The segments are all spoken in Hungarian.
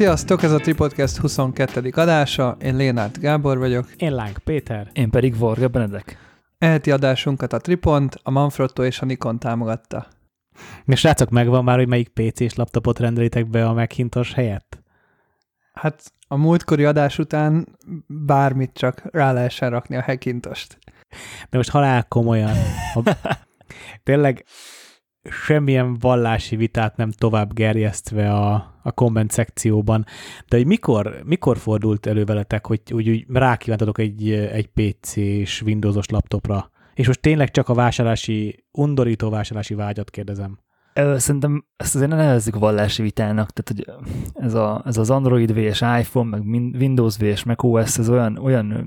Sziasztok, ez a Tripodcast 22. adása, én Lénárt Gábor vagyok. Én Láng Péter. Én pedig Varga Benedek. Eheti adásunkat a Tripont, a Manfrotto és a Nikon támogatta. És srácok, megvan már, hogy melyik PC-s laptopot rendelitek be a Macintosh helyett? Hát a múltkori adás után bármit csak rá lehessen rakni a Hackintost. De most halál komolyan. A, tényleg semmilyen vallási vitát nem tovább gerjesztve a, a komment szekcióban, de hogy mikor, mikor fordult elő veletek, hogy úgy, úgy rákívántatok egy, egy PC-s Windowsos laptopra? És most tényleg csak a vásárlási, undorító vásárlási vágyat kérdezem. Szerintem ezt azért ne nevezzük vallási vitának, tehát hogy ez, a, ez az Android vs iPhone, meg Windows vs macOS, ez olyan, olyan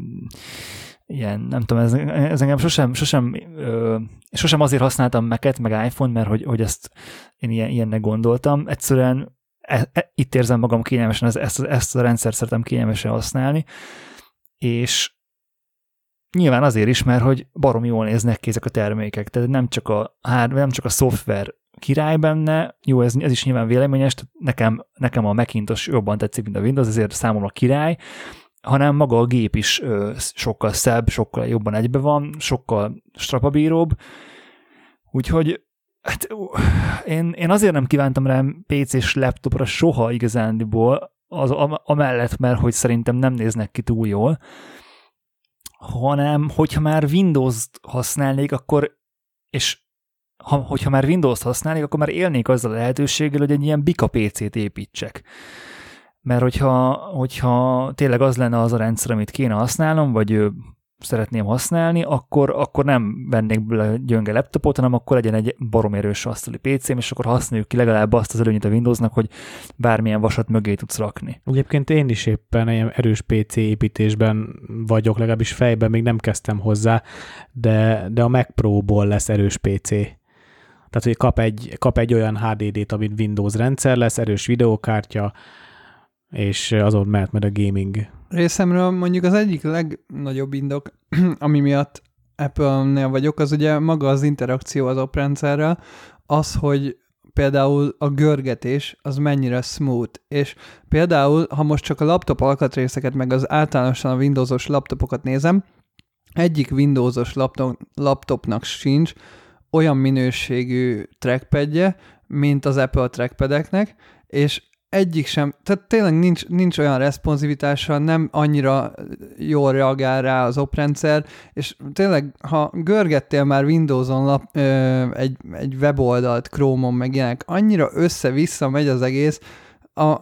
ilyen, nem tudom, ez, ez engem sosem, sosem, ö, sosem azért használtam Mac-et, meg iPhone, mert hogy, hogy ezt én ilyen, ilyennek gondoltam. Egyszerűen e, e, itt érzem magam kényelmesen, ezt, ezt, ezt a rendszert szeretem kényelmesen használni, és nyilván azért is, mert hogy barom jól néznek ki ezek a termékek, tehát nem csak a, nem csak a szoftver király benne, jó, ez, ez is nyilván véleményes, nekem, nekem a Macintosh jobban tetszik, mint a Windows, ezért számomra király, hanem maga a gép is ö, sokkal szebb, sokkal jobban egybe van, sokkal strapabíróbb, úgyhogy hát, én, én azért nem kívántam rá PC-s laptopra soha igazándiból, az, amellett, mert hogy szerintem nem néznek ki túl jól, hanem hogyha már Windows-t használnék, akkor, és ha, hogyha már Windows-t használnék, akkor már élnék azzal a lehetőséggel, hogy egy ilyen bika PC-t építsek mert hogyha, hogyha tényleg az lenne az a rendszer, amit kéne használnom, vagy szeretném használni, akkor, akkor nem vennék bele gyönge laptopot, hanem akkor legyen egy barom erős asztali PC-m, és akkor használjuk ki legalább azt az előnyit a Windowsnak, hogy bármilyen vasat mögé tudsz rakni. Egyébként én is éppen ilyen erős PC építésben vagyok, legalábbis fejben még nem kezdtem hozzá, de, de a Mac Pro-ból lesz erős PC. Tehát, hogy kap egy, kap egy olyan HDD-t, amit Windows rendszer lesz, erős videókártya, és azon mehet meg a gaming. Részemről mondjuk az egyik legnagyobb indok, ami miatt Apple-nél vagyok, az ugye maga az interakció az oprendszerrel, az, hogy például a görgetés az mennyire smooth, és például, ha most csak a laptop alkatrészeket, meg az általánosan a Windowsos laptopokat nézem, egyik Windowsos laptop, laptopnak sincs olyan minőségű trackpadje, mint az Apple trackpadeknek, és egyik sem, tehát tényleg nincs, nincs olyan responsivitása, nem annyira jól reagál rá az oprendszer, és tényleg, ha görgettél már Windows-on lap, ö, egy, egy weboldalt, Chrome-on, meg ilyenek, annyira össze-vissza megy az egész, a,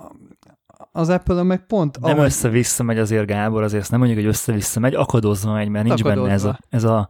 az apple meg pont... Nem ahogy... össze-vissza megy azért Gábor, azért ezt nem mondjuk, hogy össze-vissza megy, akadozva megy, mert nincs akadozva. benne ez, a, ez a,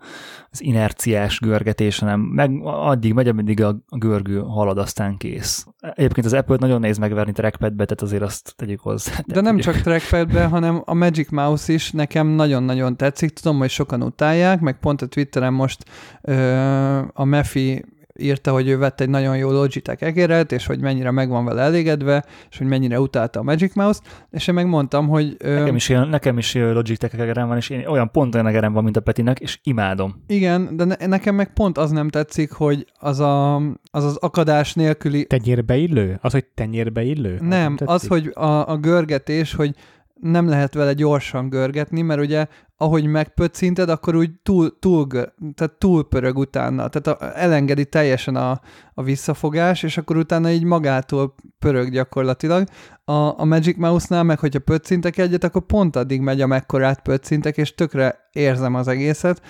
az inerciás görgetés, hanem meg addig megy, ameddig a, görgő halad, aztán kész. Egyébként az Apple nagyon néz megverni trackpadbe, tehát azért azt tegyük hozzá. De nem csak trackpadbe, hanem a Magic Mouse is nekem nagyon-nagyon tetszik. Tudom, hogy sokan utálják, meg pont a Twitteren most ö, a Mefi írta, hogy ő vett egy nagyon jó Logitech egeret, és hogy mennyire meg van vele elégedve, és hogy mennyire utálta a Magic Mouse-t, és én megmondtam, hogy... Nekem is, ilyen, nekem is Logitech egerem van, és én olyan pont olyan egerem van, mint a Petinek, és imádom. Igen, de ne, nekem meg pont az nem tetszik, hogy az a, az, az akadás nélküli... Tenyérbe illő? Az, hogy tenyérbe illő? Nem, az, az hogy a, a görgetés, hogy nem lehet vele gyorsan görgetni, mert ugye ahogy megpöccinted, akkor úgy túl, túl, tehát túl pörög utána, tehát elengedi teljesen a, a visszafogás, és akkor utána így magától pörög gyakorlatilag. A, a Magic Mouse-nál meg, hogyha pöccintek egyet, akkor pont addig megy, amekkorát pöccintek, és tökre érzem az egészet,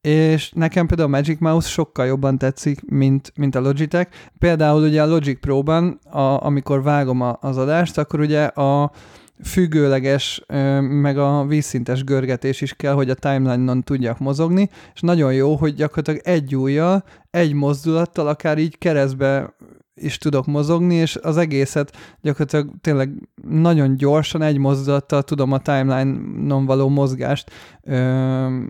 és nekem például a Magic Mouse sokkal jobban tetszik, mint, mint a Logitech. Például ugye a Logic Pro-ban, a, amikor vágom a, az adást, akkor ugye a, függőleges, meg a vízszintes görgetés is kell, hogy a timeline-on tudjak mozogni, és nagyon jó, hogy gyakorlatilag egy ujjal, egy mozdulattal akár így keresztbe is tudok mozogni, és az egészet gyakorlatilag tényleg nagyon gyorsan egy mozdulattal tudom a timeline-on való mozgást ö,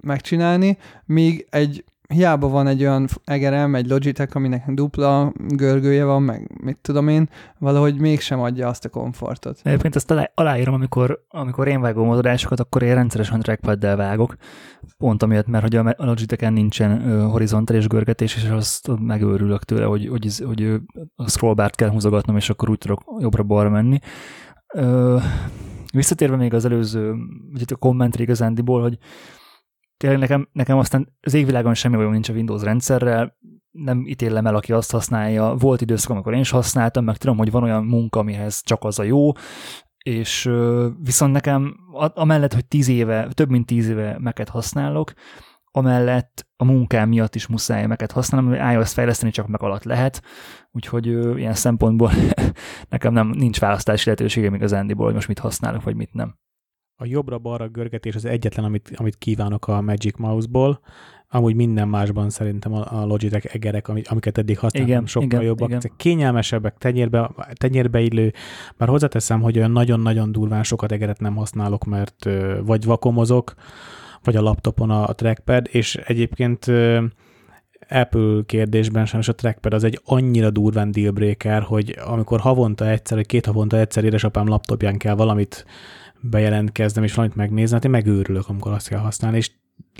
megcsinálni, míg egy hiába van egy olyan egerem, egy Logitech, aminek dupla görgője van, meg mit tudom én, valahogy mégsem adja azt a komfortot. Egyébként ezt alá, aláírom, amikor, amikor én vágom motorásokat, akkor én rendszeresen trackpaddel vágok, pont amiatt, mert hogy a Logitech-en nincsen horizontális görgetés, és azt megőrülök tőle, hogy, hogy, hogy a scrollbart kell húzogatnom, és akkor úgy tudok jobbra-balra menni. Visszatérve még az előző, vagy a kommentre igazándiból, hogy tényleg nekem, nekem aztán az égvilágon semmi olyan nincs a Windows rendszerrel, nem ítélem el, aki azt használja. Volt időszak, amikor én is használtam, meg tudom, hogy van olyan munka, amihez csak az a jó, és viszont nekem amellett, hogy tíz éve, több mint tíz éve meket használok, amellett a munkám miatt is muszáj meket használnom, hogy iOS fejleszteni csak meg alatt lehet, úgyhogy ö, ilyen szempontból nekem nem nincs választási lehetőségem igazándiból, hogy most mit használok, vagy mit nem. A jobbra-balra görgetés az egyetlen, amit, amit kívánok a Magic Mouse-ból, amúgy minden másban szerintem a, Logitech egerek, amiket eddig használtam, igen, sokkal igen, jobbak, igen. kényelmesebbek, tenyérbe, tenyérbe illő, már hozzáteszem, hogy olyan nagyon-nagyon durván sokat egeret nem használok, mert vagy vakomozok, vagy a laptopon a trackpad, és egyébként Apple kérdésben sajnos a trackpad az egy annyira durván dealbreaker, hogy amikor havonta egyszer, vagy két havonta egyszer édesapám laptopján kell valamit bejelentkeznem, és valamit megnézni, hát én megőrülök, amikor azt kell használni, és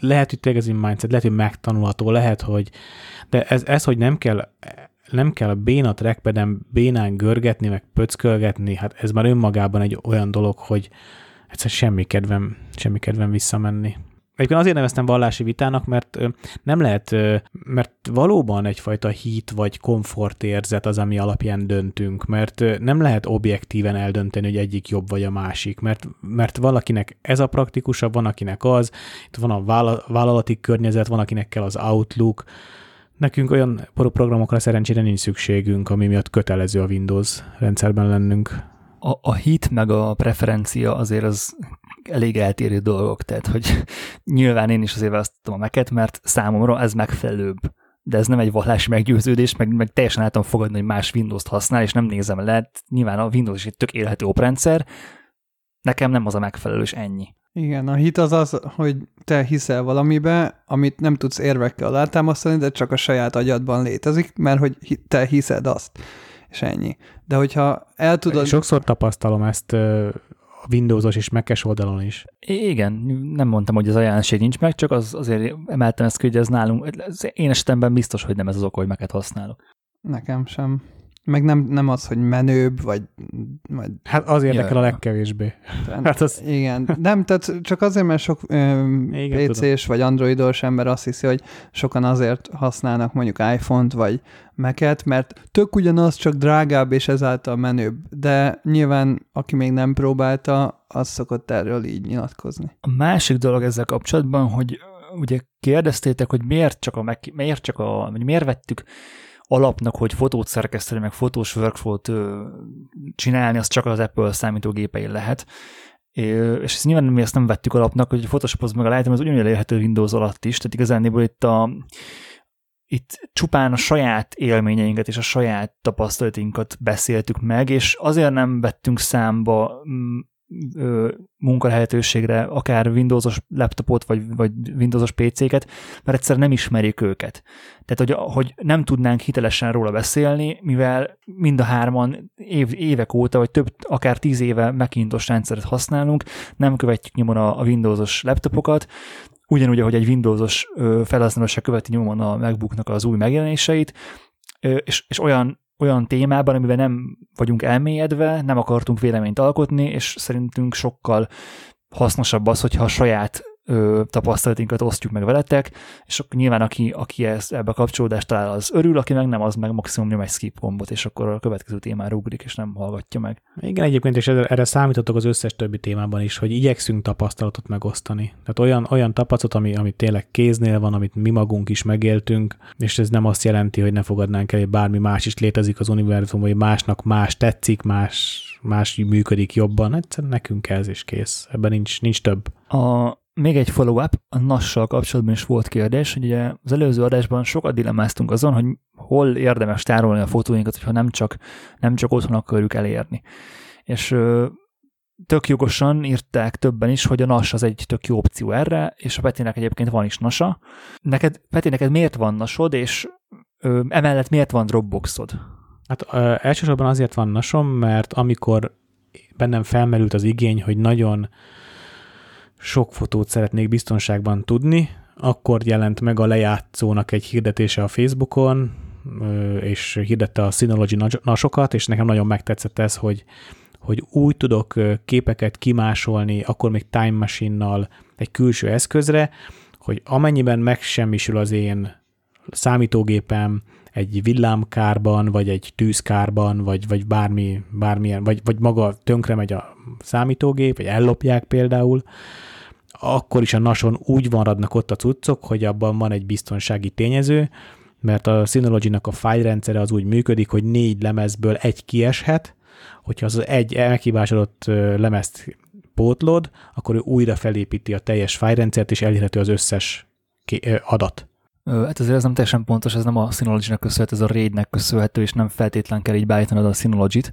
lehet, hogy tényleg ez egy mindset, lehet, hogy megtanulható, lehet, hogy de ez, ez hogy nem kell nem kell a béna trackpaden bénán görgetni, meg pöckölgetni, hát ez már önmagában egy olyan dolog, hogy egyszer semmi kedvem, semmi kedvem visszamenni. Egyébként azért neveztem vallási vitának, mert nem lehet, mert valóban egyfajta hit vagy komfortérzet az, ami alapján döntünk, mert nem lehet objektíven eldönteni, hogy egyik jobb vagy a másik, mert, mert valakinek ez a praktikusabb, van akinek az, itt van a vállalati környezet, van akinek kell az Outlook, Nekünk olyan programokra szerencsére nincs szükségünk, ami miatt kötelező a Windows rendszerben lennünk. A, a hit meg a preferencia azért az elég eltérő dolgok, tehát hogy nyilván én is azért választottam a meket, mert számomra ez megfelelőbb de ez nem egy vallási meggyőződés, meg, meg teljesen álltam fogadni, hogy más Windows-t használ, és nem nézem le. Nyilván a Windows is egy tök élhető oprendszer, nekem nem az a megfelelő, és ennyi. Igen, a hit az az, hogy te hiszel valamibe, amit nem tudsz érvekkel alátámasztani, de csak a saját agyadban létezik, mert hogy te hiszed azt és ennyi. De hogyha el tudod... Sokszor tapasztalom ezt a Windowsos és Mac-es oldalon is. Igen, nem mondtam, hogy az ajánláség nincs meg, csak az, azért emeltem ezt ki, hogy ez nálunk, ez én esetemben biztos, hogy nem ez az ok, hogy Mac-et használok. Nekem sem. Meg nem, nem az, hogy menőbb, vagy... vagy hát az érdekel ja. a legkevésbé. Tehát, hát az... Igen, nem, tehát csak azért, mert sok PC-s vagy androidos ember azt hiszi, hogy sokan azért használnak mondjuk iPhone-t, vagy Mac-et, mert tök ugyanaz, csak drágább és ezáltal menőbb. De nyilván, aki még nem próbálta, az szokott erről így nyilatkozni. A másik dolog ezzel kapcsolatban, hogy ugye kérdeztétek, hogy miért csak a, miért csak a, vagy miért vettük alapnak, hogy fotót szerkeszteni, meg fotós workflow-t csinálni, az csak az Apple számítógépein lehet. És ezt nyilván mi ezt nem vettük alapnak, hogy a Photoshop az meg a Lightroom az ugyanúgy elérhető Windows alatt is, tehát igazániból itt a itt csupán a saját élményeinket és a saját tapasztalatinkat beszéltük meg, és azért nem vettünk számba munkalehetőségre, akár Windowsos laptopot, vagy, vagy Windowsos PC-ket, mert egyszer nem ismerik őket. Tehát, hogy, hogy nem tudnánk hitelesen róla beszélni, mivel mind a hárman év, évek óta, vagy több, akár tíz éve Macintosh rendszeret használunk, nem követjük nyomon a, a Windowsos laptopokat, ugyanúgy, ahogy egy Windowsos felhasználó se követi nyomon a MacBooknak az új megjelenéseit, és, és olyan olyan témában, amiben nem vagyunk elmélyedve, nem akartunk véleményt alkotni, és szerintünk sokkal hasznosabb az, hogyha a saját ö, tapasztalatinkat osztjuk meg veletek, és akkor nyilván aki, aki ezt, ebbe a kapcsolódást talál, az örül, aki meg nem, az meg maximum nyom egy skip gombot, és akkor a következő témára ugrik, és nem hallgatja meg. Igen, egyébként, és erre számítottok az összes többi témában is, hogy igyekszünk tapasztalatot megosztani. Tehát olyan, olyan tapasztalat, ami, ami tényleg kéznél van, amit mi magunk is megéltünk, és ez nem azt jelenti, hogy ne fogadnánk el, hogy bármi más is létezik az univerzumban, vagy másnak más tetszik, más, más működik jobban. Egyszerűen nekünk ez is kész. Ebben nincs, nincs több. A, még egy follow-up, a NAS-sal kapcsolatban is volt kérdés, hogy ugye az előző adásban sokat dilemmáztunk azon, hogy hol érdemes tárolni a fotóinkat, hogyha nem csak, nem csak otthon akarjuk elérni. És tök jogosan írták többen is, hogy a NAS az egy tök jó opció erre, és a Petinek egyébként van is NASA. Neked, Peti, neked miért van nasod, és ö, emellett miért van Dropboxod? Hát ö, elsősorban azért van nasom, mert amikor bennem felmerült az igény, hogy nagyon sok fotót szeretnék biztonságban tudni, akkor jelent meg a lejátszónak egy hirdetése a Facebookon, és hirdette a Synology nasokat, és nekem nagyon megtetszett ez, hogy, hogy úgy tudok képeket kimásolni, akkor még Time Machine-nal egy külső eszközre, hogy amennyiben megsemmisül az én számítógépem egy villámkárban, vagy egy tűzkárban, vagy, vagy bármi, bármilyen, vagy, vagy maga tönkre megy a számítógép, vagy ellopják például, akkor is a nason úgy maradnak ott a cuccok, hogy abban van egy biztonsági tényező, mert a Synology-nak a fájlrendszere az úgy működik, hogy négy lemezből egy kieshet, hogyha az egy elhibásodott lemezt pótlod, akkor ő újra felépíti a teljes fájlrendszert, és elérhető az összes adat. Hát azért ez nem teljesen pontos, ez nem a Synology-nek köszönhető, ez a RAID-nek köszönhető, és nem feltétlen kell így beállítanod a Synology-t.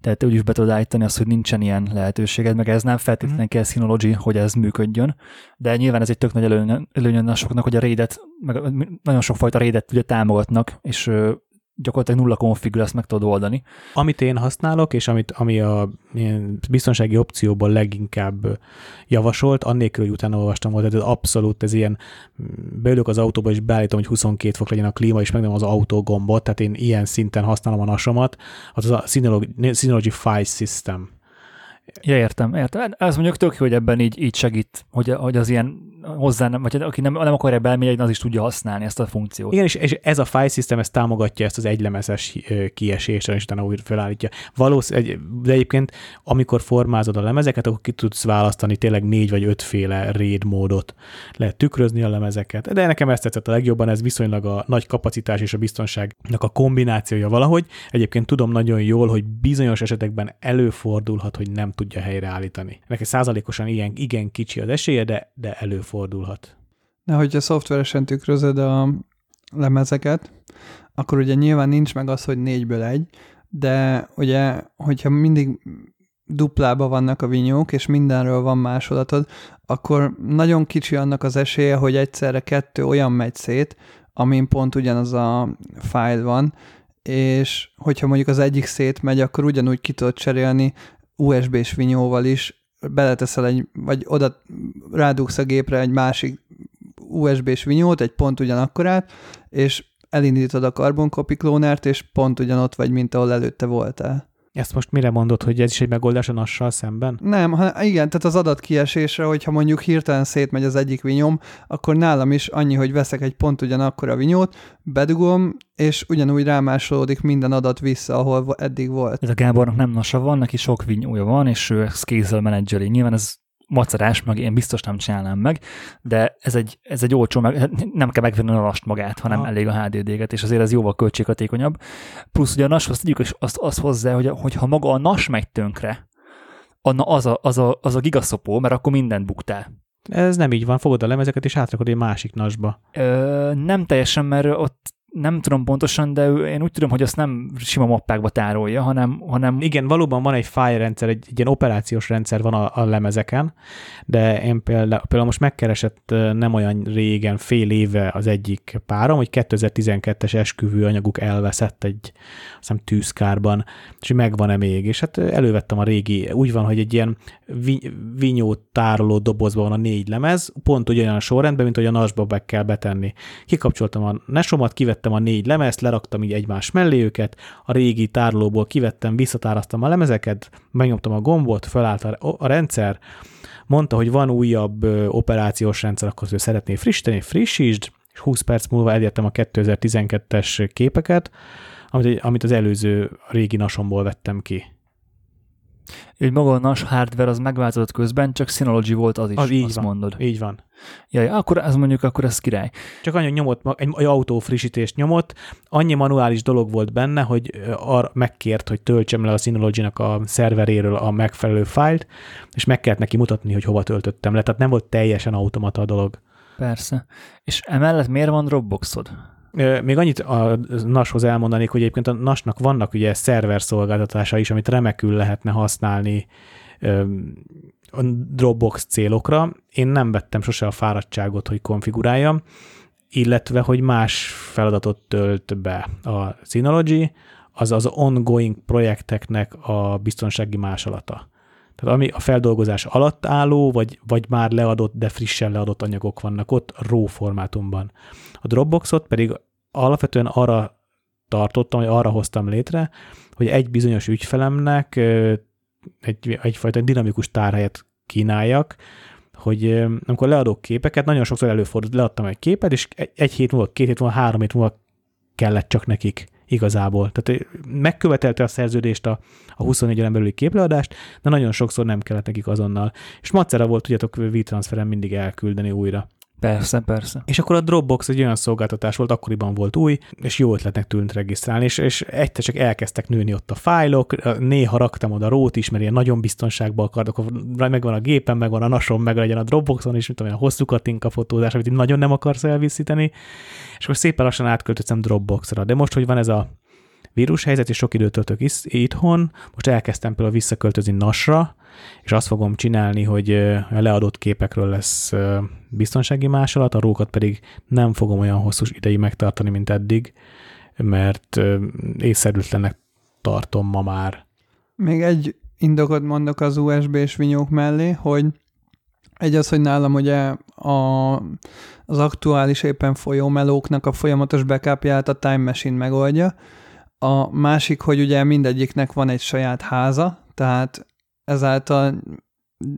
Tehát te úgyis be tudod állítani azt, hogy nincsen ilyen lehetőséged, meg ez nem feltétlenül mm. kell Synology, hogy ez működjön. De nyilván ez egy tök nagy előny, előny soknak, hogy a RAID-et, meg nagyon sokfajta RAID-et ugye támogatnak, és gyakorlatilag nulla konfigül ezt meg tudod oldani. Amit én használok, és amit, ami a biztonsági opcióból leginkább javasolt, annélkül, hogy utána olvastam volt, ez abszolút ez ilyen, beülök az autóba, és beállítom, hogy 22 fok legyen a klíma, és megnyomom az autó gombot, tehát én ilyen szinten használom a nasomat, az a Synology, Synology File System Ja, értem, értem. Ez mondjuk tök jó, hogy ebben így, így segít, hogy, hogy az ilyen hozzá nem, vagy aki nem, nem akarja belmérni, az is tudja használni ezt a funkciót. Igen, és, ez a file system, ez támogatja ezt az egylemezes kiesést, és utána újra felállítja. Valószínűleg, de egyébként, amikor formázod a lemezeket, akkor ki tudsz választani tényleg négy vagy ötféle RAID módot. Lehet tükrözni a lemezeket. De nekem ezt tetszett a legjobban, ez viszonylag a nagy kapacitás és a biztonságnak a kombinációja valahogy. Egyébként tudom nagyon jól, hogy bizonyos esetekben előfordulhat, hogy nem tudja helyreállítani. Neki százalékosan ilyen, igen kicsi az esélye, de, de előfordulhat. De hogyha szoftveresen tükrözöd a lemezeket, akkor ugye nyilván nincs meg az, hogy négyből egy, de ugye, hogyha mindig duplába vannak a vinyók, és mindenről van másolatod, akkor nagyon kicsi annak az esélye, hogy egyszerre kettő olyan megy szét, amin pont ugyanaz a fájl van, és hogyha mondjuk az egyik szét megy, akkor ugyanúgy ki tudod cserélni USB-s vinyóval is beleteszel egy, vagy oda rádugsz a gépre egy másik USB-s vinyót, egy pont ugyanakkorát, és elindítod a carbon copy klónárt, és pont ugyanott vagy, mint ahol előtte voltál. Ezt most mire mondod, hogy ez is egy megoldás a nassal szemben? Nem, ha, igen, tehát az adatkiesésre, hogyha mondjuk hirtelen szétmegy az egyik vinyom, akkor nálam is annyi, hogy veszek egy pont ugyanakkor a vinyót, bedugom, és ugyanúgy rámásolódik minden adat vissza, ahol eddig volt. Ez a Gábornak nem nasa van, neki sok vinyója van, és ő ezt kézzel menedzseli. Nyilván ez macerás, meg én biztos nem csinálnám meg, de ez egy, ez egy olcsó, meg, hát nem kell megvenni a nast magát, hanem ha. elég a HDD-get, és azért ez jóval költséghatékonyabb. Plusz ugye a NAS-hoz tegyük azt, azt hozzá, hogy, hogy ha maga a NAS megy tönkre, az a, az, a, az a gigaszopó, mert akkor mindent buktál. Ez nem így van, fogod a lemezeket és átrakod egy másik nasba. Ö, nem teljesen, mert ott nem tudom pontosan, de én úgy tudom, hogy azt nem sima mappákba tárolja, hanem... hanem... Igen, valóban van egy file rendszer, egy, egy ilyen operációs rendszer van a, a lemezeken, de én például, például most megkeresett nem olyan régen, fél éve az egyik párom, hogy 2012-es esküvő anyaguk elveszett egy azt hiszem, tűzkárban, és megvan-e még, és hát elővettem a régi, úgy van, hogy egy ilyen vinyó tároló dobozban van a négy lemez, pont ugyanolyan sorrendben, mint hogy a nasba be kell betenni. Kikapcsoltam a nesomat, kivettem kivettem a négy lemezt, leraktam így egymás mellé őket, a régi tárolóból kivettem, visszatáraztam a lemezeket, megnyomtam a gombot, felállt a, a rendszer, mondta, hogy van újabb operációs rendszer, akkor ő szeretné frissíteni, frissítsd, és 20 perc múlva elértem a 2012-es képeket, amit, amit az előző régi nasomból vettem ki. Egy maga a NAS hardware az megváltozott közben, csak Synology volt az is, az így azt van, mondod. Így van. Jaj, akkor ez mondjuk, akkor ez király. Csak annyi nyomott, egy, egy autó frissítést nyomott, annyi manuális dolog volt benne, hogy arra megkért, hogy töltsem le a Synology-nak a szerveréről a megfelelő fájlt, és meg kellett neki mutatni, hogy hova töltöttem le, tehát nem volt teljesen automata a dolog. Persze. És emellett miért van Dropboxod? Még annyit a NAS-hoz elmondanék, hogy egyébként a NAS-nak vannak ugye szerver szolgáltatása is, amit remekül lehetne használni a Dropbox célokra. Én nem vettem sose a fáradtságot, hogy konfiguráljam, illetve, hogy más feladatot tölt be a Synology, az az ongoing projekteknek a biztonsági másolata. Tehát ami a feldolgozás alatt álló, vagy, vagy már leadott, de frissen leadott anyagok vannak ott RAW formátumban. A Dropboxot pedig alapvetően arra tartottam, vagy arra hoztam létre, hogy egy bizonyos ügyfelemnek egy, egyfajta dinamikus tárhelyet kínáljak, hogy amikor leadok képeket, nagyon sokszor előfordult, leadtam egy képet, és egy hét múlva, két hét múlva, három hét múlva kellett csak nekik igazából. Tehát megkövetelte a szerződést a, a 24 órán belüli képleadást, de nagyon sokszor nem kellett nekik azonnal. És macera volt, tudjátok, V-transferen mindig elküldeni újra. Persze, persze. És akkor a Dropbox egy olyan szolgáltatás volt, akkoriban volt új, és jó ötletnek tűnt regisztrálni, és, és egyszer csak elkezdtek nőni ott a fájlok, néha raktam oda rót is, mert ilyen nagyon biztonságban akarok, akkor megvan a gépen, megvan a nasom, meg legyen a Dropboxon is, mint olyan hosszú katinka fotózás, amit nagyon nem akarsz elviszíteni, és akkor szépen lassan átköltöttem Dropboxra. De most, hogy van ez a vírushelyzet, és sok időt töltök itthon, most elkezdtem például visszaköltözni Nasra, és azt fogom csinálni, hogy a leadott képekről lesz biztonsági másolat, a rókat pedig nem fogom olyan hosszú ideig megtartani, mint eddig, mert észszerűtlennek tartom ma már. Még egy indokot mondok az USB-s vinyók mellé, hogy egy az, hogy nálam ugye a, az aktuális éppen folyó a folyamatos backupját a Time Machine megoldja. A másik, hogy ugye mindegyiknek van egy saját háza, tehát ezáltal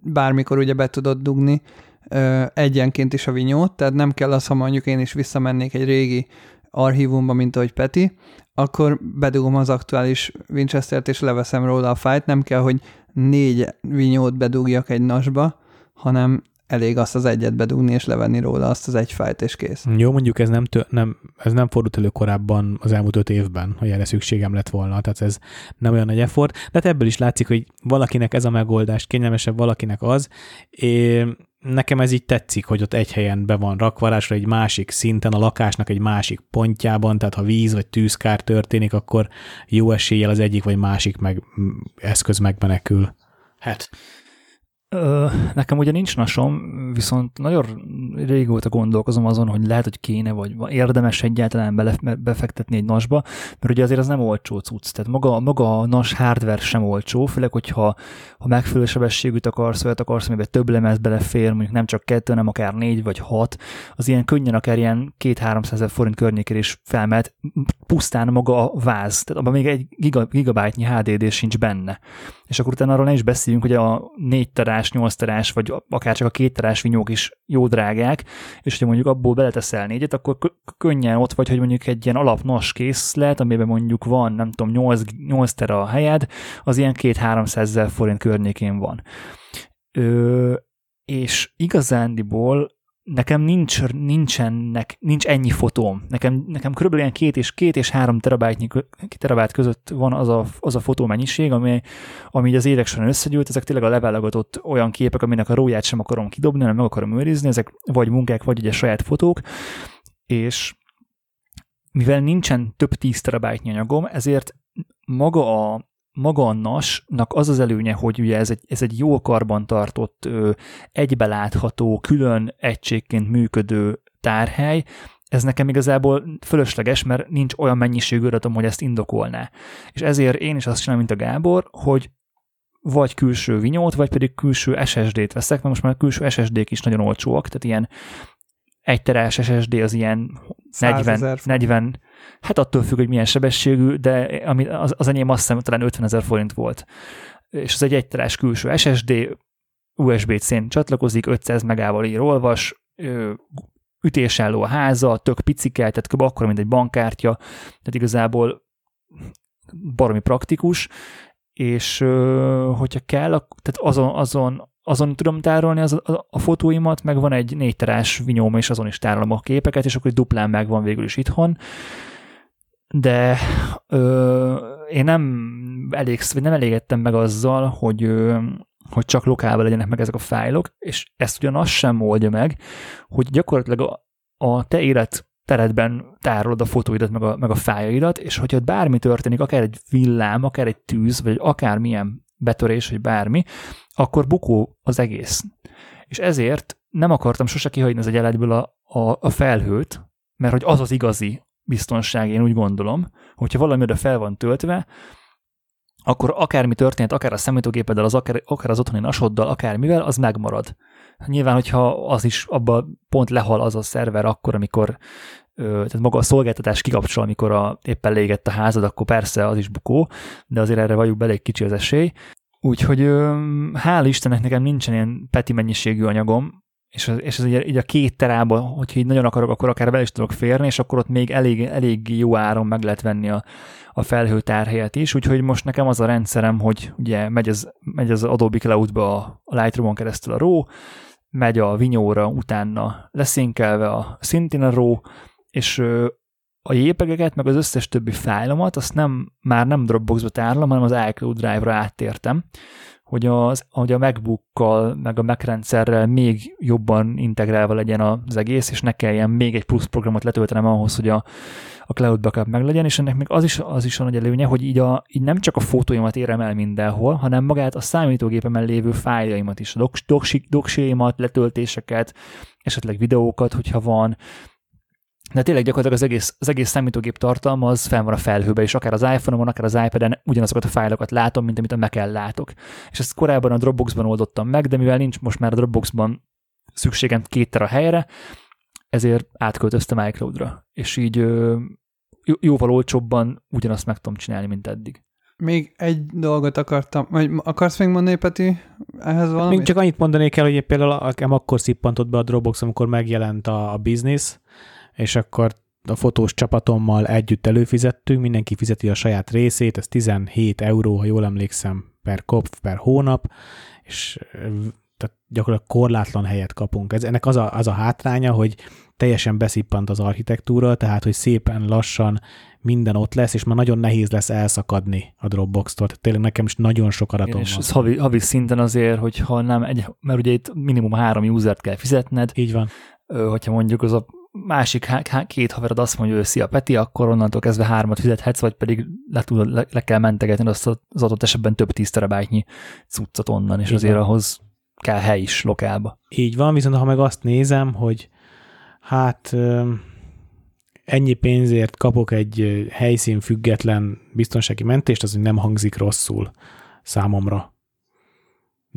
bármikor ugye be tudod dugni ö, egyenként is a vinyót, tehát nem kell az, ha mondjuk én is visszamennék egy régi archívumba, mint ahogy Peti, akkor bedugom az aktuális Winchester-t és leveszem róla a fájt, nem kell, hogy négy vinyót bedugjak egy nasba, hanem elég azt az egyet bedugni és levenni róla azt az egy fájt, és kész. Jó, mondjuk ez nem, tő, nem, ez nem fordult elő korábban az elmúlt öt évben, hogy erre szükségem lett volna, tehát ez nem olyan nagy effort, de hát ebből is látszik, hogy valakinek ez a megoldás kényelmesebb, valakinek az. É, nekem ez így tetszik, hogy ott egy helyen be van rakvarásra, egy másik szinten, a lakásnak egy másik pontjában, tehát ha víz vagy tűzkár történik, akkor jó eséllyel az egyik vagy másik meg, eszköz megmenekül. Hát. Ö, nekem ugye nincs nasom, viszont nagyon régóta gondolkozom azon, hogy lehet, hogy kéne, vagy érdemes egyáltalán bele, befektetni egy nasba, mert ugye azért az nem olcsó cucc, tehát maga, maga a nas hardware sem olcsó, főleg, hogyha ha megfelelő sebességűt akarsz, olyat akarsz, amiben több lemez belefér, mondjuk nem csak kettő, hanem akár négy vagy hat, az ilyen könnyen akár ilyen két 300 ezer forint környékén is felmehet, pusztán maga a váz, tehát abban még egy giga, gigabájtnyi HDD sincs benne. És akkor utána arról ne is beszéljünk, hogy a 4 terás, 8 terás, vagy akár csak a 2 terás vinyók is jó drágák, és hogyha mondjuk abból beleteszel négyet, akkor könnyen ott vagy, hogy mondjuk egy ilyen alap NAS készlet, amiben mondjuk van, nem tudom, 8, 8 tera a helyed, az ilyen 2-300 ezer forint környékén van. Ö, és igazándiból nekem nincs, nincsenek, nincs ennyi fotóm. Nekem, nekem körülbelül ilyen két és, két és három terabájtnyi, terabájt között van az a, az a fotómennyiség, ami, ami az évek során összegyűlt. Ezek tényleg a leválogatott olyan képek, aminek a róját sem akarom kidobni, hanem meg akarom őrizni. Ezek vagy munkák, vagy ugye saját fotók. És mivel nincsen több tíz terabájtnyi anyagom, ezért maga a, maga a NAS-nak az az előnye, hogy ugye ez egy, ez egy jó karban tartott, ö, egybelátható, külön egységként működő tárhely, ez nekem igazából fölösleges, mert nincs olyan mennyiségű adatom, hogy ezt indokolná. És ezért én is azt csinálom, mint a Gábor, hogy vagy külső vinyót, vagy pedig külső SSD-t veszek, mert most már a külső SSD-k is nagyon olcsóak, tehát ilyen egy terás SSD az ilyen 40, 40, hát attól függ, hogy milyen sebességű, de ami, az, az enyém azt hiszem talán 50 ezer forint volt. És az egy egyterás külső SSD, USB-C-n csatlakozik, 500 megával ír olvas, ütésálló a háza, tök picike, tehát kb. akkor, mint egy bankkártya, tehát igazából baromi praktikus, és hogyha kell, tehát azon, azon azon tudom tárolni az, a, a fotóimat, meg van egy négy vinyóm, és azon is tárolom a képeket, és akkor duplán megvan végül is itthon. De ö, én nem, elég, nem elégedtem meg azzal, hogy, ö, hogy csak lokálban legyenek meg ezek a fájlok, és ezt ugyan azt sem oldja meg, hogy gyakorlatilag a, a te élet teredben tárolod a fotóidat, meg a, meg a fájaidat, és hogyha bármi történik, akár egy villám, akár egy tűz, vagy akármilyen betörés, vagy bármi, akkor bukó az egész. És ezért nem akartam sose kihagyni az egyenletből a, a, a felhőt, mert hogy az az igazi biztonság, én úgy gondolom, hogyha valami oda fel van töltve, akkor akármi történt, akár a számítógépeddel, az akár, akár az otthoni nasoddal, akármivel, az megmarad. Nyilván, hogyha az is abba pont lehal az a szerver akkor, amikor tehát maga a szolgáltatás kikapcsol, amikor a, éppen légett a házad, akkor persze az is bukó, de azért erre vagyunk belé kicsi az esély. Úgyhogy hál' Istennek nekem nincsen ilyen peti mennyiségű anyagom, és, és ez így, így a két terába, hogyha így nagyon akarok, akkor akár bele is tudok férni, és akkor ott még elég, elég jó áron meg lehet venni a, a felhőtárhelyet is, úgyhogy most nekem az a rendszerem, hogy ugye megy az, megy az Adobe Cloud-ba a, Lightroom-on keresztül a RAW, megy a Vinyóra, utána leszínkelve a szintén a RAW, és a JPEG-eket, meg az összes többi fájlomat, azt nem, már nem Dropboxba tárolom, hanem az iCloud Drive-ra áttértem, hogy, az, hogy a MacBook-kal, meg a Mac rendszerrel még jobban integrálva legyen az egész, és ne kelljen még egy plusz programot letöltenem ahhoz, hogy a, a cloud backup meg legyen, és ennek még az is, az is a nagy előnye, hogy így, a, így nem csak a fotóimat érem el mindenhol, hanem magát a számítógépemen lévő fájljaimat is, a doksiaimat, letöltéseket, esetleg videókat, hogyha van, de tényleg gyakorlatilag az egész, az egész számítógép tartalma az fel van a felhőbe, és akár az iPhone-on, akár az iPad-en ugyanazokat a fájlokat látom, mint amit a mac látok. És ezt korábban a Dropboxban oldottam meg, de mivel nincs most már a Dropboxban szükségem két a helyre, ezért átköltöztem iCloud-ra. És így jóval olcsóbban ugyanazt meg tudom csinálni, mint eddig. Még egy dolgot akartam, vagy akarsz még mondani, Peti, ehhez valamit? Még csak annyit mondanék el, hogy például akkor szippantott be a Dropbox, amikor megjelent a, a business, és akkor a fotós csapatommal együtt előfizettünk, mindenki fizeti a saját részét, ez 17 euró, ha jól emlékszem, per kopf, per hónap, és tehát gyakorlatilag korlátlan helyet kapunk. Ez, ennek az a, az a hátránya, hogy teljesen beszippant az architektúra, tehát hogy szépen lassan minden ott lesz, és már nagyon nehéz lesz elszakadni a Dropbox-tól. Tehát tényleg nekem is nagyon sok adatom és van. És havi, havi szinten azért, hogyha nem egy, mert ugye itt minimum három usert kell fizetned. Így van. Hogyha mondjuk az a másik há- két haverod azt mondja, hogy szia Peti, akkor onnantól kezdve hármat fizethetsz, vagy pedig le, tudod, le, le kell mentegetni azt az adott esetben több tíz terabájtnyi cuccot onnan, és Így azért ahhoz kell hely is lokálba. Így van, viszont ha meg azt nézem, hogy hát ennyi pénzért kapok egy helyszín független biztonsági mentést, az nem hangzik rosszul számomra.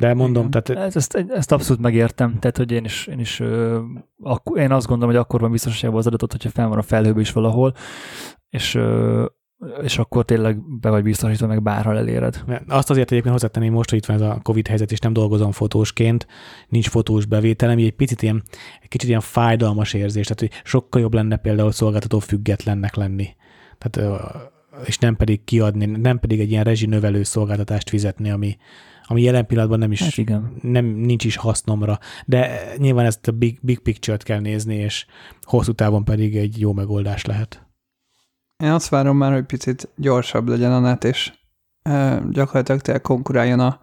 De mondom, Igen. tehát... Ezt, ezt, abszolút megértem, tehát hogy én is, én is akkor, én azt gondolom, hogy akkor van biztonságban az adatot, hogyha fel van a felhőbe is valahol, és és akkor tényleg be vagy biztosítva, meg bárhol eléred. Azt azért egyébként hozzátenném most, hogy itt van ez a Covid helyzet, és nem dolgozom fotósként, nincs fotós bevételem, így egy picit ilyen, egy kicsit ilyen fájdalmas érzés, tehát hogy sokkal jobb lenne például szolgáltató függetlennek lenni. Tehát, és nem pedig kiadni, nem pedig egy ilyen rezsinövelő szolgáltatást fizetni, ami, ami jelen pillanatban nem is, hát igen. Nem, nincs is hasznomra. De nyilván ezt a big, big picture-t kell nézni, és hosszú távon pedig egy jó megoldás lehet. Én azt várom már, hogy picit gyorsabb legyen a net, és gyakorlatilag tényleg konkuráljon a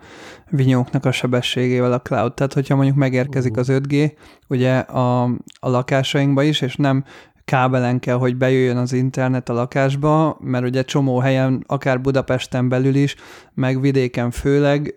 vinyóknak a sebességével a cloud. Tehát, hogyha mondjuk megérkezik az 5G, ugye a, a lakásainkba is, és nem kábelen kell, hogy bejöjjön az internet a lakásba, mert ugye csomó helyen, akár Budapesten belül is, meg vidéken főleg,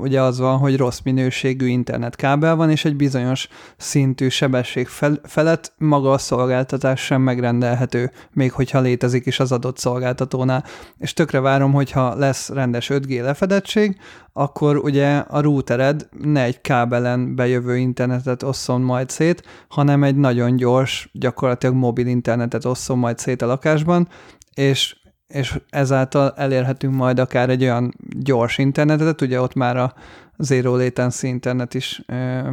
ugye az van, hogy rossz minőségű internetkábel van, és egy bizonyos szintű sebesség fel, felett maga a szolgáltatás sem megrendelhető, még hogyha létezik is az adott szolgáltatónál. És tökre várom, hogyha lesz rendes 5G lefedettség, akkor ugye a routered ne egy kábelen bejövő internetet osszon majd szét, hanem egy nagyon gyors, gyakorlatilag mobil internetet osszon majd szét a lakásban, és, és ezáltal elérhetünk majd akár egy olyan gyors internetet, ugye ott már a zero latency internet is ö,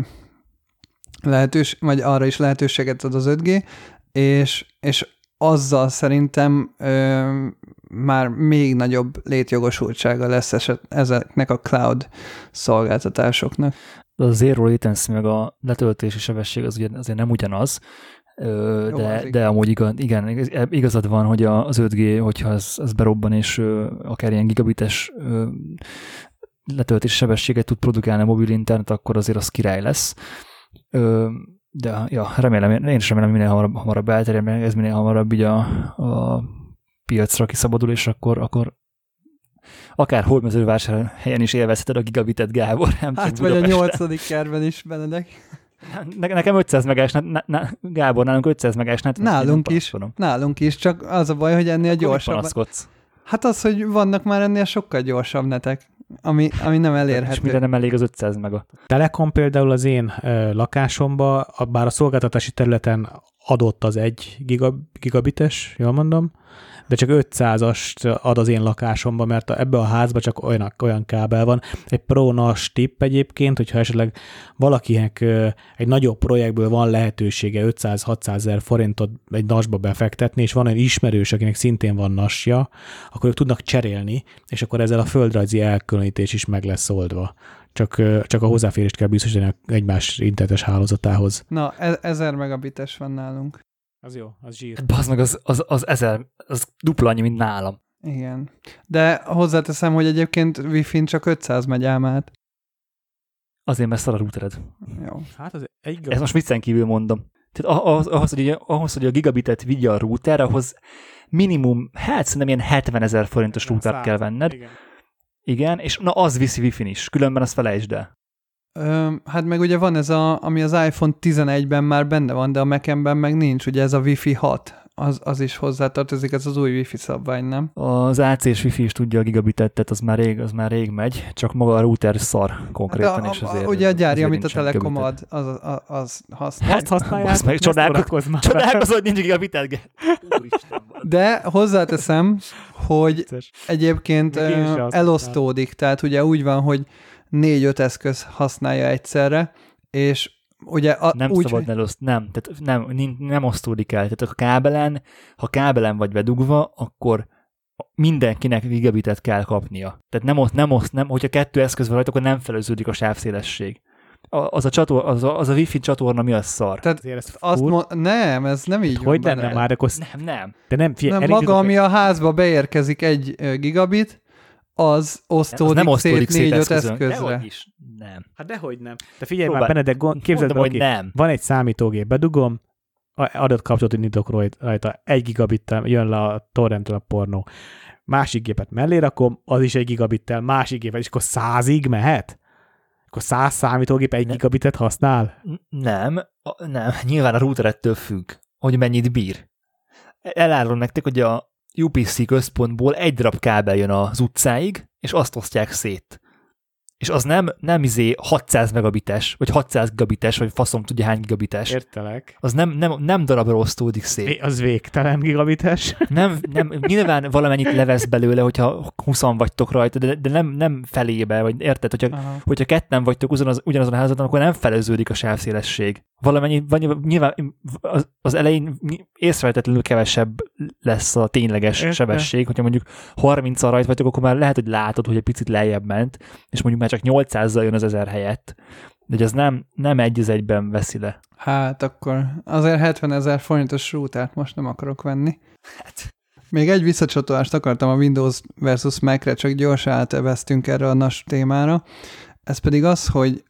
lehetős, vagy arra is lehetőséget ad az 5G, és, és azzal szerintem ö, már még nagyobb létjogosultsága lesz eset, ezeknek a cloud szolgáltatásoknak. A zero latency meg a letöltési sebesség az ugye azért nem ugyanaz, Jó, de, de amúgy igaz, igen, igazad van, hogy az 5G, hogyha ez, ez berobban, és akár ilyen gigabites letöltési sebességet tud produkálni a mobil internet, akkor azért az király lesz. De ja, remélem, én is remélem, minél hamarabb, hamarabb elterjed, ez minél hamarabb így a, a piacra kiszabadul, és akkor, akkor akár Hódmezővásárhelyen is élvezheted a gigabitet, Gábor. Nem Hát vagy a nyolcadik kerben is, Benedek. Ne, nekem 500 megás, ne, ne, Gábor, nálunk 500 megás nem Nálunk is. panaszkodom. Nálunk is, csak az a baj, hogy ennél Akkor mit gyorsabb. panaszkodsz? Hát az, hogy vannak már ennél sokkal gyorsabb netek, ami, ami nem És elérhető. mire nem elég az 500 mega? Telekom például az én ö, lakásomba, a- bár a szolgáltatási területen adott az egy giga, gigabites, jól mondom, de csak 500-ast ad az én lakásomba, mert ebbe a házba csak olyan, olyan kábel van. Egy prónas tipp egyébként, hogyha esetleg valakinek egy nagyobb projektből van lehetősége 500-600 ezer forintot egy nasba befektetni, és van egy ismerős, akinek szintén van nasja, akkor ők tudnak cserélni, és akkor ezzel a földrajzi elkülönítés is meg lesz oldva. Csak, csak a hozzáférést kell biztosítani egymás internetes hálózatához. Na, e- ezer megabites van nálunk. Az jó, az zsír. Hát bazd meg, az, az, az ezer, az dupla annyi, mint nálam. Igen. De hozzáteszem, hogy egyébként Wi-Fi-n csak 500 megy ám át. Azért, mert szar a routered. Jó. Hát az egy Ezt most viccen kívül mondom. Tehát ahhoz, ahhoz, hogy, ahhoz, hogy a gigabitet vigye a router, ahhoz minimum, hát szerintem ilyen 70 ezer forintos routert kell venned. Igen. Igen, és na az viszi wifi is, különben azt felejtsd el. Ö, hát meg ugye van ez a, ami az iPhone 11-ben már benne van, de a Mac-ben meg nincs, ugye ez a Wi-Fi 6. Az, az is hozzátartozik, ez az új Wi-Fi szabvány, nem? Az AC-s wifi is tudja a gigabitet, tehát az már rég, az már rég megy, csak maga a router szar konkrétan, Hát a, és azért. a, ugye a gyári, amit a Telekom ad, az, az, az használ. Azt használják, Basz meg, ne csodálko- szórakozz már. Csodálkozol, hogy nincs gigabitet. De hozzáteszem, hogy egyébként azt elosztódik, tehát ugye úgy van, hogy négy-öt eszköz használja egyszerre, és ugye a, Nem úgy, szabad eloszt, nem, tehát nem, nem, osztódik el. Tehát a kábelen, ha kábelen vagy bedugva, akkor mindenkinek gigabitet kell kapnia. Tehát nem, oszt, nem, oszt, nem, hogyha kettő eszköz van rajta, akkor nem feleződik a sávszélesség. A, az, a csator, az, a, az a wifi csatorna mi az szar? tehát Azért ez azt mo- nem, ez nem így hogy lenne már, akkor Nem, nem. de nem, figyelj, Nem, maga, ami a házba beérkezik egy gigabit, az osztódik, az nem osztódik szét négy-öt eszközön. eszközre. Dehogy is. Nem. Hát dehogy nem. De figyelj Próbál- már, Benedek, gond, képzeld Mondom, hogy nem. van egy számítógép, bedugom, a- adott kapcsolatot indítok rajt- rajta, egy gigabittel jön le a torrentről a pornó. Másik gépet mellé rakom, az is egy gigabittel, másik gépet, és akkor százig mehet? Akkor száz számítógép egy Ne. gigabitet használ? N- Nem, a, nem, nyilván a router ettől függ, hogy mennyit bír. Elárulom nektek, hogy a UPC központból egy darab kábel jön az utcáig, és azt osztják szét. És az nem, nem izé 600 megabites, vagy 600 gigabites, vagy faszom tudja hány gigabites. Értelek. Az nem, nem, nem darabra osztódik szét. Az végtelen gigabites. Nem, nem, nyilván valamennyit levesz belőle, hogyha 20 vagytok rajta, de, de nem, nem felébe, vagy érted, hogyha Aha. hogyha ketten vagytok ugyanaz, ugyanazon a házadon, akkor nem feleződik a sávszélesség. Valamennyi, vagy nyilván az, elején észrevetetlenül kevesebb lesz a tényleges Érte. sebesség, hogyha mondjuk 30 rajt vagytok, akkor már lehet, hogy látod, hogy egy picit lejjebb ment, és mondjuk már csak 800-zal jön az 1000 helyett. De hogy az nem, nem egy az egyben veszi le. Hát akkor azért 70 ezer forintos routert most nem akarok venni. Hát, Még egy visszacsatolást akartam a Windows versus Mac-re, csak gyorsan átevesztünk erre a NAS témára. Ez pedig az, hogy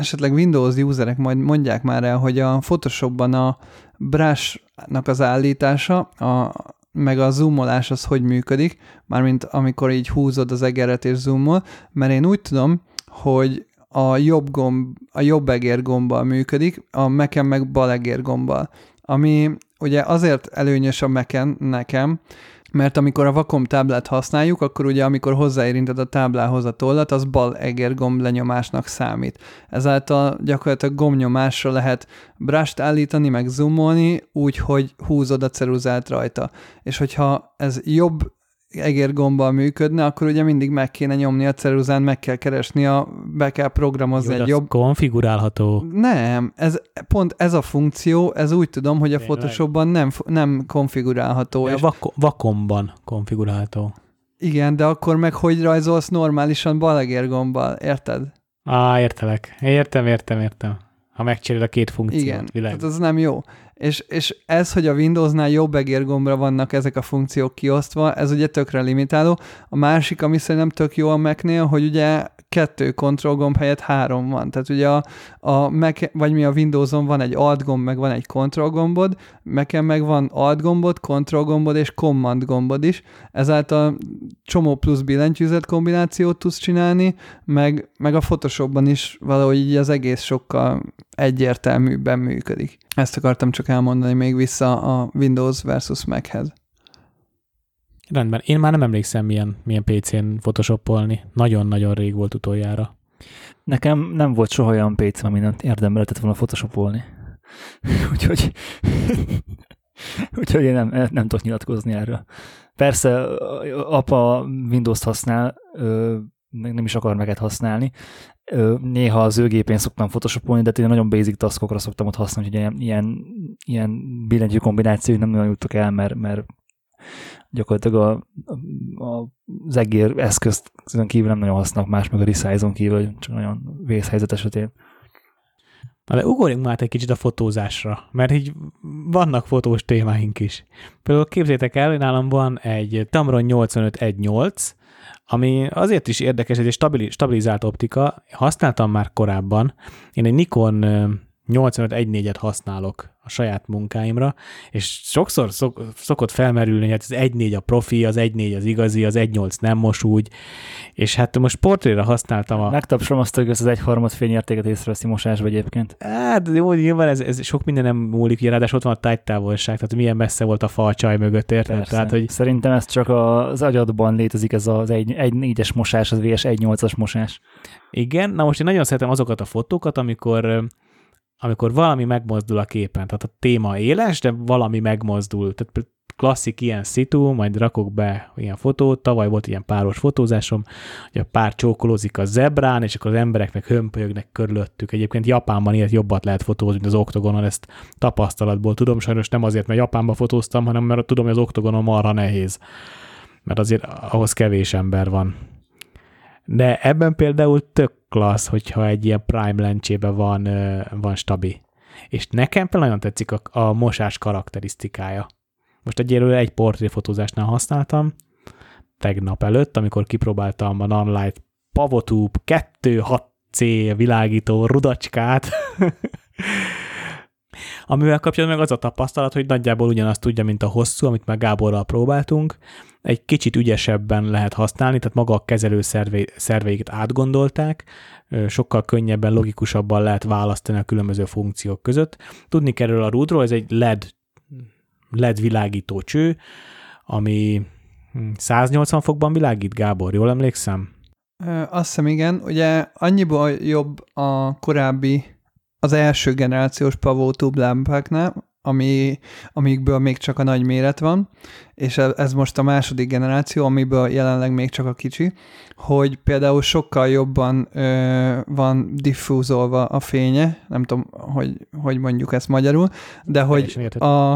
esetleg Windows userek majd mondják már el, hogy a Photoshopban a brush-nak az állítása, a, meg a zoomolás az hogy működik, mármint amikor így húzod az egeret és zoomol, mert én úgy tudom, hogy a jobb gomb, a jobb egér gombbal működik, a Mac-en meg bal egér gombbal. Ami ugye azért előnyös a Mac-en nekem, mert amikor a Wacom táblát használjuk, akkor ugye amikor hozzáérinted a táblához a tollat, az bal egérgomb lenyomásnak számít. Ezáltal gyakorlatilag gombnyomásra lehet brush állítani, meg zoomolni, úgy, hogy húzod a ceruzát rajta. És hogyha ez jobb egérgombbal működne, akkor ugye mindig meg kéne nyomni a ceruzán, meg kell keresni, a, be kell programozni Jó, egy jobb konfigurálható. nem, ez pont ez a funkció, ez úgy tudom, hogy a Tényleg? Photoshopban nem, nem konfigurálható. De a És vako- vakomban konfigurálható. igen, de akkor meg hogy rajzolsz normálisan balegérgombbal, érted? Á, értelek. Értem, értem, értem. Ha megcserél a két funkciót, Igen, tehát az nem jó. És, és ez, hogy a Windowsnál jobb egérgombra vannak ezek a funkciók kiosztva, ez ugye tökre limitáló. A másik, ami szerintem tök jó a Mac-nél, hogy ugye kettő kontrollgomb helyett három van. Tehát ugye a, a Mac, vagy mi a Windowson van egy alt gomb, meg van egy kontrollgombod, mac meg van alt gombod, kontrollgombod és command gombod is. Ezáltal csomó plusz billentyűzet kombinációt tudsz csinálni, meg, meg a Photoshopban is valahogy így az egész sokkal egyértelműbben működik. Ezt akartam csak elmondani még vissza a Windows versus Machez. Rendben. Én már nem emlékszem, milyen, milyen PC-n photoshopolni. Nagyon-nagyon rég volt utoljára. Nekem nem volt soha olyan PC-m, ami nem érdembe lehetett volna photoshopolni. úgyhogy, úgyhogy én nem, nem tudok nyilatkozni erről. Persze, apa Windows-t használ, nem is akar meget használni. Néha az ő gépén szoktam photoshopolni, de én nagyon basic taskokra szoktam ott használni, hogy ilyen, ilyen, ilyen billentyű kombinációk nem nagyon jutottak el, mert, mert gyakorlatilag a, a, az egér eszközt kívül nem nagyon használnak más, meg a resize kívül, csak nagyon vészhelyzet esetén. Na de ugorjunk már egy kicsit a fotózásra, mert így vannak fotós témáink is. Például képzétek el, hogy nálam van egy Tamron 8518, ami azért is érdekes, hogy egy stabilizált optika, használtam már korábban. Én egy Nikon 85-1.4-et használok a saját munkáimra, és sokszor szok, szokott felmerülni, hogy hát az 1.4 a profi, az 1.4 az igazi, az 1.8 nem mos úgy, és hát most portréra használtam a... Megtapsom azt, hogy ez az egyharmad fényértéket észreveszi mosásba egyébként. Hát jó, nyilván ez, ez sok minden nem múlik, ráadásul ott van a tájtávolság, tehát milyen messze volt a fa a csaj mögött, érted? Tehát, hogy... Szerintem ez csak az agyadban létezik, ez az 1.4-es mosás, az VS 1.8-as mosás. Igen, na most én nagyon szeretem azokat a fotókat, amikor amikor valami megmozdul a képen, tehát a téma éles, de valami megmozdul. Tehát klasszik ilyen szitu, majd rakok be ilyen fotót, tavaly volt ilyen páros fotózásom, hogy a pár csókolózik a zebrán, és akkor az emberek meg hömpölyögnek körülöttük. Egyébként Japánban ilyet jobbat lehet fotózni, mint az oktogonon, ezt tapasztalatból tudom, sajnos nem azért, mert Japánban fotóztam, hanem mert tudom, hogy az oktogonon marha nehéz. Mert azért ahhoz kevés ember van. De ebben például tök klassz, hogyha egy ilyen prime lencsében van, van stabi. És nekem például nagyon tetszik a, a mosás karakterisztikája. Most egyelőre egy portréfotózásnál használtam, tegnap előtt, amikor kipróbáltam a Nonlight Pavotube 2.6C világító rudacskát, amivel kapcsolatban meg az a tapasztalat, hogy nagyjából ugyanazt tudja, mint a hosszú, amit már Gáborral próbáltunk, egy kicsit ügyesebben lehet használni, tehát maga a kezelő szerve, szerveiket átgondolták, sokkal könnyebben, logikusabban lehet választani a különböző funkciók között. Tudni kell erről a rúdról, ez egy LED, LED világító cső, ami 180 hm, fokban világít, Gábor, jól emlékszem? Azt hiszem igen, ugye annyiból jobb a korábbi, az első generációs Pavó lámpáknál, ami, amikből még csak a nagy méret van, és ez most a második generáció, amiből jelenleg még csak a kicsi, hogy például sokkal jobban ö, van diffúzolva a fénye, nem tudom, hogy, hogy mondjuk ezt magyarul, de hogy a,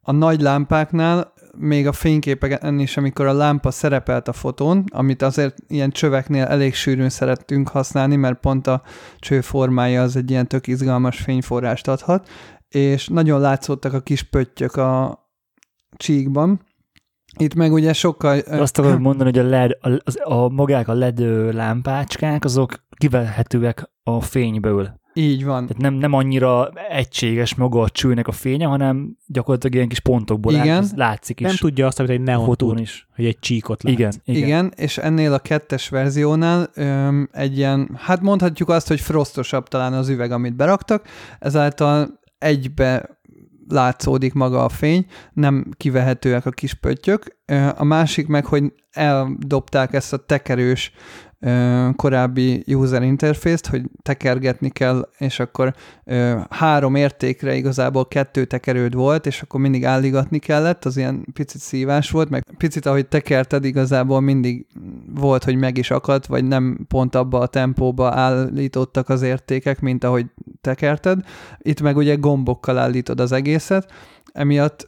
a nagy lámpáknál még a fényképeken is, amikor a lámpa szerepelt a fotón, amit azért ilyen csöveknél elég sűrűn szerettünk használni, mert pont a cső formája az egy ilyen tök izgalmas fényforrást adhat, és nagyon látszottak a kis pöttyök a csíkban. Itt meg ugye sokkal... De azt akarod mondani, hogy a, LED, a, a magák a LED lámpácskák, azok kivehetőek a fényből. Így van. Tehát nem, nem annyira egységes maga a csőnek a fénye, hanem gyakorlatilag ilyen kis pontokból igen. Lát, látszik is. Nem tudja azt, hogy egy neon tud, is. hogy egy csíkot lát. Igen, igen. igen, és ennél a kettes verziónál öm, egy ilyen, hát mondhatjuk azt, hogy frostosabb talán az üveg, amit beraktak, ezáltal egybe látszódik maga a fény, nem kivehetőek a kis pöttyök. A másik meg, hogy eldobták ezt a tekerős korábbi user interface-t, hogy tekergetni kell, és akkor három értékre igazából kettő tekerőd volt, és akkor mindig álligatni kellett, az ilyen picit szívás volt, meg picit ahogy tekerted igazából mindig volt, hogy meg is akadt, vagy nem pont abba a tempóba állítottak az értékek, mint ahogy tekerted. Itt meg ugye gombokkal állítod az egészet, emiatt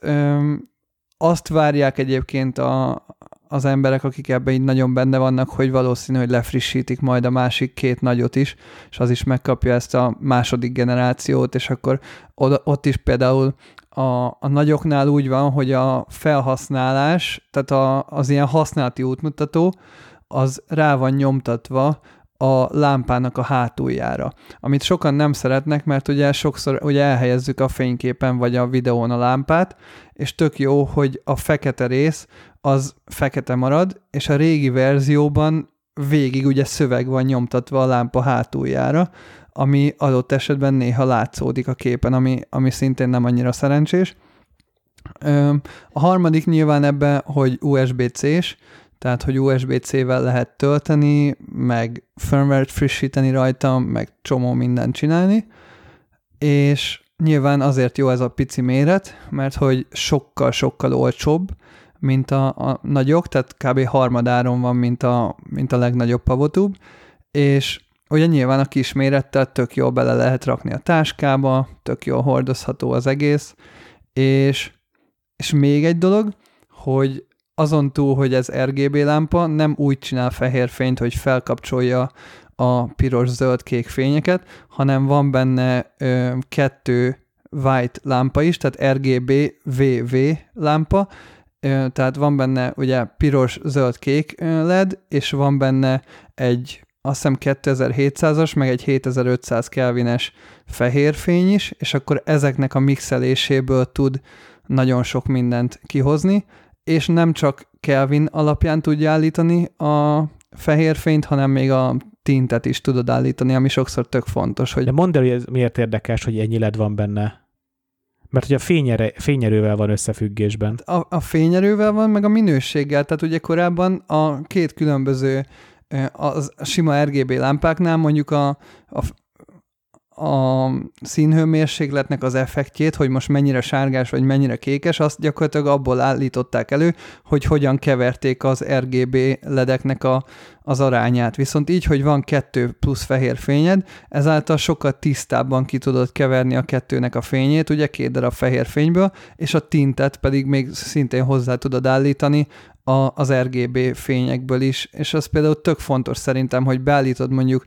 azt várják egyébként a, az emberek, akik ebben így nagyon benne vannak, hogy valószínű, hogy lefrissítik majd a másik két nagyot is, és az is megkapja ezt a második generációt, és akkor oda, ott is például a, a nagyoknál úgy van, hogy a felhasználás, tehát a, az ilyen használati útmutató, az rá van nyomtatva a lámpának a hátuljára, amit sokan nem szeretnek, mert ugye sokszor ugye elhelyezzük a fényképen vagy a videón a lámpát, és tök jó, hogy a fekete rész az fekete marad, és a régi verzióban végig ugye szöveg van nyomtatva a lámpa hátuljára, ami adott esetben néha látszódik a képen, ami, ami szintén nem annyira szerencsés. A harmadik nyilván ebbe, hogy USB-C-s, tehát hogy USB-C-vel lehet tölteni, meg firmware-t frissíteni rajta, meg csomó mindent csinálni, és nyilván azért jó ez a pici méret, mert hogy sokkal-sokkal olcsóbb, mint a, a nagyok, tehát kb. harmadáron van, mint a, mint a legnagyobb pavotúb, és ugye nyilván a kis mérettel tök jól bele lehet rakni a táskába, tök jól hordozható az egész, és, és még egy dolog, hogy azon túl, hogy ez RGB lámpa, nem úgy csinál fehér fényt, hogy felkapcsolja a piros-zöld-kék fényeket, hanem van benne ö, kettő white lámpa is, tehát RGB VV lámpa, ö, tehát van benne ugye piros-zöld-kék LED, és van benne egy azt hiszem 2700-as, meg egy 7500 kelvines fehér fény is, és akkor ezeknek a mixeléséből tud nagyon sok mindent kihozni, és nem csak Kelvin alapján tudja állítani a fehér fényt, hanem még a tintet is tudod állítani, ami sokszor tök fontos. Hogy... De mondd el, hogy ez miért érdekes, hogy ennyi led van benne. Mert hogy a fényere, fényerővel van összefüggésben. A, a fényerővel van, meg a minőséggel. Tehát ugye korábban a két különböző a sima RGB lámpáknál mondjuk a, a, a színhőmérsékletnek az effektjét, hogy most mennyire sárgás vagy mennyire kékes, azt gyakorlatilag abból állították elő, hogy hogyan keverték az RGB ledeknek a, az arányát. Viszont így, hogy van kettő plusz fehér fényed, ezáltal sokkal tisztábban ki tudod keverni a kettőnek a fényét, ugye két darab fehér fényből, és a tintet pedig még szintén hozzá tudod állítani a, az RGB fényekből is, és az például tök fontos szerintem, hogy beállítod mondjuk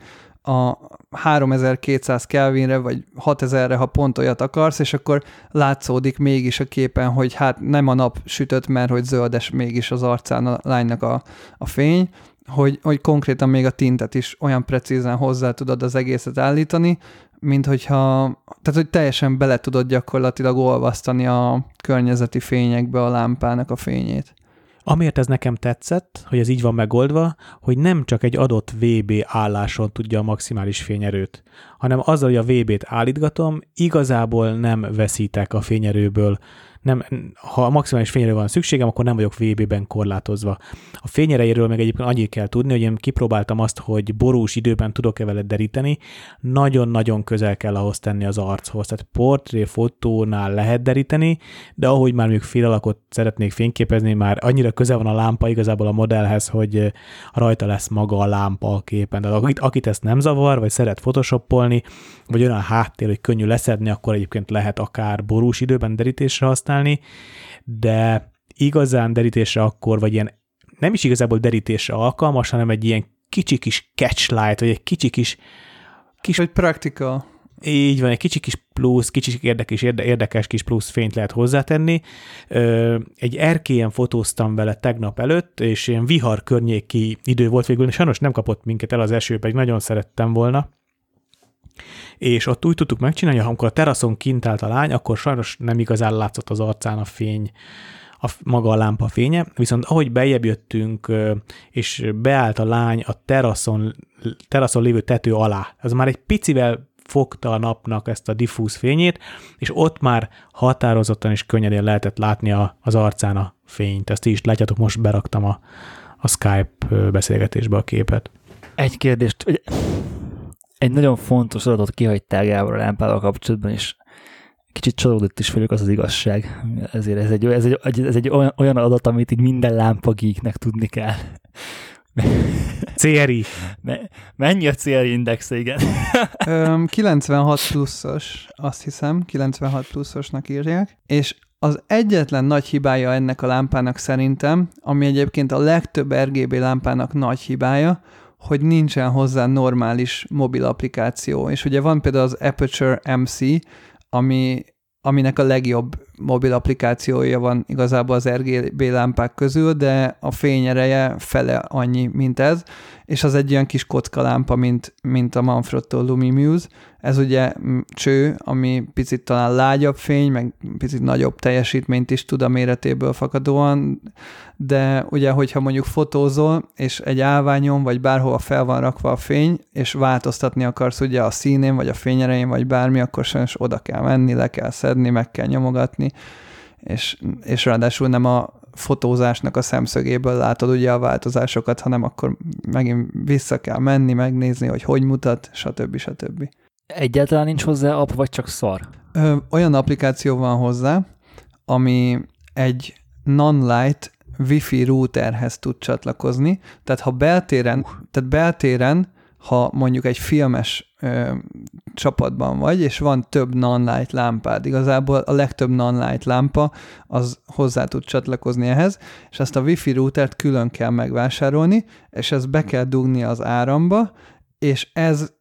a 3200 Kelvinre, vagy 6000-re, ha pont olyat akarsz, és akkor látszódik mégis a képen, hogy hát nem a nap sütött, mert hogy zöldes mégis az arcán a lánynak a, a fény, hogy, hogy konkrétan még a tintet is olyan precízen hozzá tudod az egészet állítani, mint hogyha, tehát hogy teljesen bele tudod gyakorlatilag olvasztani a környezeti fényekbe a lámpának a fényét. Amiért ez nekem tetszett, hogy ez így van megoldva, hogy nem csak egy adott VB álláson tudja a maximális fényerőt, hanem azzal, hogy a VB-t állítgatom, igazából nem veszítek a fényerőből nem, ha a maximális fényre van szükségem, akkor nem vagyok VB-ben korlátozva. A fényerejéről meg egyébként annyit kell tudni, hogy én kipróbáltam azt, hogy borús időben tudok-e vele deríteni, nagyon-nagyon közel kell ahhoz tenni az archoz. Tehát portré fotónál lehet deríteni, de ahogy már mondjuk fél alakot szeretnék fényképezni, már annyira közel van a lámpa igazából a modellhez, hogy rajta lesz maga a lámpa a képen. De akit, akit ezt nem zavar, vagy szeret photoshopolni, vagy olyan háttér, hogy könnyű leszedni, akkor egyébként lehet akár borús időben derítésre használni, használni, de igazán derítésre akkor, vagy ilyen nem is igazából derítésre alkalmas, hanem egy ilyen kicsi kis catchlight, vagy egy kicsi kis... kis vagy practical. Így van, egy kicsi kis plusz, kicsi érdekes, érdekes kis plusz fényt lehet hozzátenni. Egy erkélyen fotóztam vele tegnap előtt, és ilyen vihar környéki idő volt végül, sajnos nem kapott minket el az eső, pedig nagyon szerettem volna és ott úgy tudtuk megcsinálni, hogy amikor a teraszon kint állt a lány, akkor sajnos nem igazán látszott az arcán a fény, a, maga a lámpa fénye, viszont ahogy bejebb jöttünk, és beállt a lány a teraszon, teraszon lévő tető alá, az már egy picivel fogta a napnak ezt a diffúz fényét, és ott már határozottan és könnyedén lehetett látni a, az arcán a fényt. Ezt is látjátok, most beraktam a, a Skype beszélgetésbe a képet. Egy kérdést, egy nagyon fontos adatot kihagytál Gábor a lámpával kapcsolatban, és kicsit csalódott is vagyok, az az igazság. Ezért ez egy, ez egy, ez egy olyan, olyan adat, amit így minden lámpagíknek tudni kell. CRI. Mennyi a CRI indexe, igen? 96 pluszos, azt hiszem, 96 pluszosnak írják, és az egyetlen nagy hibája ennek a lámpának szerintem, ami egyébként a legtöbb RGB lámpának nagy hibája, hogy nincsen hozzá normális mobil applikáció. És ugye van például az Aperture MC, ami, aminek a legjobb mobil applikációja van igazából az RGB lámpák közül, de a fényereje fele annyi, mint ez, és az egy olyan kis kocka lámpa, mint, mint a Manfrotto Lumimuse. Ez ugye cső, ami picit talán lágyabb fény, meg picit nagyobb teljesítményt is tud a méretéből fakadóan, de ugye, hogyha mondjuk fotózol, és egy állványon, vagy bárhova fel van rakva a fény, és változtatni akarsz ugye a színén, vagy a fényerején, vagy bármi, akkor sajnos oda kell menni, le kell szedni, meg kell nyomogatni, és, és ráadásul nem a fotózásnak a szemszögéből látod ugye a változásokat, hanem akkor megint vissza kell menni, megnézni, hogy hogy mutat, stb. stb. Egyáltalán nincs hozzá app, vagy csak szar? Ö, olyan applikáció van hozzá, ami egy non-light wifi routerhez tud csatlakozni, tehát ha beltéren, uh. tehát beltéren ha mondjuk egy filmes ö, csapatban vagy, és van több non-light lámpád, igazából a legtöbb non-light lámpa az hozzá tud csatlakozni ehhez, és ezt a wifi routert külön kell megvásárolni, és ezt be kell dugni az áramba, és ez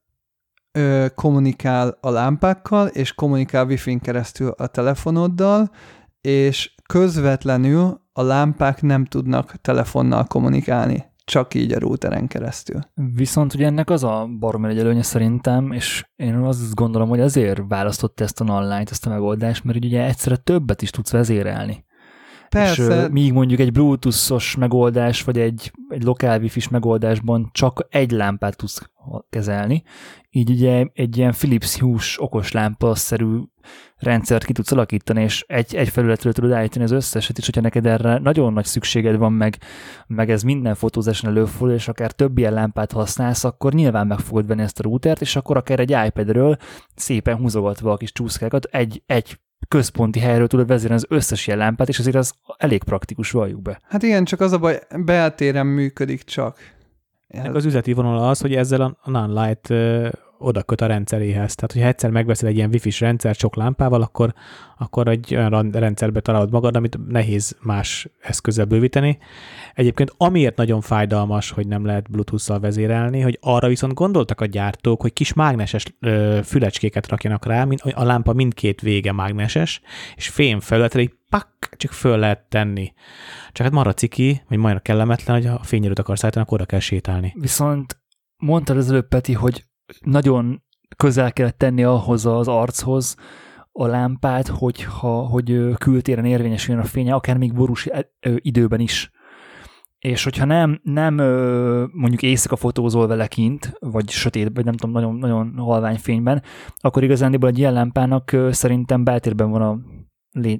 ö, kommunikál a lámpákkal, és kommunikál wifi-n keresztül a telefonoddal, és közvetlenül a lámpák nem tudnak telefonnal kommunikálni csak így a routeren keresztül. Viszont ugye ennek az a baromi egy előnye szerintem, és én azt gondolom, hogy azért választott ezt a online ezt a megoldást, mert ugye egyszerre többet is tudsz vezérelni. Persze. És míg mondjuk egy Bluetooth-os megoldás, vagy egy, egy lokál wifi megoldásban csak egy lámpát tudsz kezelni, így ugye egy ilyen Philips Hue okos lámpa-szerű rendszert ki tudsz alakítani, és egy, egy felületről tudod állítani az összeset, és hogyha neked erre nagyon nagy szükséged van, meg, meg ez minden fotózáson előfordul, és akár több ilyen lámpát használsz, akkor nyilván meg fogod venni ezt a routert, és akkor akár egy iPadről szépen húzogatva a kis csúszkákat egy, egy központi helyről tudod vezérni az összes ilyen lámpát, és azért az elég praktikus, valljuk be. Hát igen, csak az a baj, beltéren működik csak. Ez... Az üzleti vonal az, hogy ezzel a non-light oda köt a rendszeréhez. Tehát, hogyha egyszer megveszel egy ilyen wifi-s rendszer sok lámpával, akkor, akkor egy olyan rendszerbe találod magad, amit nehéz más eszközzel bővíteni. Egyébként amiért nagyon fájdalmas, hogy nem lehet Bluetooth-szal vezérelni, hogy arra viszont gondoltak a gyártók, hogy kis mágneses ö, fülecskéket rakjanak rá, mint a lámpa mindkét vége mágneses, és fém felületre így pak, csak föl lehet tenni. Csak hát marra ciki, vagy majd kellemetlen, hogy ha fényerőt akarsz állítani, akkor oda kell sétálni. Viszont mondtad előbb, Peti, hogy nagyon közel kellett tenni ahhoz az archoz a lámpát, hogyha, hogy kültéren érvényesüljön a fénye, akár még borús időben is. És hogyha nem, nem mondjuk éjszaka fotózol vele kint, vagy sötét, vagy nem tudom, nagyon, nagyon halvány fényben, akkor igazándiból egy ilyen lámpának szerintem beltérben van a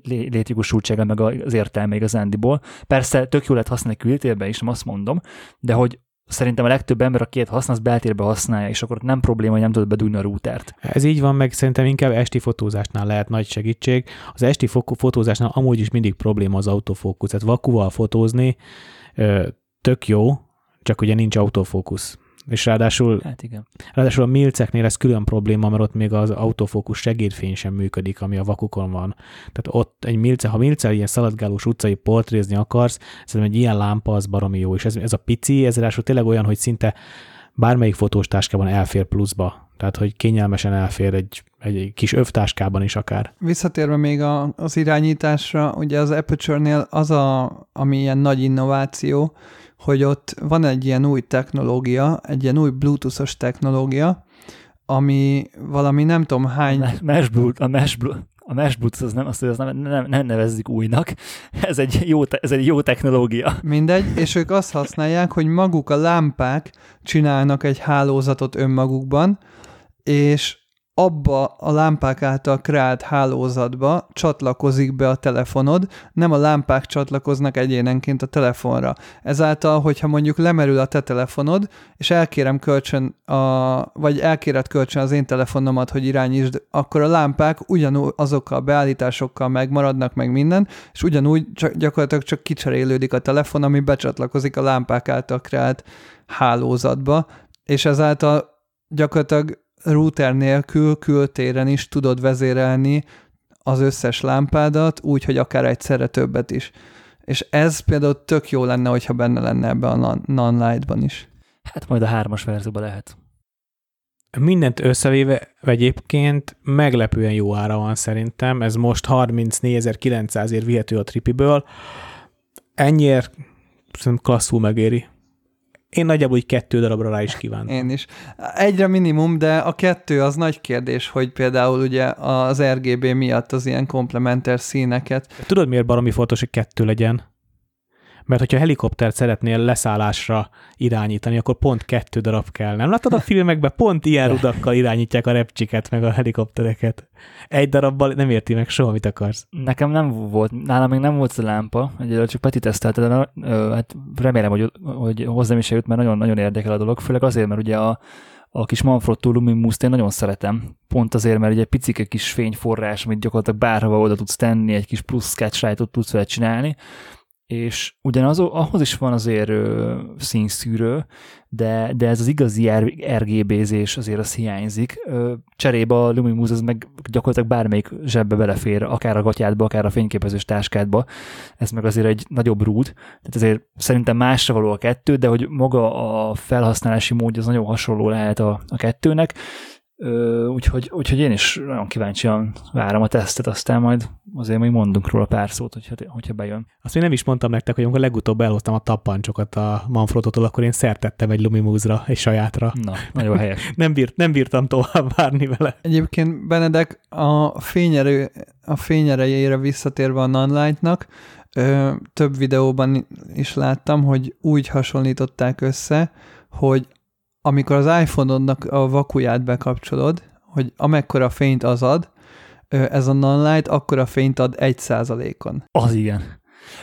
létjogosultsága, meg az értelme igazándiból. Persze tök jó lehet használni kültérben is, nem azt mondom, de hogy szerintem a legtöbb ember, aki ilyet használ, az beltérbe használja, és akkor nem probléma, hogy nem tudod bedugni a routert. Ez így van, meg szerintem inkább esti fotózásnál lehet nagy segítség. Az esti fotózásnál amúgy is mindig probléma az autofókusz. Tehát vakuval fotózni tök jó, csak ugye nincs autofókusz. És ráadásul, hát igen. ráadásul a milceknél ez külön probléma, mert ott még az autofókusz segédfény sem működik, ami a vakukon van. Tehát ott egy milce, ha milce ilyen szaladgálós utcai portrézni akarsz, szerintem egy ilyen lámpa az baromi jó, és ez, ez a pici, ez ráadásul tényleg olyan, hogy szinte bármelyik fotós táskában elfér pluszba. Tehát, hogy kényelmesen elfér egy, egy kis övtáskában is akár. Visszatérve még a, az irányításra, ugye az Aperture-nél az, a, ami ilyen nagy innováció, hogy ott van egy ilyen új technológia, egy ilyen új bluetoothos technológia, ami valami nem tudom hány... A mesh, bluetooth, a mesh, a mesh bluetooth az nem, azt, az nem, nem, nem nevezzük újnak, ez egy, jó, ez egy jó technológia. Mindegy, és ők azt használják, hogy maguk a lámpák csinálnak egy hálózatot önmagukban, és abba a lámpák által kreált hálózatba csatlakozik be a telefonod, nem a lámpák csatlakoznak egyénenként a telefonra. Ezáltal, hogyha mondjuk lemerül a te telefonod, és elkérem kölcsön, a, vagy elkéred kölcsön az én telefonomat, hogy irányítsd, akkor a lámpák ugyanúgy azokkal a beállításokkal megmaradnak meg minden, és ugyanúgy csak, gyakorlatilag csak kicserélődik a telefon, ami becsatlakozik a lámpák által kreált hálózatba, és ezáltal gyakorlatilag router nélkül kültéren is tudod vezérelni az összes lámpádat, úgy, hogy akár egyszerre többet is. És ez például tök jó lenne, hogyha benne lenne ebbe a non-light-ban is. Hát majd a hármas verzióban lehet. mindent összevéve egyébként meglepően jó ára van szerintem. Ez most 34.900 ér vihető a tripiből. Ennyiért szerintem klasszul megéri. Én nagyjából úgy kettő darabra rá is kívántam. Én is. Egyre minimum, de a kettő az nagy kérdés, hogy például ugye az RGB miatt az ilyen komplementer színeket. Tudod, miért baromi fontos, hogy kettő legyen? Mert hogyha helikoptert szeretnél leszállásra irányítani, akkor pont kettő darab kell. Nem láttad a filmekben? Pont ilyen rudakkal irányítják a repcsiket, meg a helikoptereket. Egy darabbal nem érti meg soha, mit akarsz. Nekem nem volt, nálam még nem volt a lámpa, egyelőre csak Peti tesztelte, de hát remélem, hogy, hogy hozzám is eljut, mert nagyon-nagyon érdekel a dolog, főleg azért, mert ugye a, a kis Manfrotto Lumimus-t én nagyon szeretem, pont azért, mert egy picike kis fényforrás, amit gyakorlatilag bárhova oda tudsz tenni, egy kis plusz sketch tudsz vele csinálni, és ugyanaz, ahhoz is van azért ö, színszűrő, de, de ez az igazi RGB-zés azért az hiányzik. Ö, cserébe a Lumimuz az meg gyakorlatilag bármelyik zsebbe belefér, akár a gatyádba, akár a fényképezős táskádba. Ez meg azért egy nagyobb rúd, tehát azért szerintem másra való a kettő, de hogy maga a felhasználási módja az nagyon hasonló lehet a, a kettőnek, úgyhogy, úgyhogy én is nagyon kíváncsian várom a tesztet, aztán majd azért még mondunk róla pár szót, hogyha, hogyha bejön. Azt még nem is mondtam nektek, hogy amikor legutóbb elhoztam a tappancsokat a Manfrototól, akkor én szertettem egy Lumimúzra, egy sajátra. Na, nagyon helyes. nem, bírt, nem bírtam tovább várni vele. Egyébként Benedek a fényerő, a fényerejére visszatérve a Nunlight-nak, ö, több videóban is láttam, hogy úgy hasonlították össze, hogy amikor az iPhone-odnak a vakuját bekapcsolod, hogy amekkora fényt az ad, ez a non-light, akkor a fényt ad egy százalékon. Az igen.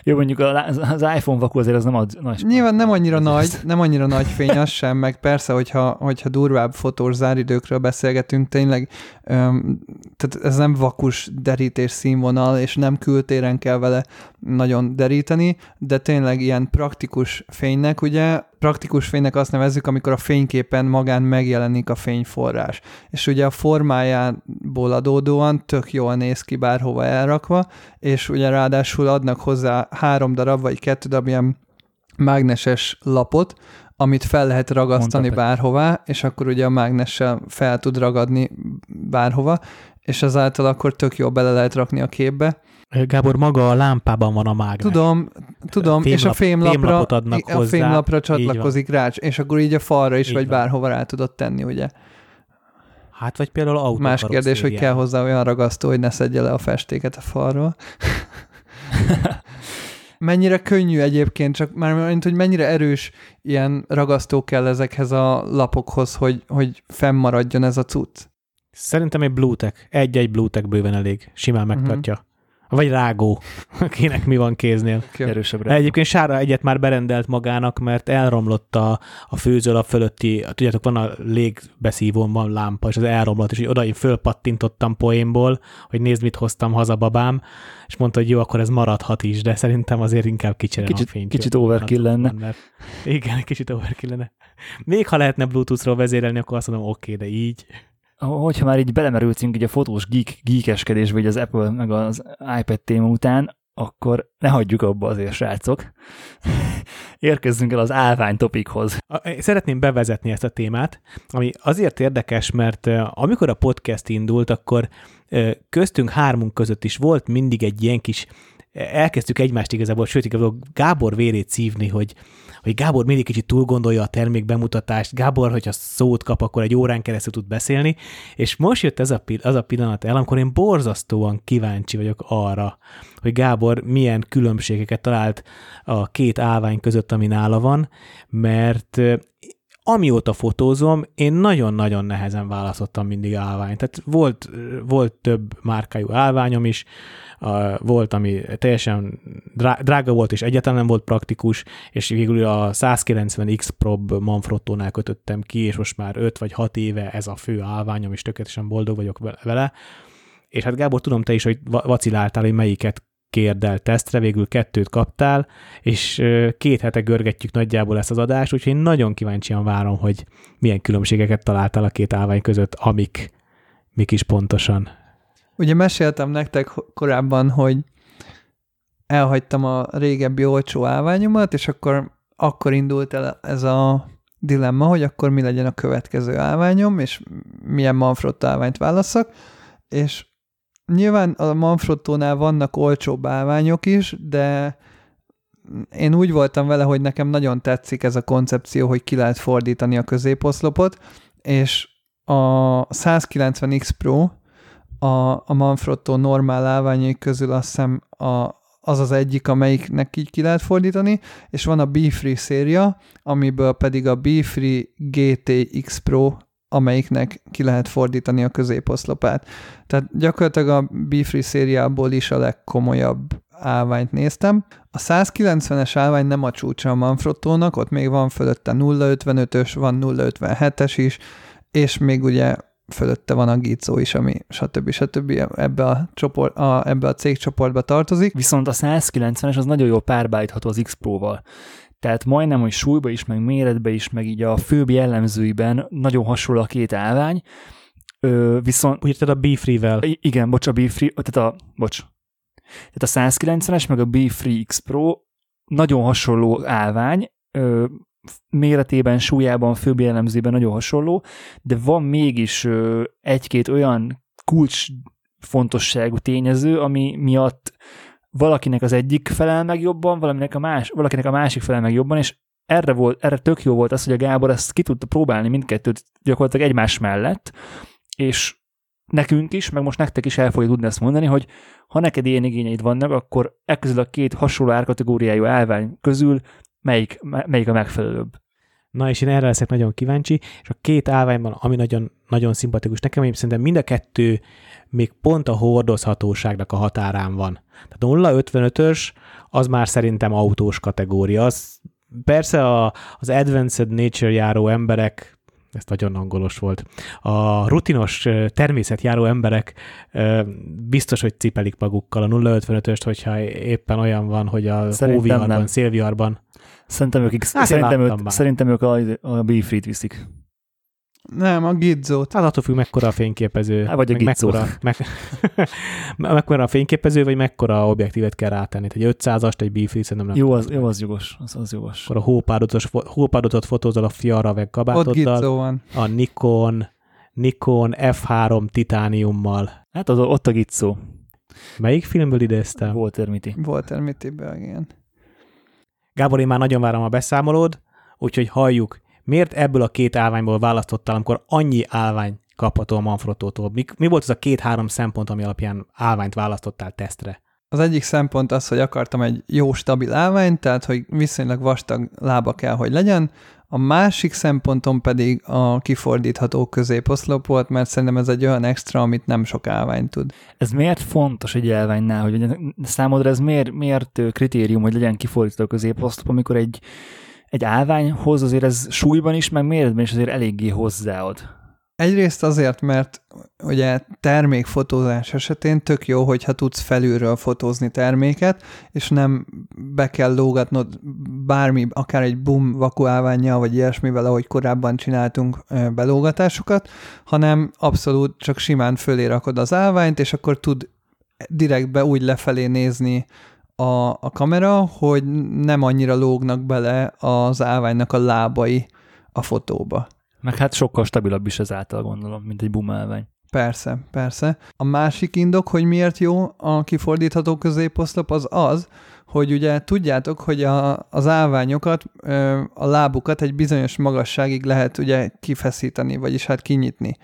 Jó, mondjuk az iPhone vakú azért az nem ad nagy. Nyilván nem annyira nagy, nem annyira nagy fény az sem, meg persze, hogyha, hogyha durvább fotós záridőkről beszélgetünk, tényleg öm, tehát ez nem vakus derítés színvonal, és nem kültéren kell vele nagyon deríteni, de tényleg ilyen praktikus fénynek, ugye praktikus fénynek azt nevezzük, amikor a fényképen magán megjelenik a fényforrás. És ugye a formájából adódóan tök jól néz ki bárhova elrakva, és ugye ráadásul adnak hozzá három darab vagy kettő darab ilyen mágneses lapot, amit fel lehet ragasztani Mondta bárhová, és akkor ugye a mágnessel fel tud ragadni bárhova, és ezáltal akkor tök jól bele lehet rakni a képbe. Gábor, maga a lámpában van a mágnes. Tudom, tudom, fémlap, és a fémlapra, adnak a hozzá, fémlapra csatlakozik rá, és akkor így a falra is, így vagy van. bárhova rá tudod tenni, ugye? Hát, vagy például autó Más kérdés, hogy kell hozzá olyan ragasztó, hogy ne szedje le a festéket a falról. mennyire könnyű egyébként, csak már mint, hogy mennyire erős ilyen ragasztó kell ezekhez a lapokhoz, hogy, hogy fennmaradjon ez a cucc. Szerintem egy Bluetech, egy-egy Bluetech bőven elég, simán megtartja. Uh-huh. Vagy rágó, akinek mi van kéznél. Erősebb Egyébként Sára egyet már berendelt magának, mert elromlott a, a főzőlap fölötti, tudjátok, van a légbeszívón, van lámpa, és az elromlott, és így oda én fölpattintottam poénból, hogy nézd, mit hoztam haza babám, és mondta, hogy jó, akkor ez maradhat is, de szerintem azért inkább kicserem kicsit, a fényt. Kicsit overkill lenne. Mert, igen, kicsit overkill lenne. Még ha lehetne Bluetooth-ról vezérelni, akkor azt mondom, oké, okay, de így hogyha már így belemerültünk így a fotós geek, geekeskedésbe, így az Apple meg az iPad téma után, akkor ne hagyjuk abba azért, srácok. Érkezzünk el az állvány topikhoz. Szeretném bevezetni ezt a témát, ami azért érdekes, mert amikor a podcast indult, akkor köztünk hármunk között is volt mindig egy ilyen kis elkezdtük egymást igazából, sőt, igazából Gábor vérét szívni, hogy, hogy Gábor mindig kicsit túl gondolja a termék bemutatást, Gábor, hogyha szót kap, akkor egy órán keresztül tud beszélni, és most jött ez a, az a pillanat el, amikor én borzasztóan kíváncsi vagyok arra, hogy Gábor milyen különbségeket talált a két állvány között, ami nála van, mert amióta fotózom, én nagyon-nagyon nehezen választottam mindig állványt. Tehát volt, volt több márkájú állványom is, volt, ami teljesen drága volt, és egyáltalán nem volt praktikus, és végül a 190 X Prob Manfrottónál kötöttem ki, és most már 5 vagy 6 éve ez a fő állványom, és tökéletesen boldog vagyok vele. És hát Gábor, tudom te is, hogy vaciláltál, hogy melyiket kérd el tesztre, végül kettőt kaptál, és két hete görgetjük nagyjából ezt az adást, úgyhogy én nagyon kíváncsian várom, hogy milyen különbségeket találtál a két állvány között, amik, mik is pontosan. Ugye meséltem nektek korábban, hogy elhagytam a régebbi olcsó állványomat, és akkor akkor indult el ez a dilemma, hogy akkor mi legyen a következő állványom, és milyen Manfrotto állványt válasszak, és nyilván a Manfrottónál vannak olcsóbb állványok is, de én úgy voltam vele, hogy nekem nagyon tetszik ez a koncepció, hogy ki lehet fordítani a középoszlopot, és a 190X Pro a, a Manfrotto normál állványai közül azt hiszem a, az az egyik, amelyiknek így ki lehet fordítani, és van a B-Free széria, amiből pedig a B-Free GTX Pro, amelyiknek ki lehet fordítani a középoszlopát. Tehát gyakorlatilag a B-Free szériából is a legkomolyabb állványt néztem. A 190-es állvány nem a csúcsa a Manfrottónak, ott még van fölötte 0.55-ös, van 0.57-es is, és még ugye fölötte van a Gizzo is, ami stb. stb. ebbe a, csoport, a, ebbe a cégcsoportba tartozik. Viszont a 190-es az nagyon jól párbájtható az X Pro-val. Tehát majdnem, hogy súlyba is, meg méretbe is, meg így a főbb jellemzőiben nagyon hasonló a két állvány, Ö, viszont... Úgy a B-Free-vel? Igen, bocs, a B-Free, tehát a, bocs. Tehát a 190-es, meg a B-Free X Pro nagyon hasonló állvány, ö, méretében, súlyában, főbb jellemzőben nagyon hasonló, de van mégis egy-két olyan kulcs fontosságú tényező, ami miatt valakinek az egyik felel meg jobban, valaminek a más, valakinek a másik felel meg jobban, és erre, volt, erre tök jó volt az, hogy a Gábor ezt ki tudta próbálni mindkettőt gyakorlatilag egymás mellett, és nekünk is, meg most nektek is el fogja tudni ezt mondani, hogy ha neked ilyen igényeid vannak, akkor e közül a két hasonló árkategóriájú állvány közül melyik, melyik a megfelelőbb. Na és én erre leszek nagyon kíváncsi, és a két állványban, ami nagyon, nagyon szimpatikus nekem, én szerintem mind a kettő még pont a hordozhatóságnak a határán van. Tehát 0,55-ös az már szerintem autós kategória. Az, persze a, az Advanced Nature járó emberek ez nagyon angolos volt. A rutinos természetjáró emberek biztos, hogy cipelik magukkal a 0,55-öst, hogyha éppen olyan van, hogy a hóviharban, szélviharban Szerintem ők, hát szerintem, ők, szerintem ők a, a Beefrit viszik. Nem, a Gizzót. Hát attól függ, mekkora a fényképező. Hát vagy a Gizzó. Mekkora, me, mekkora a fényképező, vagy mekkora objektívet kell rátenni. Egy 500-ast, egy Beefrit szerintem nem. Jó, az, jó, az jogos. Az, az jogos. Akkor a hópádotot, hópádotot fotózol a fiara, meg kabátoddal. Van. A Nikon, Nikon F3 titániummal. Hát az, ott a Gizzó. Melyik filmből idéztem? Walter Mitty. Walter Mitty-ből, igen. Gábor, én már nagyon várom a beszámolód, úgyhogy halljuk, miért ebből a két állványból választottál, amikor annyi állvány kapható a Manfrottótól? Mi, mi volt az a két-három szempont, ami alapján állványt választottál tesztre? Az egyik szempont az, hogy akartam egy jó, stabil állványt, tehát hogy viszonylag vastag lába kell, hogy legyen. A másik szempontom pedig a kifordítható középoszlop volt, mert szerintem ez egy olyan extra, amit nem sok állvány tud. Ez miért fontos egy állványnál, hogy számodra ez miért, miért kritérium, hogy legyen kifordítható középoszlop, amikor egy, egy állványhoz azért ez súlyban is, meg méretben is azért eléggé hozzáad? Egyrészt azért, mert ugye termékfotózás esetén tök jó, hogyha tudsz felülről fotózni terméket, és nem be kell lógatnod bármi, akár egy boom vakuálványjal, vagy ilyesmivel, ahogy korábban csináltunk belógatásokat, hanem abszolút csak simán fölé rakod az állványt, és akkor tud direktbe úgy lefelé nézni a, a kamera, hogy nem annyira lógnak bele az állványnak a lábai a fotóba. Meg hát sokkal stabilabb is ezáltal gondolom, mint egy bumelvány. Persze, persze. A másik indok, hogy miért jó a kifordítható középoszlop, az az, hogy ugye tudjátok, hogy a, az állványokat, a lábukat egy bizonyos magasságig lehet ugye kifeszíteni, vagyis hát kinyitni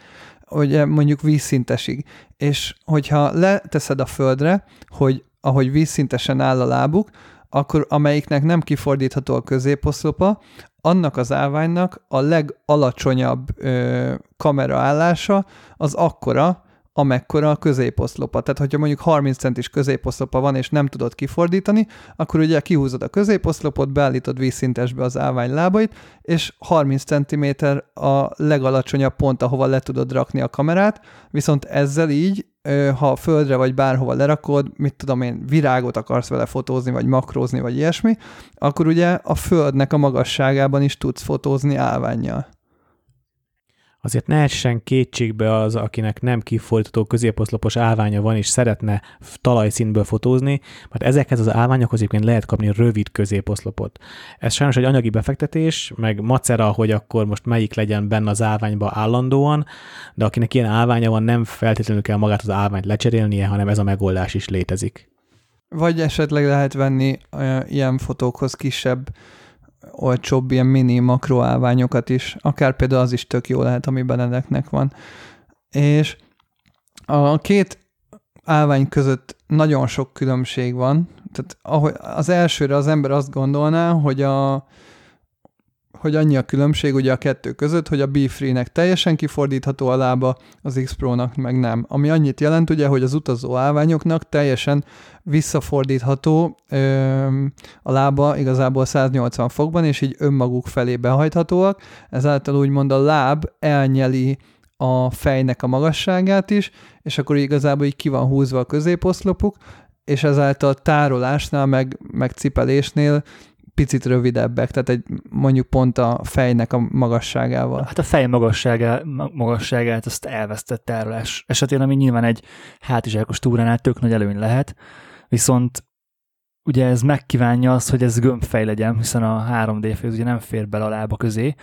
ugye mondjuk vízszintesig. És hogyha leteszed a földre, hogy ahogy vízszintesen áll a lábuk, akkor amelyiknek nem kifordítható a középoszlopa, annak az állványnak a legalacsonyabb ö, kameraállása az akkora, amekkora a középoszlopa. Tehát, hogyha mondjuk 30 centis középoszlopa van, és nem tudod kifordítani, akkor ugye kihúzod a középoszlopot, beállítod vízszintesbe az állvány lábait, és 30 cm a legalacsonyabb pont, ahova le tudod rakni a kamerát, viszont ezzel így ha földre vagy bárhova lerakod, mit tudom én, virágot akarsz vele fotózni, vagy makrózni, vagy ilyesmi, akkor ugye a földnek a magasságában is tudsz fotózni állványjal. Azért ne essen kétségbe az, akinek nem kifordítható középoszlopos állványa van, és szeretne talajszínből fotózni, mert ezekhez az állványokhoz egyébként lehet kapni rövid középoszlopot. Ez sajnos egy anyagi befektetés, meg macera, hogy akkor most melyik legyen benne az állványba állandóan, de akinek ilyen állványa van, nem feltétlenül kell magát az állványt lecserélnie, hanem ez a megoldás is létezik. Vagy esetleg lehet venni ilyen fotókhoz kisebb olcsóbb ilyen mini makroállványokat is, akár például az is tök jó lehet, ami Benedeknek van. És a két állvány között nagyon sok különbség van. Tehát ahogy az elsőre az ember azt gondolná, hogy a, hogy annyi a különbség ugye a kettő között, hogy a B-Free-nek teljesen kifordítható a lába, az X-Pro-nak meg nem. Ami annyit jelent ugye, hogy az utazó állványoknak teljesen visszafordítható ö, a lába igazából 180 fokban, és így önmaguk felé behajthatóak, ezáltal úgymond a láb elnyeli a fejnek a magasságát is, és akkor igazából így ki van húzva a középoszlopuk, és ezáltal tárolásnál, meg, meg cipelésnél picit rövidebbek, tehát egy mondjuk pont a fejnek a magasságával. Hát a fej magasságá, magasságát azt elvesztett tárolás esetén, ami nyilván egy hátizsákos túránál tök nagy előny lehet, viszont ugye ez megkívánja azt, hogy ez gömbfej legyen, hiszen a 3D fej ugye nem fér bele a lába közé,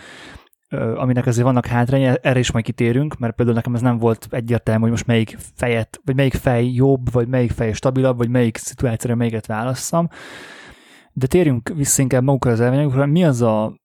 aminek azért vannak hátránya, erre is majd kitérünk, mert például nekem ez nem volt egyértelmű, hogy most melyik fejet, vagy melyik fej jobb, vagy melyik fej stabilabb, vagy melyik szituációra melyiket válasszam. De térjünk vissza inkább magukra az elványokra, mi az a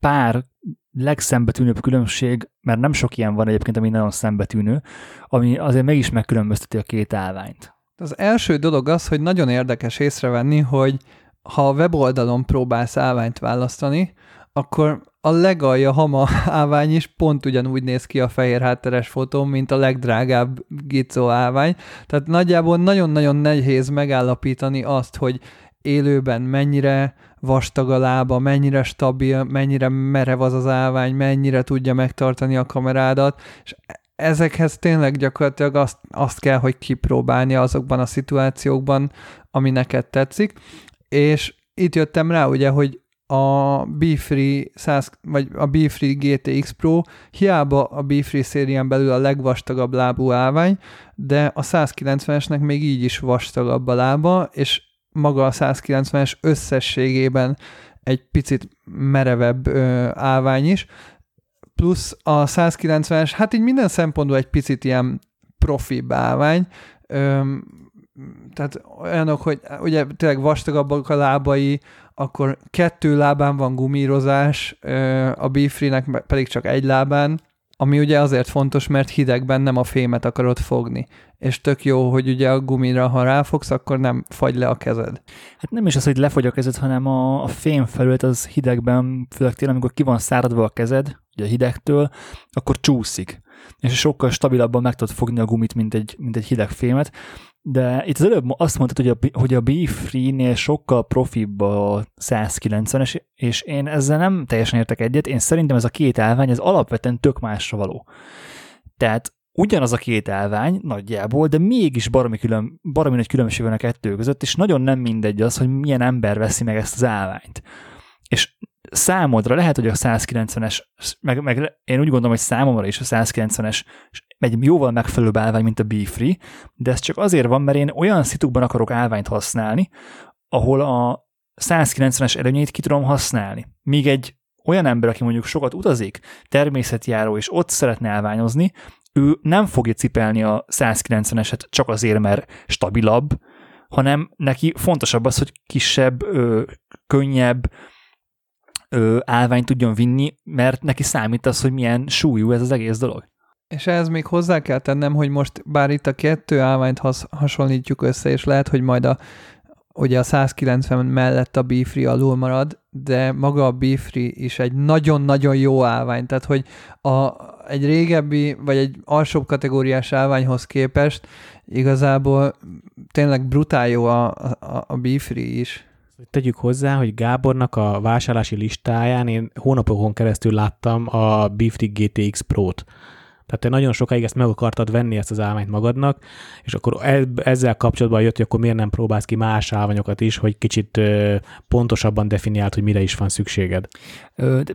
pár legszembetűnőbb különbség, mert nem sok ilyen van egyébként, ami nagyon szembetűnő, ami azért mégis megkülönbözteti a két állványt. Az első dolog az, hogy nagyon érdekes észrevenni, hogy ha a weboldalon próbálsz állványt választani, akkor a legalja hama állvány is pont ugyanúgy néz ki a fehér hátteres fotón, mint a legdrágább gicó állvány. Tehát nagyjából nagyon-nagyon nehéz megállapítani azt, hogy élőben mennyire vastag a lába, mennyire stabil, mennyire merev az az állvány, mennyire tudja megtartani a kamerádat, és ezekhez tényleg gyakorlatilag azt, azt kell, hogy kipróbálni azokban a szituációkban, ami neked tetszik, és itt jöttem rá ugye, hogy a B-Free 100, vagy a B-Free GTX Pro hiába a B-Free szérián belül a legvastagabb lábú állvány, de a 190-esnek még így is vastagabb a lába, és maga a 190-es összességében egy picit merevebb ö, állvány is, plusz a 190-es, hát így minden szempontból egy picit ilyen profi állvány, ö, tehát olyanok, hogy ugye tényleg vastagabbak a lábai, akkor kettő lábán van gumírozás, a Beefree-nek pedig csak egy lábán, ami ugye azért fontos, mert hidegben nem a fémet akarod fogni. És tök jó, hogy ugye a gumira, ha ráfogsz, akkor nem fagy le a kezed. Hát nem is az, hogy lefogy a kezed, hanem a, a fém felület az hidegben, főleg télen, amikor ki van száradva a kezed, ugye a hidegtől, akkor csúszik. És sokkal stabilabban meg tudod fogni a gumit, mint egy, mint egy hideg fémet. De itt az előbb azt mondtad, hogy a, hogy a B-Free-nél sokkal profibb a 190-es, és én ezzel nem teljesen értek egyet. Én szerintem ez a két állvány, ez alapvetően tök másra való. Tehát ugyanaz a két állvány nagyjából, de mégis baromi, külön, baromi nagy különbség van a kettő között, és nagyon nem mindegy az, hogy milyen ember veszi meg ezt az állványt. Számodra lehet, hogy a 190-es, meg, meg én úgy gondolom, hogy számomra is a 190-es egy jóval megfelelőbb állvány, mint a B-Free, de ez csak azért van, mert én olyan szitukban akarok állványt használni, ahol a 190-es előnyét ki tudom használni. Míg egy olyan ember, aki mondjuk sokat utazik, természetjáró, és ott szeretne állványozni, ő nem fogja cipelni a 190-eset csak azért, mert stabilabb, hanem neki fontosabb az, hogy kisebb, ö, könnyebb ö, állványt tudjon vinni, mert neki számít az, hogy milyen súlyú ez az egész dolog. És ehhez még hozzá kell tennem, hogy most bár itt a kettő állványt has, hasonlítjuk össze, és lehet, hogy majd a, ugye a 190 mellett a Beefree alul marad, de maga a Beefree is egy nagyon-nagyon jó állvány, tehát hogy a, egy régebbi, vagy egy alsóbb kategóriás állványhoz képest igazából tényleg brutál jó a, a, a Beefree is. Tegyük hozzá, hogy Gábornak a vásárlási listáján én hónapokon keresztül láttam a Beefree GTX Pro-t tehát te nagyon sokáig ezt meg akartad venni, ezt az állványt magadnak, és akkor ezzel kapcsolatban jött, hogy akkor miért nem próbálsz ki más állványokat is, hogy kicsit pontosabban definiált, hogy mire is van szükséged.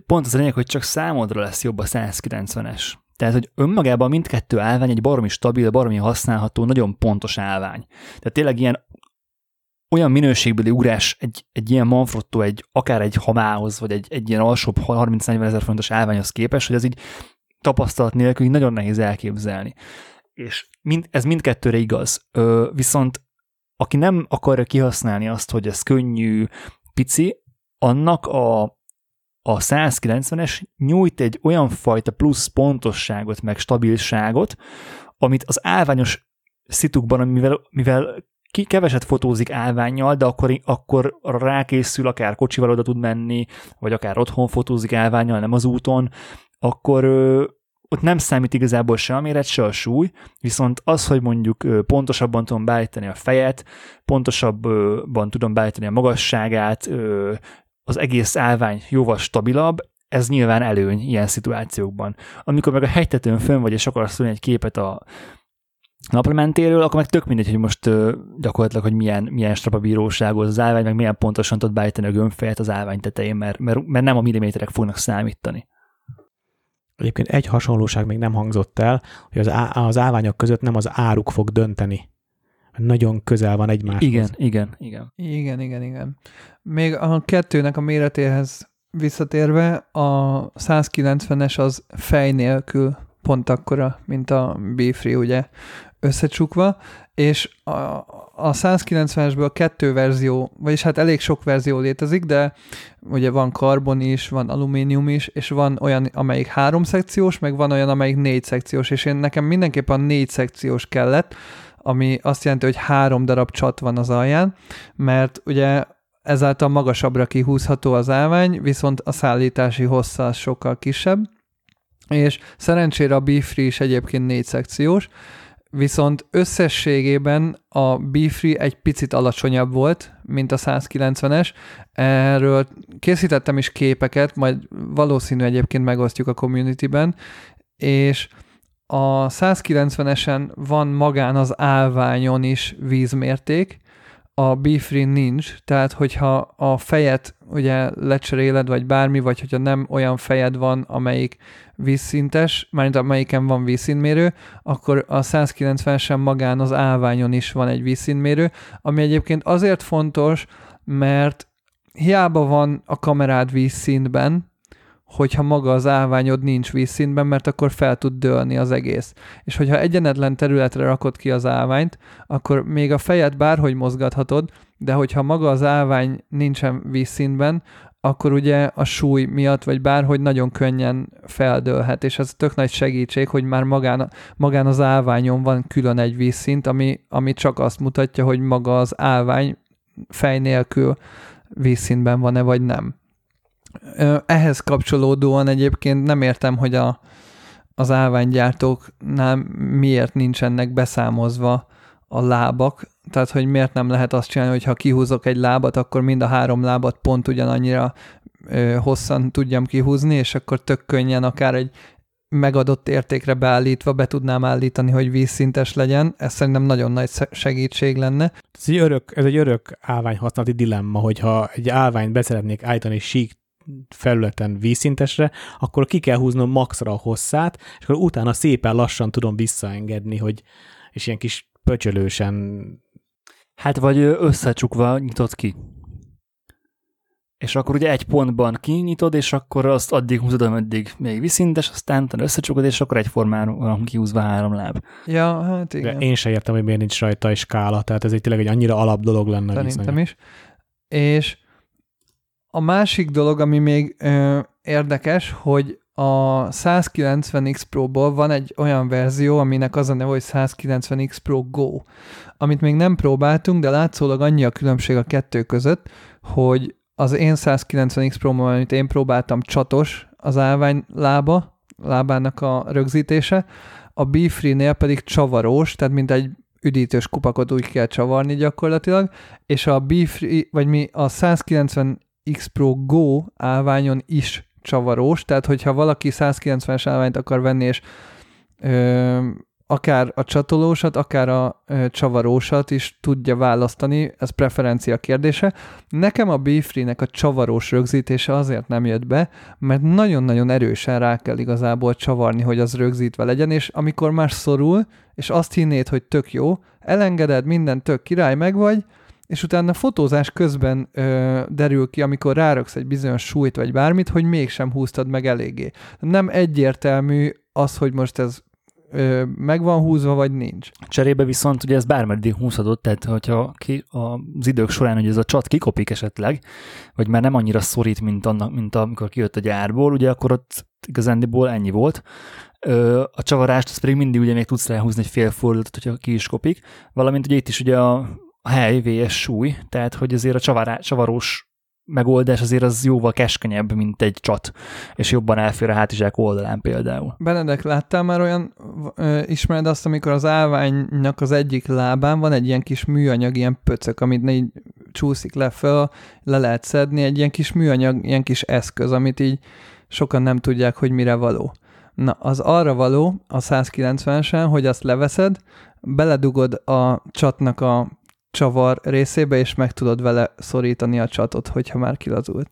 Pont az a lényeg, hogy csak számodra lesz jobb a 190-es. Tehát, hogy önmagában mindkettő állvány egy baromi stabil, baromi használható, nagyon pontos állvány. Tehát tényleg ilyen olyan minőségbeli ugrás egy, egy ilyen Manfrotto, egy, akár egy hamához, vagy egy, egy ilyen alsóbb 30-40 ezer fontos állványhoz képest, hogy ez így tapasztalat nélkül így nagyon nehéz elképzelni. És mind, ez mindkettőre igaz. Ö, viszont aki nem akarja kihasználni azt, hogy ez könnyű, pici, annak a, a 190-es nyújt egy olyan fajta plusz pontosságot, meg stabilságot, amit az állványos szitukban, mivel, mivel ki keveset fotózik állványjal, de akkor, akkor rákészül, akár kocsival oda tud menni, vagy akár otthon fotózik állványjal, nem az úton, akkor ott nem számít igazából se a méret, se a súly, viszont az, hogy mondjuk pontosabban tudom beállítani a fejet, pontosabban tudom beállítani a magasságát, az egész állvány jóval stabilabb, ez nyilván előny ilyen szituációkban. Amikor meg a hegytetőn fönn vagy, és akarsz egy képet a naplementéről, akkor meg tök mindegy, hogy most gyakorlatilag, hogy milyen, milyen strapabíróságos az állvány, meg milyen pontosan tud beállítani a gömbfejet az állvány tetején, mert, mert, mert nem a milliméterek fognak számítani. Egyébként egy hasonlóság még nem hangzott el, hogy az, á, az állványok között nem az áruk fog dönteni. Nagyon közel van egymáshoz. Igen, igen, igen. Igen, igen, igen. Még a kettőnek a méretéhez visszatérve, a 190-es az fej nélkül pont akkora, mint a B-Free, ugye összecsukva, és a, a 190-esből kettő verzió, vagyis hát elég sok verzió létezik, de ugye van karbon is, van alumínium is, és van olyan, amelyik három szekciós, meg van olyan, amelyik négy szekciós, és én nekem mindenképpen négy szekciós kellett, ami azt jelenti, hogy három darab csat van az alján, mert ugye ezáltal magasabbra kihúzható az állvány, viszont a szállítási hossza sokkal kisebb, és szerencsére a B-Free is egyébként négy szekciós, viszont összességében a B-Free egy picit alacsonyabb volt, mint a 190-es. Erről készítettem is képeket, majd valószínű egyébként megosztjuk a community-ben, és a 190-esen van magán az állványon is vízmérték, a B-Free nincs, tehát hogyha a fejet ugye lecseréled, vagy bármi, vagy hogyha nem olyan fejed van, amelyik vízszintes, mármint amelyiken van vízszintmérő, akkor a 190-esen magán az állványon is van egy vízszintmérő, ami egyébként azért fontos, mert hiába van a kamerád vízszintben, hogyha maga az állványod nincs vízszintben, mert akkor fel tud dőlni az egész. És hogyha egyenetlen területre rakod ki az állványt, akkor még a fejed bárhogy mozgathatod, de hogyha maga az állvány nincsen vízszintben, akkor ugye a súly miatt, vagy bárhogy nagyon könnyen feldőlhet, és ez tök nagy segítség, hogy már magán, magán az állványon van külön egy vízszint, ami, ami csak azt mutatja, hogy maga az állvány fej nélkül vízszintben van-e, vagy nem. Ehhez kapcsolódóan egyébként nem értem, hogy a, az állványgyártóknál miért nincsenek beszámozva a lábak, tehát hogy miért nem lehet azt csinálni, hogy ha kihúzok egy lábat, akkor mind a három lábat pont ugyanannyira ö, hosszan tudjam kihúzni, és akkor tök könnyen akár egy megadott értékre beállítva be tudnám állítani, hogy vízszintes legyen. Ez szerintem nagyon nagy segítség lenne. Ez egy örök, ez egy örök állványhasználati dilemma, hogyha egy állványt beszeretnék állítani sík felületen vízszintesre, akkor ki kell húznom maxra a hosszát, és akkor utána szépen lassan tudom visszaengedni, hogy és ilyen kis pöcsölősen. Hát vagy összecsukva nyitott ki. És akkor ugye egy pontban kinyitod, és akkor azt addig húzod, ameddig még vízszintes, aztán utána összecsukod, és akkor egyformán van kihúzva három láb. Ja, hát igen. De én sem értem, hogy miért nincs rajta is skála, tehát ez egy tényleg egy annyira alap dolog lenne. Szerintem is. És a másik dolog, ami még ö, érdekes, hogy a 190X Pro-ból van egy olyan verzió, aminek az a neve, hogy 190X Pro Go, amit még nem próbáltunk, de látszólag annyi a különbség a kettő között, hogy az én 190X pro amit én próbáltam, csatos az állvány lába, lábának a rögzítése, a B-Free-nél pedig csavarós, tehát mint egy üdítős kupakot úgy kell csavarni gyakorlatilag, és a B-Free, vagy mi a 190 X Pro Go állványon is csavarós, tehát hogyha valaki 190-es állványt akar venni, és ö, akár a csatolósat, akár a ö, csavarósat is tudja választani, ez preferencia kérdése. Nekem a Beefree-nek a csavarós rögzítése azért nem jött be, mert nagyon-nagyon erősen rá kell igazából csavarni, hogy az rögzítve legyen, és amikor már szorul, és azt hinnéd, hogy tök jó, elengeded, minden tök király meg vagy, és utána fotózás közben ö, derül ki, amikor ráraksz egy bizonyos súlyt vagy bármit, hogy mégsem húztad meg eléggé. Nem egyértelmű az, hogy most ez ö, meg van húzva, vagy nincs. Cserébe viszont ugye ez bármeddig húzhatod, tehát hogyha ki, az idők során, hogy ez a csat kikopik esetleg, vagy már nem annyira szorít, mint, annak, mint amikor kijött a gyárból, ugye akkor ott igazándiból ennyi volt. Ö, a csavarást, az pedig mindig ugye még tudsz ráhúzni egy fél fordulatot, hogyha ki is kopik, valamint ugye itt is ugye a a hely vs súly, tehát hogy azért a csavará, csavarós megoldás azért az jóval keskenyebb, mint egy csat, és jobban elfér a hátizsák oldalán például. Benedek, láttál már olyan, ö, ismered azt, amikor az állványnak az egyik lábán van egy ilyen kis műanyag, ilyen pöcök, amit így csúszik le föl, le lehet szedni, egy ilyen kis műanyag, ilyen kis eszköz, amit így sokan nem tudják, hogy mire való. Na, az arra való a 190-sen, hogy azt leveszed, beledugod a csatnak a csavar részébe, és meg tudod vele szorítani a csatot, hogyha már kilazult.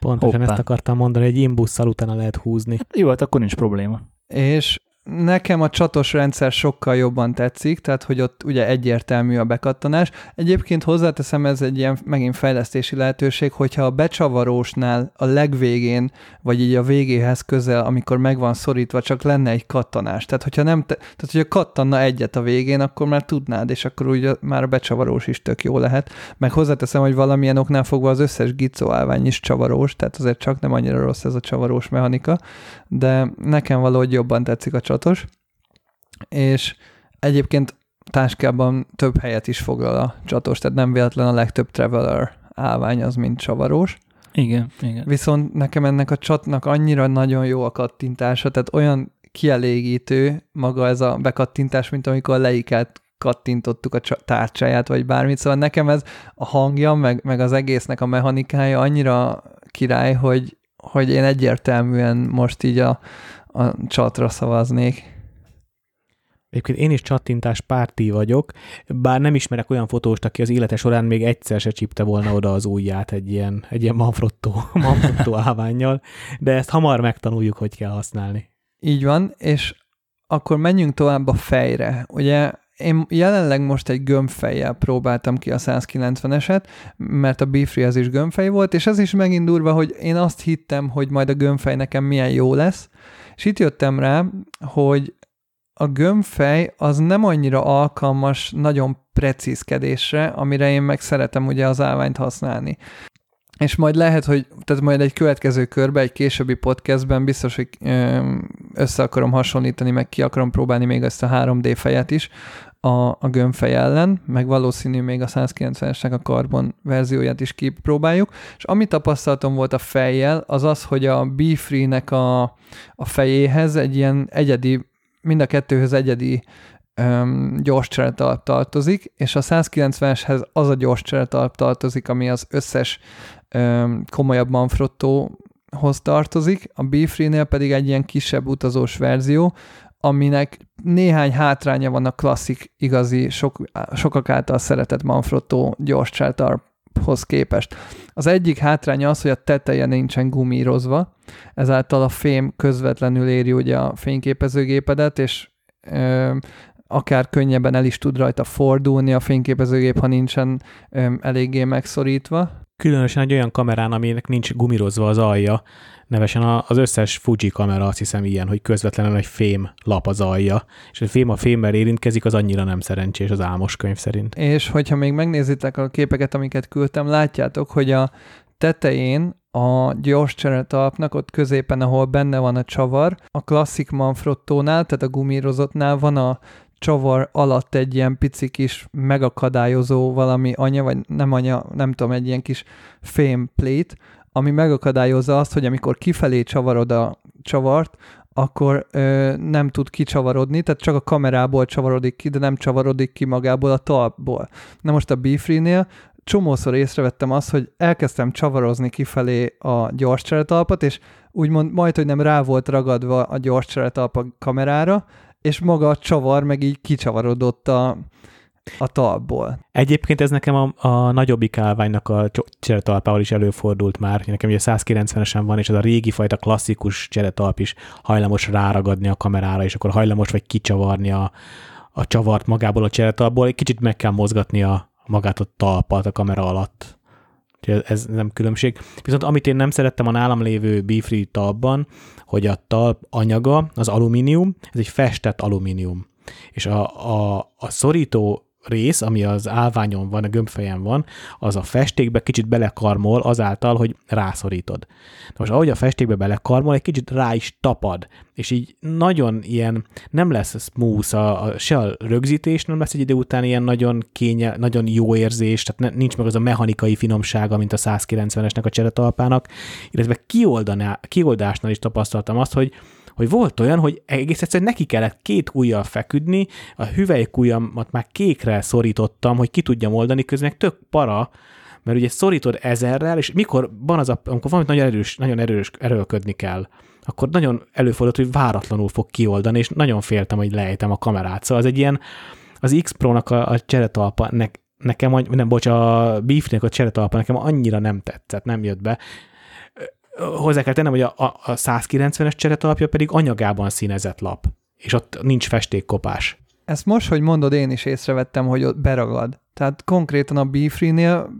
Pontosan Hoppá. ezt akartam mondani, hogy imbusszal utána lehet húzni. Jó, hát akkor nincs probléma. És nekem a csatos rendszer sokkal jobban tetszik, tehát hogy ott ugye egyértelmű a bekattanás. Egyébként hozzáteszem, ez egy ilyen megint fejlesztési lehetőség, hogyha a becsavarósnál a legvégén, vagy így a végéhez közel, amikor meg van szorítva, csak lenne egy kattanás. Tehát hogyha nem, te, tehát hogyha kattanna egyet a végén, akkor már tudnád, és akkor ugye már a becsavarós is tök jó lehet. Meg hozzáteszem, hogy valamilyen oknál fogva az összes gicó állvány is csavarós, tehát azért csak nem annyira rossz ez a csavarós mechanika, de nekem valahogy jobban tetszik a csatos, és egyébként táskában több helyet is foglal a csatos, tehát nem véletlen a legtöbb traveler állvány az, mint csavarós. Igen, igen. Viszont nekem ennek a csatnak annyira nagyon jó a kattintása, tehát olyan kielégítő maga ez a bekattintás, mint amikor a leikát kattintottuk a tárcsáját, vagy bármit, szóval nekem ez a hangja, meg, meg az egésznek a mechanikája annyira király, hogy, hogy én egyértelműen most így a, a csatra szavaznék. Egyébként én is csattintás párti vagyok, bár nem ismerek olyan fotóst, aki az élete során még egyszer se csípte volna oda az ujját egy ilyen, egy ilyen Manfrotto, Manfrotto állványjal, de ezt hamar megtanuljuk, hogy kell használni. Így van, és akkor menjünk tovább a fejre. Ugye én jelenleg most egy gömbfejjel próbáltam ki a 190-eset, mert a Beefree az is gömbfej volt, és ez is megint durva, hogy én azt hittem, hogy majd a gömbfej nekem milyen jó lesz, és itt jöttem rá, hogy a gömbfej az nem annyira alkalmas nagyon precízkedésre, amire én meg szeretem ugye az állványt használni. És majd lehet, hogy tehát majd egy következő körbe, egy későbbi podcastben biztos, hogy össze akarom hasonlítani, meg ki akarom próbálni még ezt a 3D fejet is a, a gömbfej ellen, meg valószínű még a 190-esnek a karbon verzióját is kipróbáljuk, és ami tapasztalatom volt a fejjel, az az, hogy a Beefree-nek a, a fejéhez egy ilyen egyedi, mind a kettőhöz egyedi um, gyors cseretalp tartozik, és a 190-eshez az a gyors cseretalp tartozik, ami az összes um, komolyabb Manfrottóhoz tartozik, a Beefree-nél pedig egy ilyen kisebb utazós verzió, aminek néhány hátránya van a klasszik, igazi, sok, sokak által szeretett Manfrotto gyors cseretalphoz képest. Az egyik hátránya az, hogy a teteje nincsen gumírozva, ezáltal a fém közvetlenül éri ugye a fényképezőgépedet, és ö, akár könnyebben el is tud rajta fordulni a fényképezőgép, ha nincsen ö, eléggé megszorítva. Különösen egy olyan kamerán, aminek nincs gumírozva az alja, nevesen az összes Fuji kamera azt hiszem ilyen, hogy közvetlenül egy fém lap az alja, és a fém a fémmel érintkezik, az annyira nem szerencsés az álmos könyv szerint. És hogyha még megnézitek a képeket, amiket küldtem, látjátok, hogy a tetején a gyors cseretalpnak, ott középen, ahol benne van a csavar, a klasszik Manfrottónál, tehát a gumírozottnál van a csavar alatt egy ilyen pici kis megakadályozó valami anya, vagy nem anya, nem tudom, egy ilyen kis fém plate, ami megakadályozza azt, hogy amikor kifelé csavarod a csavart, akkor ö, nem tud kicsavarodni, tehát csak a kamerából csavarodik ki, de nem csavarodik ki magából a talpból. Na most a Beefree-nél csomószor észrevettem azt, hogy elkezdtem csavarozni kifelé a gyors cseretalpat, és úgymond majd, hogy nem rá volt ragadva a gyors cseretalp a kamerára, és maga a csavar meg így kicsavarodott a, a talpból. Egyébként ez nekem a, a nagyobbik állványnak a cseretalpával is előfordult már. Nekem ugye 190-esen van, és ez a régi fajta klasszikus cseretalp is hajlamos ráragadni a kamerára, és akkor hajlamos vagy kicsavarni a, a csavart magából a cseretalpból. Egy kicsit meg kell mozgatni a, magát a talpat a kamera alatt. Úgyhogy ez nem különbség. Viszont amit én nem szerettem a nálam lévő Bifree talpban, hogy a talp anyaga, az alumínium, ez egy festett alumínium. És a, a, a szorító rész, ami az állványon van, a gömbfejen van, az a festékbe kicsit belekarmol azáltal, hogy rászorítod. Most ahogy a festékbe belekarmol, egy kicsit rá is tapad, és így nagyon ilyen, nem lesz smooth, a, a, se a rögzítés nem lesz egy idő után ilyen nagyon kénye, nagyon jó érzés, tehát ne, nincs meg az a mechanikai finomsága, mint a 190-esnek a cseretalpának, illetve kioldásnál is tapasztaltam azt, hogy hogy volt olyan, hogy egész egyszerűen neki kellett két ujjal feküdni, a hüvelyk ujjamat már kékre szorítottam, hogy ki tudjam oldani, közben tök para, mert ugye szorítod ezerrel, és mikor van az a, amikor valamit nagyon erős, nagyon erős, erőlködni kell, akkor nagyon előfordult, hogy váratlanul fog kioldani, és nagyon féltem, hogy lejtem a kamerát. Szóval az egy ilyen, az X Pro-nak a, a cseretalpa, ne, nekem, nem, bocs, a Beefnek a cseretalpa nekem annyira nem tetszett, nem jött be hozzá kell tennem, hogy a, a 190-es cseretalapja pedig anyagában színezett lap, és ott nincs festékkopás. Ezt most, hogy mondod, én is észrevettem, hogy ott beragad. Tehát konkrétan a Beefree-nél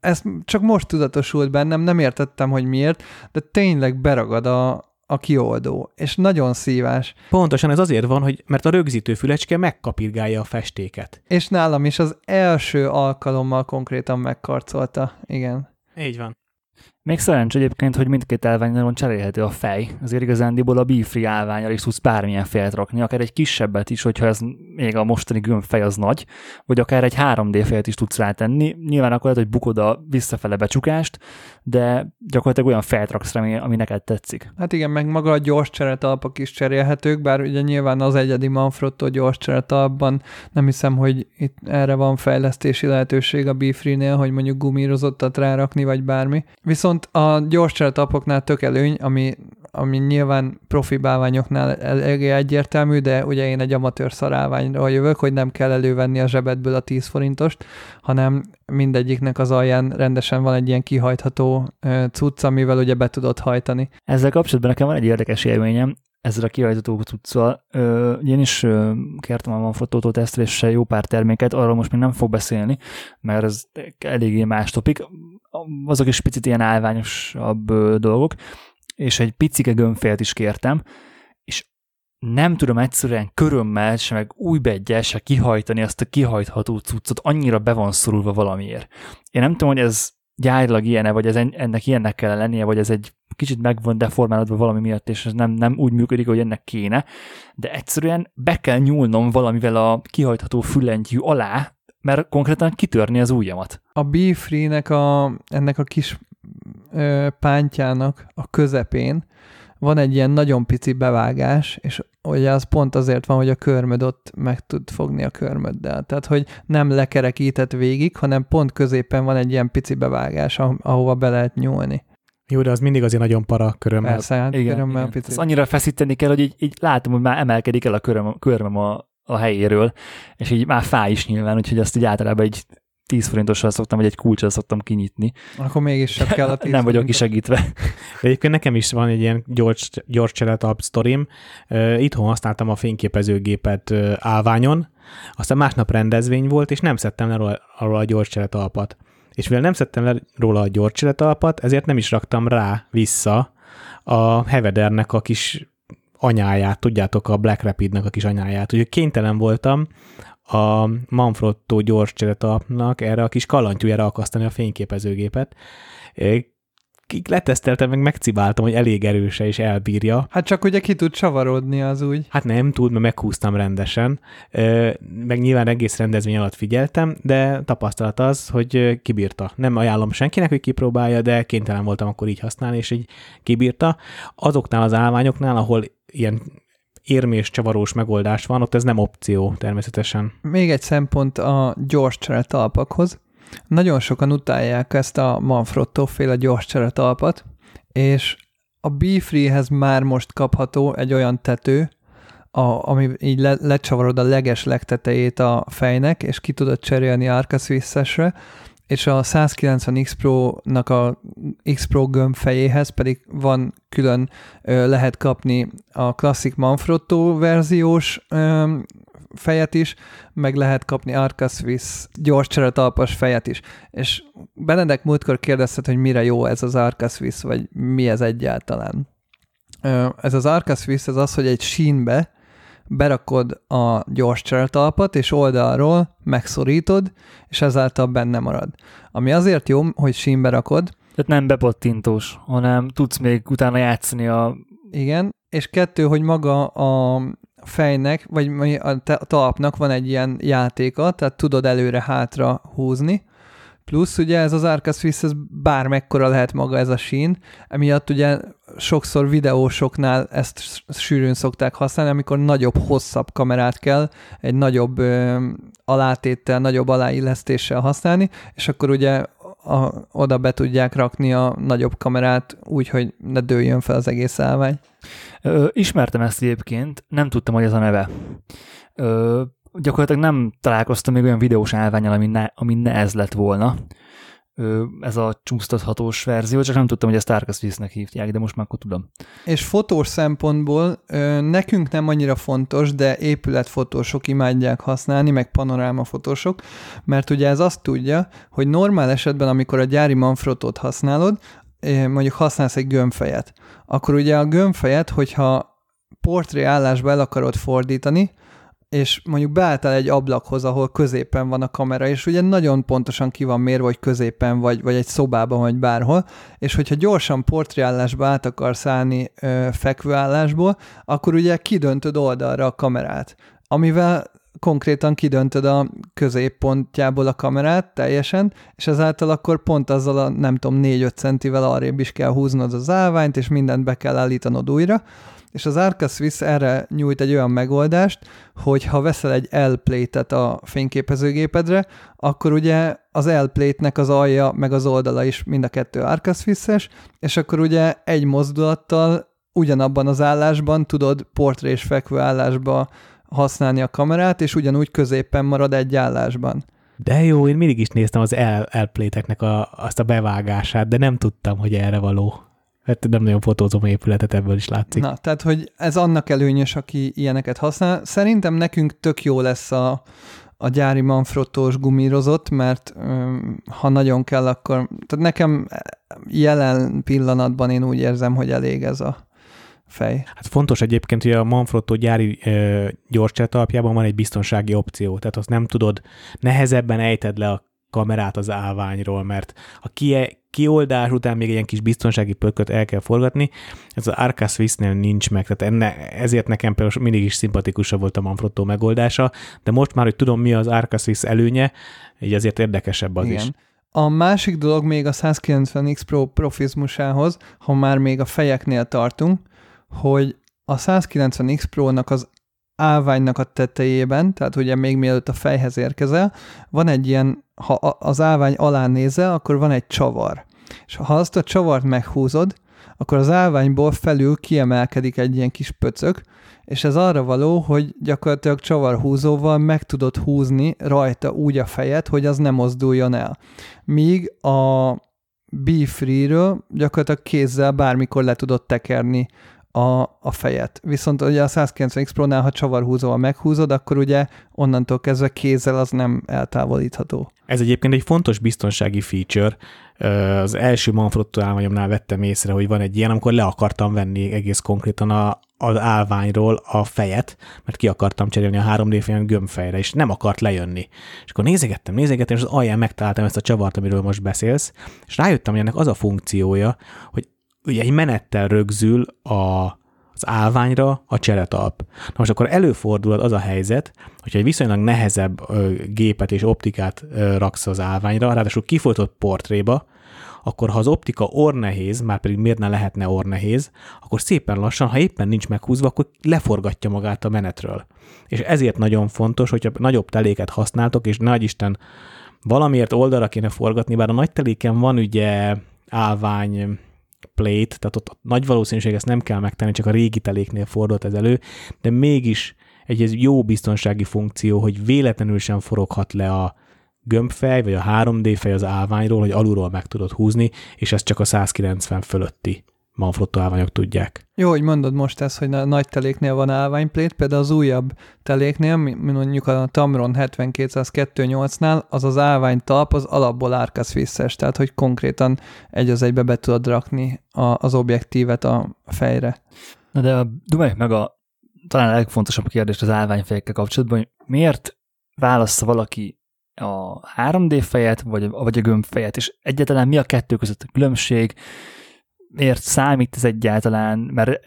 ez csak most tudatosult bennem, nem értettem, hogy miért, de tényleg beragad a, a kioldó, és nagyon szívás. Pontosan ez azért van, hogy mert a rögzítő fülecske megkapirgálja a festéket. És nálam is az első alkalommal konkrétan megkarcolta, igen. Így van. Még szerencs egyébként, hogy mindkét állványon cserélhető a fej. Azért igazándiból a Be-Free állványra is tudsz bármilyen fejet rakni, akár egy kisebbet is, hogyha ez még a mostani gömbfej az nagy, vagy akár egy 3D fejet is tudsz rátenni. Nyilván akkor lehet, hogy bukod a visszafele becsukást, de gyakorlatilag olyan fejet raksz rá, ami neked tetszik. Hát igen, meg maga a gyors cseretalpak is cserélhetők, bár ugye nyilván az egyedi Manfrotto gyors cseretalpban nem hiszem, hogy itt erre van fejlesztési lehetőség a Be-Free-nél, hogy mondjuk gumírozottat rárakni, vagy bármi. Viszont Viszont a gyors cseretapoknál tök előny, ami, ami nyilván profi bálványoknál eléggé egyértelmű, de ugye én egy amatőr szarálványról jövök, hogy nem kell elővenni a zsebedből a 10 forintost, hanem mindegyiknek az alján rendesen van egy ilyen kihajtható cucc, amivel ugye be tudod hajtani. Ezzel kapcsolatban nekem van egy érdekes élményem, ezzel a kihajtható cuccal. Én is kértem a fotótól tesztelésre jó pár terméket, arról most még nem fog beszélni, mert ez eléggé más topik. Azok is picit ilyen állványosabb ö, dolgok, és egy picike gömbfélt is kértem, és nem tudom egyszerűen körömmel, se meg új beggyel se kihajtani azt a kihajtható cuccot, annyira be van szorulva valamiért. Én nem tudom, hogy ez gyárilag ilyen vagy ez ennek ilyennek kell lennie, vagy ez egy kicsit meg van deformálódva valami miatt, és ez nem, nem úgy működik, hogy ennek kéne, de egyszerűen be kell nyúlnom valamivel a kihajtható füllentyű alá, mert konkrétan kitörni az ujjamat. A B-Free-nek a, ennek a kis ö, pántjának a közepén van egy ilyen nagyon pici bevágás, és ugye az pont azért van, hogy a körmöd ott meg tud fogni a körmöddel. Tehát, hogy nem lekerekített végig, hanem pont középen van egy ilyen pici bevágás, ahova be lehet nyúlni. Jó, de az mindig azért nagyon para körömmel. Persze, hát igen, körömmel igen. Picit. Ezt annyira feszíteni kell, hogy így, így látom, hogy már emelkedik el a köröm, körmem a, a helyéről, és így már fáj is nyilván, úgyhogy azt így általában egy 10 forintossal szoktam, vagy egy kulcsal szoktam kinyitni. Akkor mégis sem kell a 10 Nem vagyok kisegítve. Egyébként nekem is van egy ilyen gyors, gyors cseretalp sztorim. Itthon használtam a fényképezőgépet állványon, aztán másnap rendezvény volt, és nem szedtem le róla, róla a gyors cseretalpat. És mivel nem szedtem le róla a gyors cseretalpat, ezért nem is raktam rá vissza a Hevedernek a kis anyáját, tudjátok, a Black Rapidnek a kis anyáját. Úgyhogy kénytelen voltam a Manfrotto gyors cseretalpnak erre a kis kalantyújára akasztani a fényképezőgépet. Leteszteltem, meg megcibáltam, hogy elég erőse és elbírja. Hát csak ugye ki tud csavarodni az úgy. Hát nem tud, mert meghúztam rendesen. Meg nyilván egész rendezvény alatt figyeltem, de tapasztalat az, hogy kibírta. Nem ajánlom senkinek, hogy kipróbálja, de kénytelen voltam akkor így használni, és így kibírta. Azoknál az állványoknál, ahol ilyen érmés csavarós megoldás van, ott ez nem opció természetesen. Még egy szempont a gyors talpakhoz. Nagyon sokan utálják ezt a Manfrotto féle gyors talpat, és a B-Free-hez már most kapható egy olyan tető, a, ami így le, lecsavarod a leges legtetejét a fejnek, és ki tudod cserélni Arca Swiss-esre, és a 190 X Pro-nak a X Pro gömb fejéhez pedig van külön, lehet kapni a klasszik Manfrotto verziós fejet is, meg lehet kapni Arca Swiss gyors cseretalpas fejet is. És Benedek múltkor kérdezted, hogy mire jó ez az Arca Swiss, vagy mi ez egyáltalán. Ez az Arca Swiss, ez az, hogy egy sínbe berakod a gyors cseretalpat, és oldalról megszorítod, és ezáltal benne marad. Ami azért jó, hogy sínbe rakod. Tehát nem bepattintós, hanem tudsz még utána játszani a... Igen, és kettő, hogy maga a fejnek, vagy a talpnak van egy ilyen játéka, tehát tudod előre-hátra húzni, Plusz ugye ez az Arca Swiss, ez bármekkora lehet maga ez a sín, emiatt ugye sokszor videósoknál ezt sűrűn szokták használni, amikor nagyobb, hosszabb kamerát kell egy nagyobb ö, alátéttel, nagyobb aláillesztéssel használni, és akkor ugye a, oda be tudják rakni a nagyobb kamerát úgy, hogy ne dőljön fel az egész állvány. Ö, ismertem ezt egyébként, nem tudtam, hogy ez a neve. Ö, gyakorlatilag nem találkoztam még olyan videós állványal, ami ne, ami ne ez lett volna. Ez a csúsztathatós verzió, csak nem tudtam, hogy ezt Arca Swiss-nek hívják, de most már akkor tudom. És fotós szempontból nekünk nem annyira fontos, de épületfotósok imádják használni, meg panorámafotósok, mert ugye ez azt tudja, hogy normál esetben, amikor a gyári Manfrotot használod, mondjuk használsz egy gömbfejet, akkor ugye a gömbfejet, hogyha portré állásba el akarod fordítani, és mondjuk beálltál egy ablakhoz, ahol középen van a kamera, és ugye nagyon pontosan ki van mérve, hogy középen vagy, vagy egy szobában, vagy bárhol, és hogyha gyorsan portréállásba át akarsz állni ö, fekvőállásból, akkor ugye kidöntöd oldalra a kamerát, amivel konkrétan kidöntöd a középpontjából a kamerát teljesen, és ezáltal akkor pont azzal a nem tudom 4-5 centivel arrébb is kell húznod az állványt, és mindent be kell állítanod újra, és az Arca Swiss erre nyújt egy olyan megoldást, hogy ha veszel egy L-plate-et a fényképezőgépedre, akkor ugye az L-plate-nek az alja meg az oldala is mind a kettő Arca Swiss-es, és akkor ugye egy mozdulattal ugyanabban az állásban tudod portrés fekvő állásba használni a kamerát, és ugyanúgy középen marad egy állásban. De jó, én mindig is néztem az L-plate-eknek a, azt a bevágását, de nem tudtam, hogy erre való. Hát nem nagyon fotózom a épületet, ebből is látszik. Na, tehát, hogy ez annak előnyös, aki ilyeneket használ. Szerintem nekünk tök jó lesz a, a gyári manfrottós gumírozott, mert öm, ha nagyon kell, akkor... Tehát nekem jelen pillanatban én úgy érzem, hogy elég ez a fej. Hát fontos egyébként, hogy a Manfrotto gyári e, gyorscset alapjában van egy biztonsági opció, tehát azt nem tudod, nehezebben ejted le a kamerát az állványról, mert a ki, kioldás után még egy ilyen kis biztonsági pökköt el kell forgatni, ez az Arca Swiss-nél nincs meg, tehát enne, ezért nekem például mindig is szimpatikusabb volt a Manfrotto megoldása, de most már, hogy tudom, mi az Arca Swiss előnye, így azért érdekesebb az Igen. is. A másik dolog még a 190X Pro profizmusához, ha már még a fejeknél tartunk, hogy a 190X Pro-nak az állványnak a tetejében, tehát ugye még mielőtt a fejhez érkezel, van egy ilyen, ha az állvány alá nézel, akkor van egy csavar. És ha azt a csavart meghúzod, akkor az állványból felül kiemelkedik egy ilyen kis pöcök, és ez arra való, hogy gyakorlatilag csavarhúzóval meg tudod húzni rajta úgy a fejet, hogy az nem mozduljon el. Míg a B-Free-ről gyakorlatilag kézzel bármikor le tudod tekerni a, a fejet. Viszont ugye a 190X Pro-nál, ha csavarhúzóval meghúzod, akkor ugye onnantól kezdve kézzel az nem eltávolítható. Ez egyébként egy fontos biztonsági feature. Az első Manfrotto állványomnál vettem észre, hogy van egy ilyen, amikor le akartam venni egész konkrétan a, az állványról a fejet, mert ki akartam cserélni a 3D film gömbfejre, és nem akart lejönni. És akkor nézegettem, nézegettem, és az alján megtaláltam ezt a csavart, amiről most beszélsz, és rájöttem, hogy ennek az a funkciója, hogy ugye egy menettel rögzül a, az állványra a cseretalp. Na most akkor előfordul az a helyzet, hogyha egy viszonylag nehezebb ö, gépet és optikát ö, raksz az állványra, ráadásul kifolytott portréba, akkor ha az optika ornehéz, már pedig miért ne lehetne ornehéz, akkor szépen lassan, ha éppen nincs meghúzva, akkor leforgatja magát a menetről. És ezért nagyon fontos, hogyha nagyobb teléket használtok, és nagy Isten valamiért oldalra kéne forgatni, bár a nagy teléken van ugye állvány plate, tehát ott nagy valószínűség ezt nem kell megtenni, csak a régi teléknél fordult ez elő, de mégis egy ez jó biztonsági funkció, hogy véletlenül sem foroghat le a gömbfej, vagy a 3D fej az állványról, hogy alulról meg tudod húzni, és ez csak a 190 fölötti Manfrotto állványok tudják. Jó, hogy mondod most ezt, hogy a nagy teléknél van állványplét, például az újabb teléknél, mint mondjuk a Tamron 7228-nál, az az állványtalp az alapból árkasz visszes, tehát hogy konkrétan egy az egybe be tudod rakni a, az objektívet a fejre. Na de dumáljuk meg a talán a legfontosabb kérdést az állványfejekkel kapcsolatban, hogy miért válassza valaki a 3D fejet, vagy, vagy a gömbfejet, és egyáltalán mi a kettő között a különbség, miért számít ez egyáltalán, mert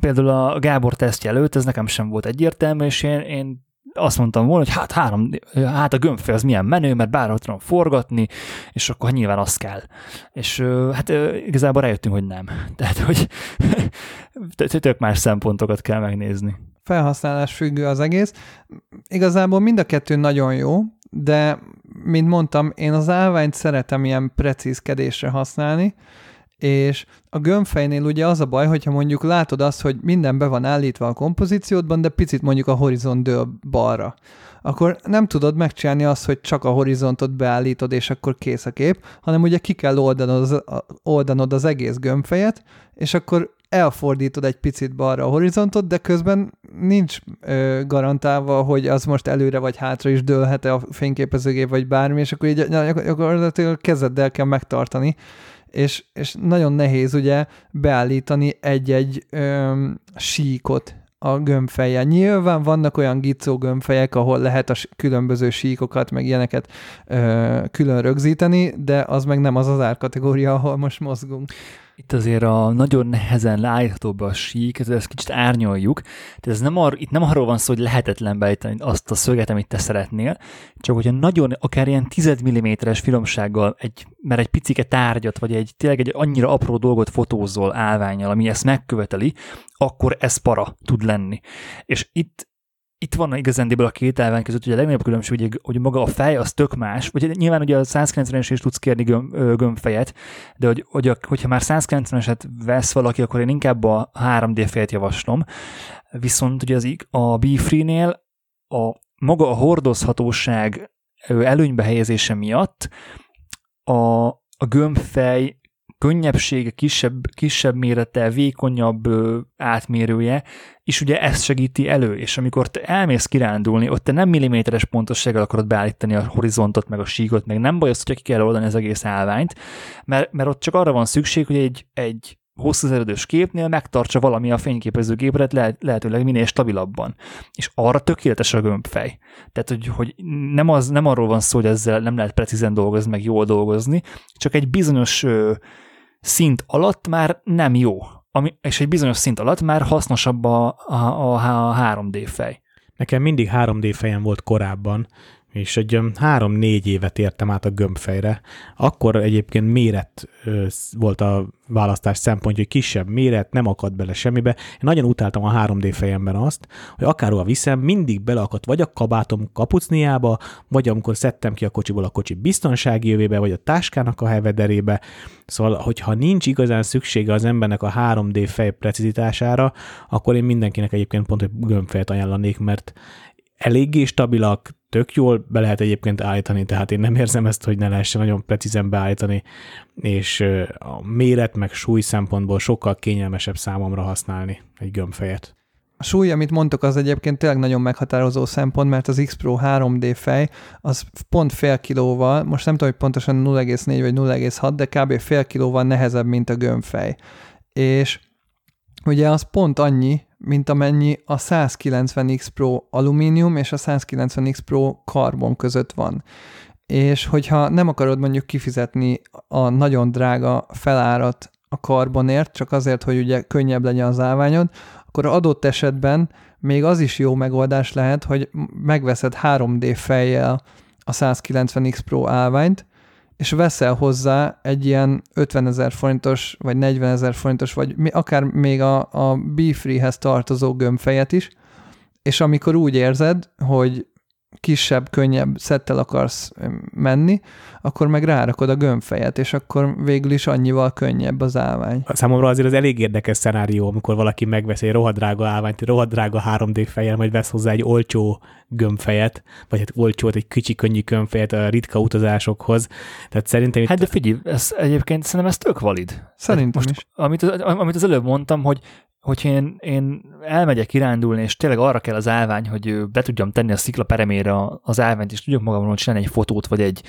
például a Gábor tesztje előtt ez nekem sem volt egyértelmű, és én, én azt mondtam volna, hogy hát, három, hát a gömbfej az milyen menő, mert bárhol tudom forgatni, és akkor nyilván az kell. És hát igazából rájöttünk, hogy nem. Tehát, hogy tök más szempontokat kell megnézni. Felhasználás függő az egész. Igazából mind a kettő nagyon jó, de mint mondtam, én az állványt szeretem ilyen precízkedésre használni, és a gömbfejnél ugye az a baj, hogyha mondjuk látod azt, hogy minden be van állítva a kompozíciódban, de picit mondjuk a horizont dől balra, akkor nem tudod megcsinálni azt, hogy csak a horizontot beállítod, és akkor kész a kép, hanem ugye ki kell oldanod az, oldanod az egész gömbfejet, és akkor elfordítod egy picit balra a horizontot, de közben nincs ö, garantálva, hogy az most előre vagy hátra is dőlhet-e a fényképezőgép, vagy bármi, és akkor így gyakorlatilag kezeddel kell megtartani, és, és nagyon nehéz ugye beállítani egy-egy öm, síkot a gömbfejjel. Nyilván vannak olyan gicó gömbfejek, ahol lehet a különböző síkokat, meg ilyeneket ö, külön rögzíteni, de az meg nem az az árkategória, ahol most mozgunk. Itt azért a nagyon nehezen leállítható be a sík, ezt kicsit árnyoljuk. Tehát ez nem ar, itt nem arról van szó, hogy lehetetlen beállítani azt a szöget, amit te szeretnél, csak hogyha nagyon, akár ilyen 10 mm-es finomsággal, egy, mert egy picike tárgyat, vagy egy tényleg egy annyira apró dolgot fotózol állványjal, ami ezt megköveteli, akkor ez para tud lenni. És itt itt van igazándiból a két elven között, hogy a legnagyobb különbség, hogy, maga a fej az tök más, vagy nyilván ugye a 190-es is tudsz kérni göm, gömbfejet, de hogy, hogy a, hogyha már 190-eset vesz valaki, akkor én inkább a 3D fejet javaslom. Viszont ugye az, a B-Free-nél a maga a hordozhatóság előnybe helyezése miatt a, a gömbfej könnyebbsége, kisebb, kisebb mérete, vékonyabb ö, átmérője, és ugye ezt segíti elő, és amikor te elmész kirándulni, ott te nem milliméteres pontossággal akarod beállítani a horizontot, meg a síkot, meg nem baj az, hogyha ki kell oldani az egész állványt, mert, mert ott csak arra van szükség, hogy egy, egy hosszúszeredős képnél megtartsa valami a fényképezőgépet lehet, lehetőleg minél stabilabban. És arra tökéletes a gömbfej. Tehát, hogy, hogy nem, az, nem arról van szó, hogy ezzel nem lehet precízen dolgozni, meg jól dolgozni, csak egy bizonyos ö, szint alatt már nem jó, ami, és egy bizonyos szint alatt már hasznosabb a, a, a, a 3D fej. Nekem mindig 3D fejem volt korábban, és egy három-négy évet értem át a gömbfejre. Akkor egyébként méret volt a választás szempontja, hogy kisebb méret, nem akad bele semmibe. Én nagyon utáltam a 3D fejemben azt, hogy akárhova viszem, mindig beleakadt vagy a kabátom kapucniába, vagy amikor szedtem ki a kocsiból a kocsi biztonsági jövébe, vagy a táskának a hevederébe. Szóval, hogyha nincs igazán szüksége az embernek a 3D fej precizitására, akkor én mindenkinek egyébként pont, hogy gömbfejet ajánlanék, mert eléggé stabilak, tök jól be lehet egyébként állítani, tehát én nem érzem ezt, hogy ne lehessen nagyon precízen beállítani, és a méret meg súly szempontból sokkal kényelmesebb számomra használni egy gömbfejet. A súly, amit mondtok, az egyébként tényleg nagyon meghatározó szempont, mert az X Pro 3D fej az pont fél kilóval, most nem tudom, hogy pontosan 0,4 vagy 0,6, de kb. fél kilóval nehezebb, mint a gömbfej. És ugye az pont annyi, mint amennyi a 190X Pro alumínium és a 190X Pro karbon között van. És hogyha nem akarod mondjuk kifizetni a nagyon drága felárat a karbonért, csak azért, hogy ugye könnyebb legyen az állványod, akkor adott esetben még az is jó megoldás lehet, hogy megveszed 3D fejjel a 190X Pro állványt, és veszel hozzá egy ilyen 50 ezer forintos, vagy 40 ezer forintos, vagy akár még a, a B-Free-hez tartozó gömbfejet is, és amikor úgy érzed, hogy kisebb, könnyebb szettel akarsz menni, akkor meg rárakod a gömbfejet, és akkor végül is annyival könnyebb az állvány. Számomra azért az elég érdekes szenárió, amikor valaki megvesz egy rohadrága állványt, egy rohadrága 3D fejjel, majd vesz hozzá egy olcsó gömbfejet, vagy hát olcsót, egy kicsi, könnyű gömbfejet a ritka utazásokhoz. Tehát szerintem itt... Hát de figyelj, ez egyébként szerintem ez tök valid. Szerintem most, is. Amit, amit az előbb mondtam, hogy hogy én, én elmegyek kirándulni, és tényleg arra kell az állvány, hogy be tudjam tenni a szikla peremére az állványt, és tudjak magamról csinálni egy fotót, vagy egy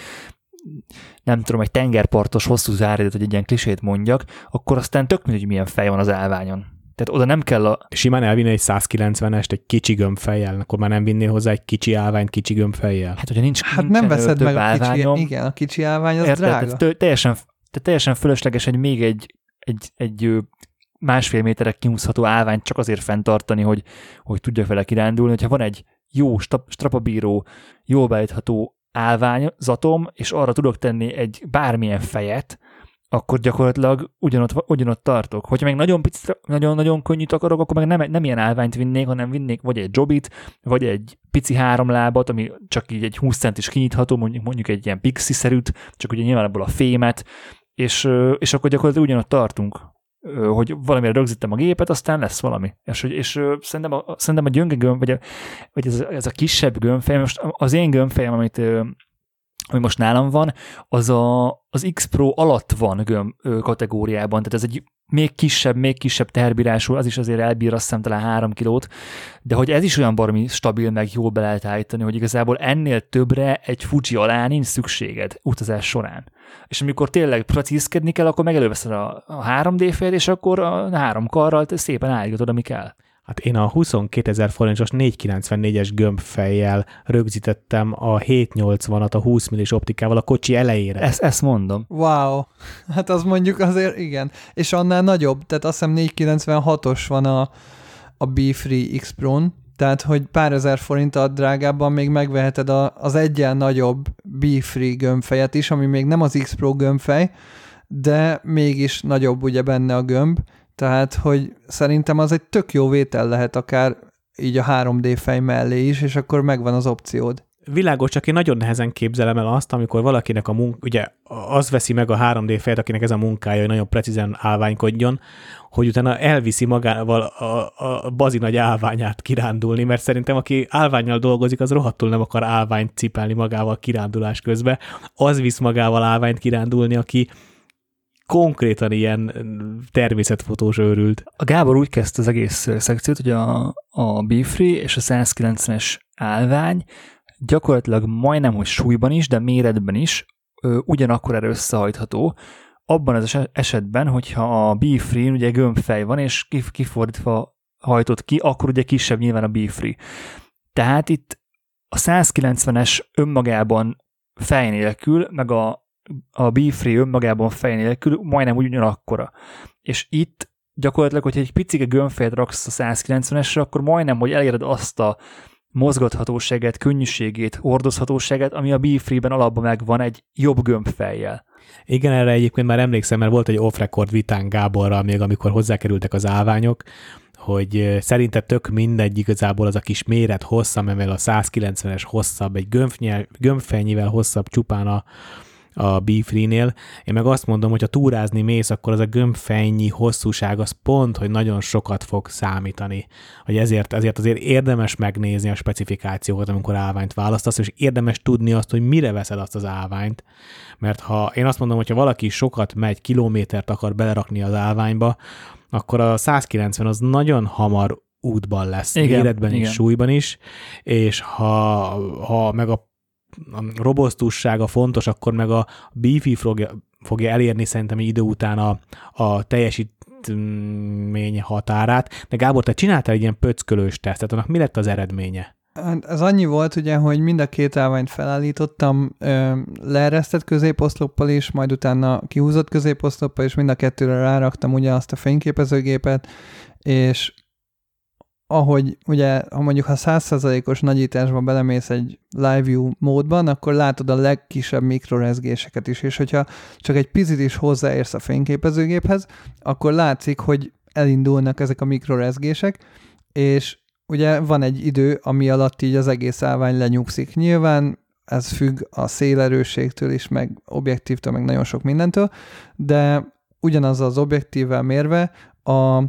nem tudom, egy tengerpartos hosszú záridőt, hogy egy ilyen klisét mondjak, akkor aztán tök mindegy, milyen fej van az állványon. Tehát oda nem kell a... Simán elvinni egy 190-est egy kicsi gömbfejjel, akkor már nem vinnél hozzá egy kicsi állványt kicsi gömbfejjel. Hát, hogyha nincs, hát nem veszed meg a kicsi, igen, a kicsi állvány az érted, drága. Tehát teljesen, tehát teljesen fölösleges, hogy még egy, egy, egy másfél méterek kihúzható állványt csak azért fenntartani, hogy, hogy tudjak vele kirándulni. Hogyha van egy jó strapabíró, jól beállítható állványzatom, és arra tudok tenni egy bármilyen fejet, akkor gyakorlatilag ugyanott, ugyanott tartok. Hogyha meg nagyon picit, nagyon-nagyon könnyűt akarok, akkor meg nem, nem ilyen állványt vinnék, hanem vinnék vagy egy jobit, vagy egy pici háromlábat, ami csak így egy 20 centis kinyitható, mondjuk, mondjuk egy ilyen pixi-szerűt, csak ugye nyilván ebből a fémet, és, és akkor gyakorlatilag ugyanott tartunk hogy valamire rögzítem a gépet, aztán lesz valami. És, és szerintem a, szerintem a gyönge gömb, vagy, a, vagy ez, a, ez a kisebb gömbfej, most az én gömbfejem, amit ami most nálam van, az a, az X Pro alatt van gömb kategóriában, tehát ez egy még kisebb, még kisebb teherbírású, az is azért elbír azt hiszem talán három kilót, de hogy ez is olyan baromi stabil, meg jól be lehet állítani, hogy igazából ennél többre egy Fuji alá nincs szükséged utazás során. És amikor tényleg precízkedni kell, akkor meg előveszed a, a 3D fél, és akkor a három karral szépen állítod, ami kell. Hát én a 22 ezer forintos 494-es gömbfejjel rögzítettem a 780-at a 20 millis optikával a kocsi elejére. Ezt, ezt mondom. Wow. Hát az mondjuk azért igen. És annál nagyobb, tehát azt hiszem 496-os van a, a B-Free X Pro-n, tehát, hogy pár ezer forinttal drágábban még megveheted a, az egyen nagyobb B-Free gömbfejet is, ami még nem az X Pro gömbfej, de mégis nagyobb ugye benne a gömb, tehát, hogy szerintem az egy tök jó vétel lehet akár így a 3D fej mellé is, és akkor megvan az opciód. Világos, csak én nagyon nehezen képzelem el azt, amikor valakinek a munk, ugye az veszi meg a 3D fejet, akinek ez a munkája, hogy nagyon precízen állványkodjon, hogy utána elviszi magával a, a bazi nagy állványát kirándulni, mert szerintem aki állványjal dolgozik, az rohadtul nem akar állványt cipelni magával kirándulás közben. Az visz magával állványt kirándulni, aki konkrétan ilyen természetfotós őrült. A Gábor úgy kezdte az egész szekciót, hogy a, a Bifree és a 190-es állvány gyakorlatilag majdnem, hogy súlyban is, de méretben is ugyanakkor erre összehajtható, abban az esetben, hogyha a B-free ugye gömbfej van, és kifordítva hajtott ki, akkor ugye kisebb nyilván a B-free. Tehát itt a 190-es önmagában fej nélkül, meg a, a B-free önmagában fej nélkül majdnem ugyanakkora. És itt gyakorlatilag, hogyha egy picike gömbfejet raksz a 190-esre, akkor majdnem, hogy eléred azt a mozgathatóságát, könnyűségét, hordozhatóságát, ami a B-Free-ben alapban megvan egy jobb gömbfejjel. Igen, erre egyébként már emlékszem, mert volt egy off-record vitán Gáborral még, amikor hozzákerültek az állványok, hogy szerinted tök mindegy igazából az a kis méret hossza, mivel a 190-es hosszabb, egy gömbfejnyivel hosszabb csupán a, a Beefree-nél. Én meg azt mondom, hogy ha túrázni mész, akkor az a gömbfejnyi hosszúság az pont, hogy nagyon sokat fog számítani. Hogy ezért, ezért azért érdemes megnézni a specifikációkat, amikor állványt választasz, és érdemes tudni azt, hogy mire veszed azt az állványt. Mert ha én azt mondom, hogy ha valaki sokat megy, kilométert akar belerakni az állványba, akkor a 190 az nagyon hamar útban lesz, igen, életben igen. is, súlyban is, és ha, ha meg a a robosztussága fontos, akkor meg a beefy fogja, fogja elérni szerintem idő után a, a teljesítmény határát. De Gábor, te csináltál egy ilyen pöckölős tesztet, annak mi lett az eredménye? Hát ez annyi volt ugye, hogy mind a két állványt felállítottam leeresztett középoszloppal is, majd utána kihúzott középoszloppal, és mind a kettőre ráraktam ugye azt a fényképezőgépet, és ahogy ugye, ha mondjuk ha 100%-os nagyításban belemész egy live view módban, akkor látod a legkisebb mikrorezgéseket is, és hogyha csak egy picit is hozzáérsz a fényképezőgéphez, akkor látszik, hogy elindulnak ezek a mikrorezgések, és ugye van egy idő, ami alatt így az egész állvány lenyugszik. Nyilván ez függ a szélerőségtől is, meg objektívtől, meg nagyon sok mindentől, de ugyanaz az objektívvel mérve a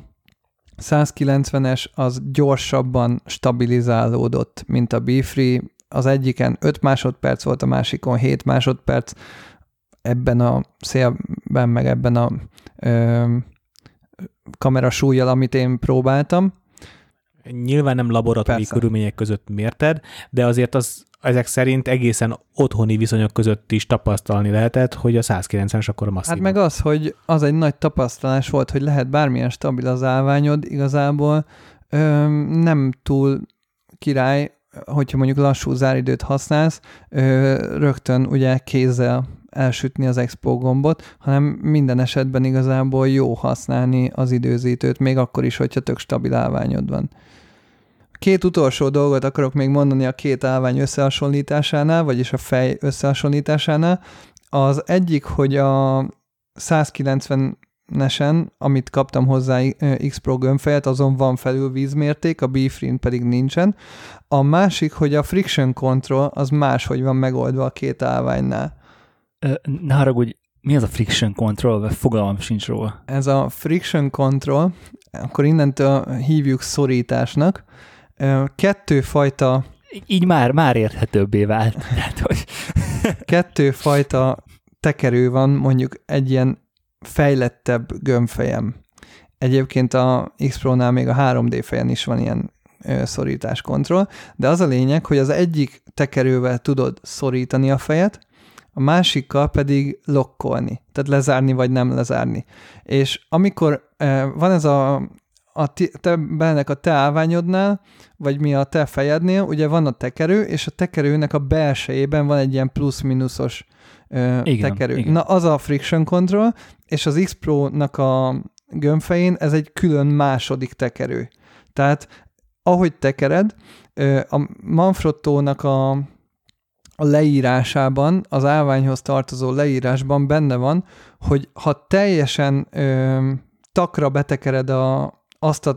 190-es az gyorsabban stabilizálódott, mint a B-Free. Az egyiken 5 másodperc volt, a másikon 7 másodperc. Ebben a szélben, meg ebben a ö, kamerasúlyjal, amit én próbáltam. Nyilván nem laboratóriumi Persze. körülmények között mérted, de azért az ezek szerint egészen otthoni viszonyok között is tapasztalni lehetett, hogy a 190-es akkor masszív. Hát meg az, hogy az egy nagy tapasztalás volt, hogy lehet bármilyen stabil az állványod, igazából ö, nem túl király, hogyha mondjuk lassú záridőt használsz, ö, rögtön ugye kézzel elsütni az expo gombot, hanem minden esetben igazából jó használni az időzítőt, még akkor is, hogyha tök stabil állványod van. Két utolsó dolgot akarok még mondani a két állvány összehasonlításánál, vagyis a fej összehasonlításánál. Az egyik, hogy a 190-esen, amit kaptam hozzá X-Pro gömbfejet, azon van felül vízmérték, a B-Free pedig nincsen. A másik, hogy a friction control az máshogy van megoldva a két állványnál. Ne haragudj, mi az a friction control, vagy fogalmam sincs róla. Ez a friction control, akkor innentől hívjuk szorításnak. Ö, Kettőfajta Így már, már érthetőbbé vált. Tehát, hogy kettőfajta tekerő van mondjuk egy ilyen fejlettebb gömbfejem. Egyébként a X-Pro-nál még a 3D fejen is van ilyen ö, szorításkontroll, de az a lényeg, hogy az egyik tekerővel tudod szorítani a fejet, a másikkal pedig lokkolni, tehát lezárni vagy nem lezárni. És amikor ö, van ez a, a ti, te, bennek a te állványodnál, vagy mi a te fejednél, ugye van a tekerő, és a tekerőnek a belsejében van egy ilyen plusz-minuszos ö, Igen, tekerő. igen. Na, az a friction control, és az X Pro-nak a gömbfején ez egy külön második tekerő. Tehát ahogy tekered, ö, a Manfrotto-nak a, a leírásában, az állványhoz tartozó leírásban benne van, hogy ha teljesen ö, takra betekered a, azt a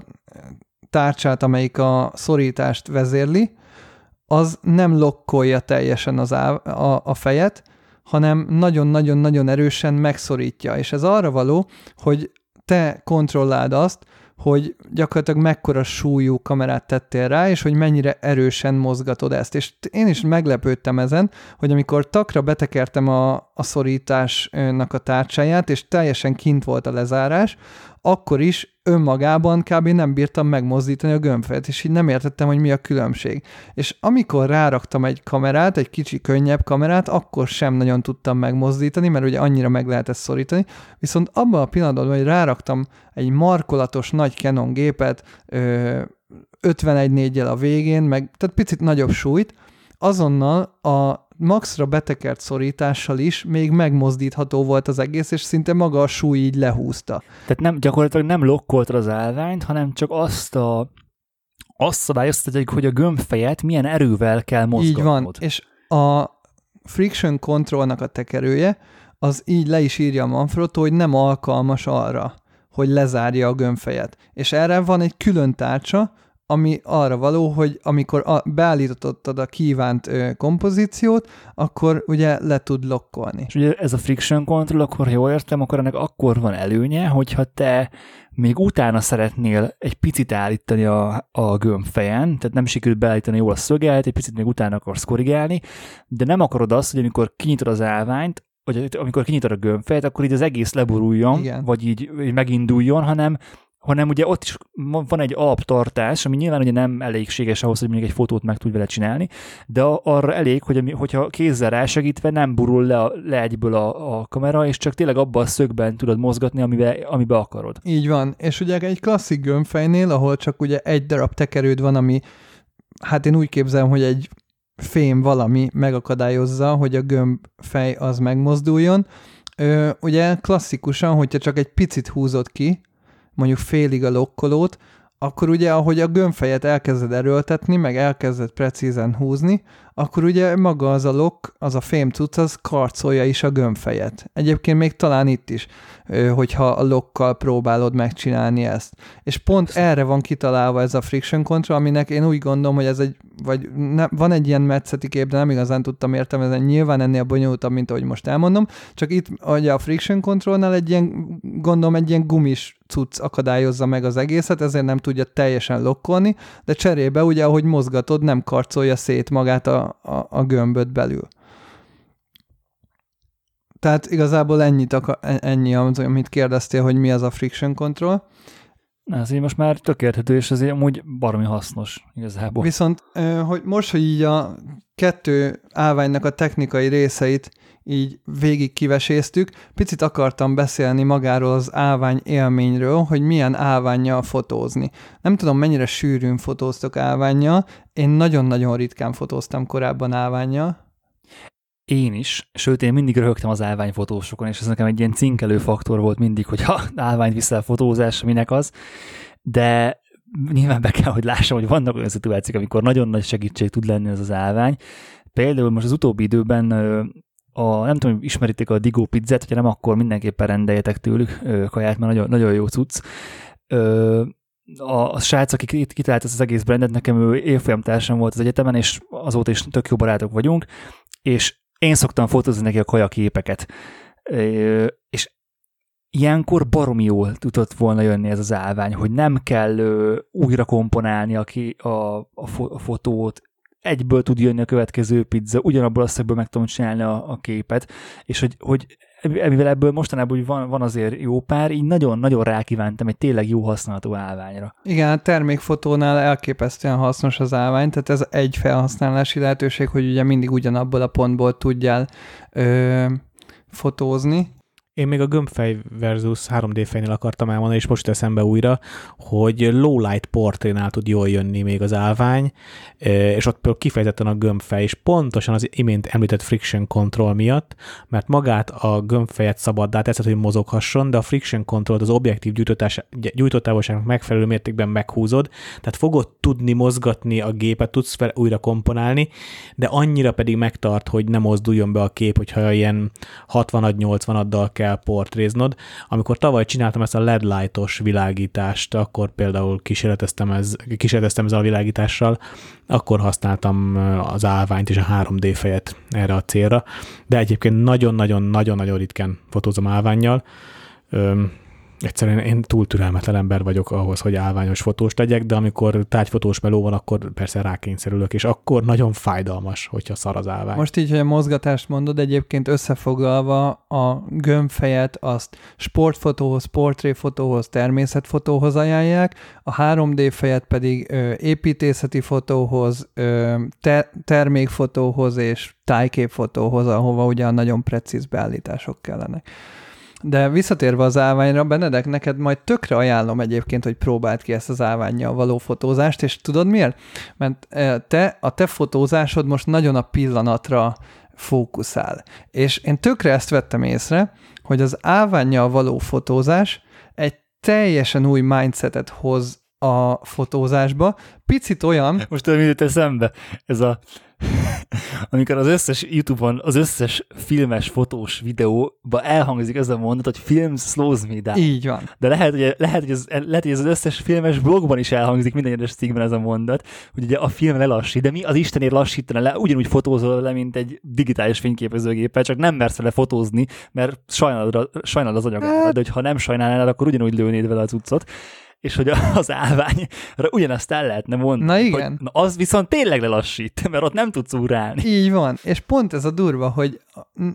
tárcsát, amelyik a szorítást vezérli, az nem lokkolja teljesen az á, a, a fejet, hanem nagyon-nagyon-nagyon erősen megszorítja. És ez arra való, hogy te kontrolláld azt, hogy gyakorlatilag mekkora súlyú kamerát tettél rá, és hogy mennyire erősen mozgatod ezt. És én is meglepődtem ezen, hogy amikor takra betekertem a, a szorításnak a tárcsáját, és teljesen kint volt a lezárás, akkor is önmagában kb. nem bírtam megmozdítani a gömbfejet, és így nem értettem, hogy mi a különbség. És amikor ráraktam egy kamerát, egy kicsi könnyebb kamerát, akkor sem nagyon tudtam megmozdítani, mert ugye annyira meg lehet ezt szorítani, viszont abban a pillanatban, hogy ráraktam egy markolatos nagy Canon gépet, ö, 51 4 a végén, meg tehát picit nagyobb súlyt, azonnal a maxra betekert szorítással is még megmozdítható volt az egész, és szinte maga a súly így lehúzta. Tehát nem, gyakorlatilag nem lokkoltad az állványt, hanem csak azt a azt szabályoztad, hogy- hogy a gömbfejet milyen erővel kell mozgatnod. Így van, és a friction controlnak a tekerője, az így le is írja a Manfrotto, hogy nem alkalmas arra, hogy lezárja a gömbfejet. És erre van egy külön tárcsa, ami arra való, hogy amikor a, beállítottad a kívánt ö, kompozíciót, akkor ugye le tud lokkolni. És ugye ez a friction control, akkor ha jól értem, akkor ennek akkor van előnye, hogyha te még utána szeretnél egy picit állítani a, a gömbfejen, tehát nem sikerült beállítani jól a szöget, egy picit még utána akarsz korrigálni, de nem akarod azt, hogy amikor kinyitod az állványt, vagy amikor kinyitod a gömbfejet, akkor így az egész leboruljon, Igen. vagy így, így meginduljon, hanem hanem ugye ott is van egy alaptartás, ami nyilván ugye nem elégséges ahhoz, hogy mondjuk egy fotót meg tudj vele csinálni, de arra elég, hogy hogyha kézzel rásegítve nem burul le, le egyből a, a kamera, és csak tényleg abban a szögben tudod mozgatni, amiben, amiben akarod. Így van, és ugye egy klasszik gömbfejnél, ahol csak ugye egy darab tekerőd van, ami hát én úgy képzelem, hogy egy fém valami megakadályozza, hogy a gömbfej az megmozduljon. Ö, ugye klasszikusan, hogyha csak egy picit húzod ki, mondjuk félig a lokkolót, akkor ugye, ahogy a gömbfejet elkezded erőltetni, meg elkezded precízen húzni, akkor ugye maga az a lok, az a fém cucc, az karcolja is a gömbfejet. Egyébként még talán itt is, hogyha a lokkal próbálod megcsinálni ezt. És pont erre van kitalálva ez a friction control, aminek én úgy gondolom, hogy ez egy, vagy ne, van egy ilyen metszeti kép, de nem igazán tudtam értelmezni, nyilván ennél bonyolultabb, mint ahogy most elmondom, csak itt ugye a friction controlnál egy ilyen, gondolom egy ilyen gumis cucc akadályozza meg az egészet, ezért nem tudja teljesen lokkolni, de cserébe ugye, ahogy mozgatod, nem karcolja szét magát a, a, a gömböt belül. Tehát igazából ennyit, ennyi, amit kérdeztél, hogy mi az a friction control. Ez így most már tökélethető, és azért amúgy baromi hasznos igazából. Viszont, hogy most, hogy így a kettő állványnak a technikai részeit így végig kiveséztük, picit akartam beszélni magáról az állvány élményről, hogy milyen állványjal fotózni. Nem tudom, mennyire sűrűn fotóztok állványjal, én nagyon-nagyon ritkán fotóztam korábban állványjal. Én is, sőt én mindig röhögtem az állványfotósokon, és ez nekem egy ilyen cinkelő faktor volt mindig, hogy ha állványt viszel fotózás, minek az, de nyilván be kell, hogy lássam, hogy vannak olyan szituációk, amikor nagyon nagy segítség tud lenni ez az állvány. Például most az utóbbi időben a, nem tudom, ismeritek a Digo pizzát, hogyha nem, akkor mindenképpen rendeljetek tőlük kaját, mert nagyon, nagyon jó cucc. A, a srác, aki kitalált ezt az egész brandet, nekem ő évfolyamtársam volt az egyetemen, és azóta is tök jó barátok vagyunk, és én szoktam fotózni neki a kajaképeket. És ilyenkor baromi jól tudott volna jönni ez az állvány, hogy nem kell újra komponálni a, a, a, fo, a fotót, egyből tud jönni a következő pizza, ugyanabból a szögből meg tudom csinálni a, a képet, és hogy, hogy mivel ebből mostanában úgy van, van azért jó pár, így nagyon-nagyon rákívántam egy tényleg jó használható állványra. Igen, a termékfotónál elképesztően hasznos az állvány, tehát ez egy felhasználási lehetőség, hogy ugye mindig ugyanabból a pontból tudjál ö, fotózni, én még a gömbfej versus 3D fejnél akartam elmondani, és most eszembe újra, hogy lowlight portrénál tud jól jönni még az állvány, és ott például kifejezetten a gömbfej, és pontosan az imént említett friction control miatt, mert magát a gömbfejet szabaddá tetszett, hogy mozoghasson, de a friction control az objektív gyújtótávolságnak megfelelő mértékben meghúzod, tehát fogod tudni mozgatni a gépet, tudsz fel újra komponálni, de annyira pedig megtart, hogy ne mozduljon be a kép, hogyha ilyen 60-80-addal kell kell portréznod. Amikor tavaly csináltam ezt a LED lightos világítást, akkor például kísérleteztem, ez, kísérleteztem ezzel a világítással, akkor használtam az állványt és a 3D fejet erre a célra, de egyébként nagyon-nagyon-nagyon-nagyon ritkán fotózom állványjal egyszerűen én túl türelmetlen ember vagyok ahhoz, hogy állványos fotós legyek, de amikor tárgyfotós meló van, akkor persze rákényszerülök, és akkor nagyon fájdalmas, hogyha szar az állvány. Most így, hogy a mozgatást mondod, egyébként összefoglalva a gömbfejet azt sportfotóhoz, portréfotóhoz, természetfotóhoz ajánlják, a 3D fejet pedig ö, építészeti fotóhoz, ö, te- termékfotóhoz és tájképfotóhoz, ahova ugye nagyon precíz beállítások kellenek. De visszatérve az állványra, Benedek, neked majd tökre ajánlom egyébként, hogy próbáld ki ezt az állványjal való fotózást, és tudod miért? Mert eh, te, a te fotózásod most nagyon a pillanatra fókuszál. És én tökre ezt vettem észre, hogy az állványjal való fotózás egy teljesen új mindsetet hoz a fotózásba. Picit olyan... Most tudom, eszembe. Ez a amikor az összes YouTube-on, az összes filmes, fotós videóba elhangzik ez a mondat, hogy film slows me down. Így van. De lehet, hogy, lehet, hogy, az, lehet, hogy ez az összes filmes blogban is elhangzik minden egyes cikkben ez a mondat, hogy ugye a film lelassít, de mi az Istenért lassítana le, ugyanúgy fotózol le, mint egy digitális fényképezőgéppel, csak nem mersz vele fotózni, mert sajnálod, sajnálod az anyagára, hát- de hogyha nem sajnálnál, akkor ugyanúgy lőnéd vele az utcot és hogy az állványra ugyanazt el lehetne mondani. Na igen. Hogy, na az viszont tényleg lelassít, mert ott nem tudsz urálni. Így van, és pont ez a durva, hogy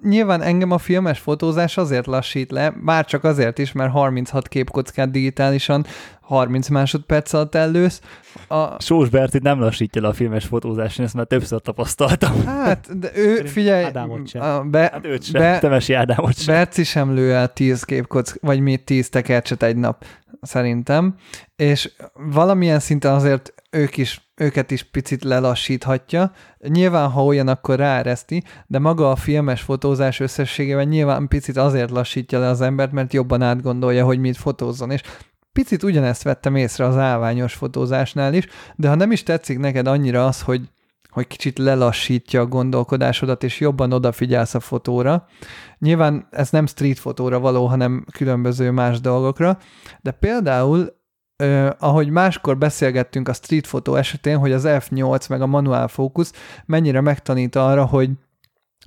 nyilván engem a filmes fotózás azért lassít le, bár csak azért is, mert 36 képkockát digitálisan 30 másodperc alatt elősz. A... Sós Bertit nem lassítja le a filmes fotózás, én ezt már többször tapasztaltam. Hát, de ő, figyelj, Ádámot sem. A be, hát őt sem, be, Temesi Ádámot sem. Berci sem lő el 10 képkock, vagy még 10 tekercset egy nap, szerintem, és valamilyen szinten azért ők is, őket is picit lelassíthatja. Nyilván, ha olyan, akkor ráereszti, de maga a filmes fotózás összességében nyilván picit azért lassítja le az embert, mert jobban átgondolja, hogy mit fotózzon. És picit ugyanezt vettem észre az állványos fotózásnál is, de ha nem is tetszik neked annyira az, hogy hogy kicsit lelassítja a gondolkodásodat, és jobban odafigyelsz a fotóra. Nyilván ez nem street fotóra való, hanem különböző más dolgokra, de például Uh, ahogy máskor beszélgettünk a street fotó esetén, hogy az F8 meg a manuál fókusz mennyire megtanít arra, hogy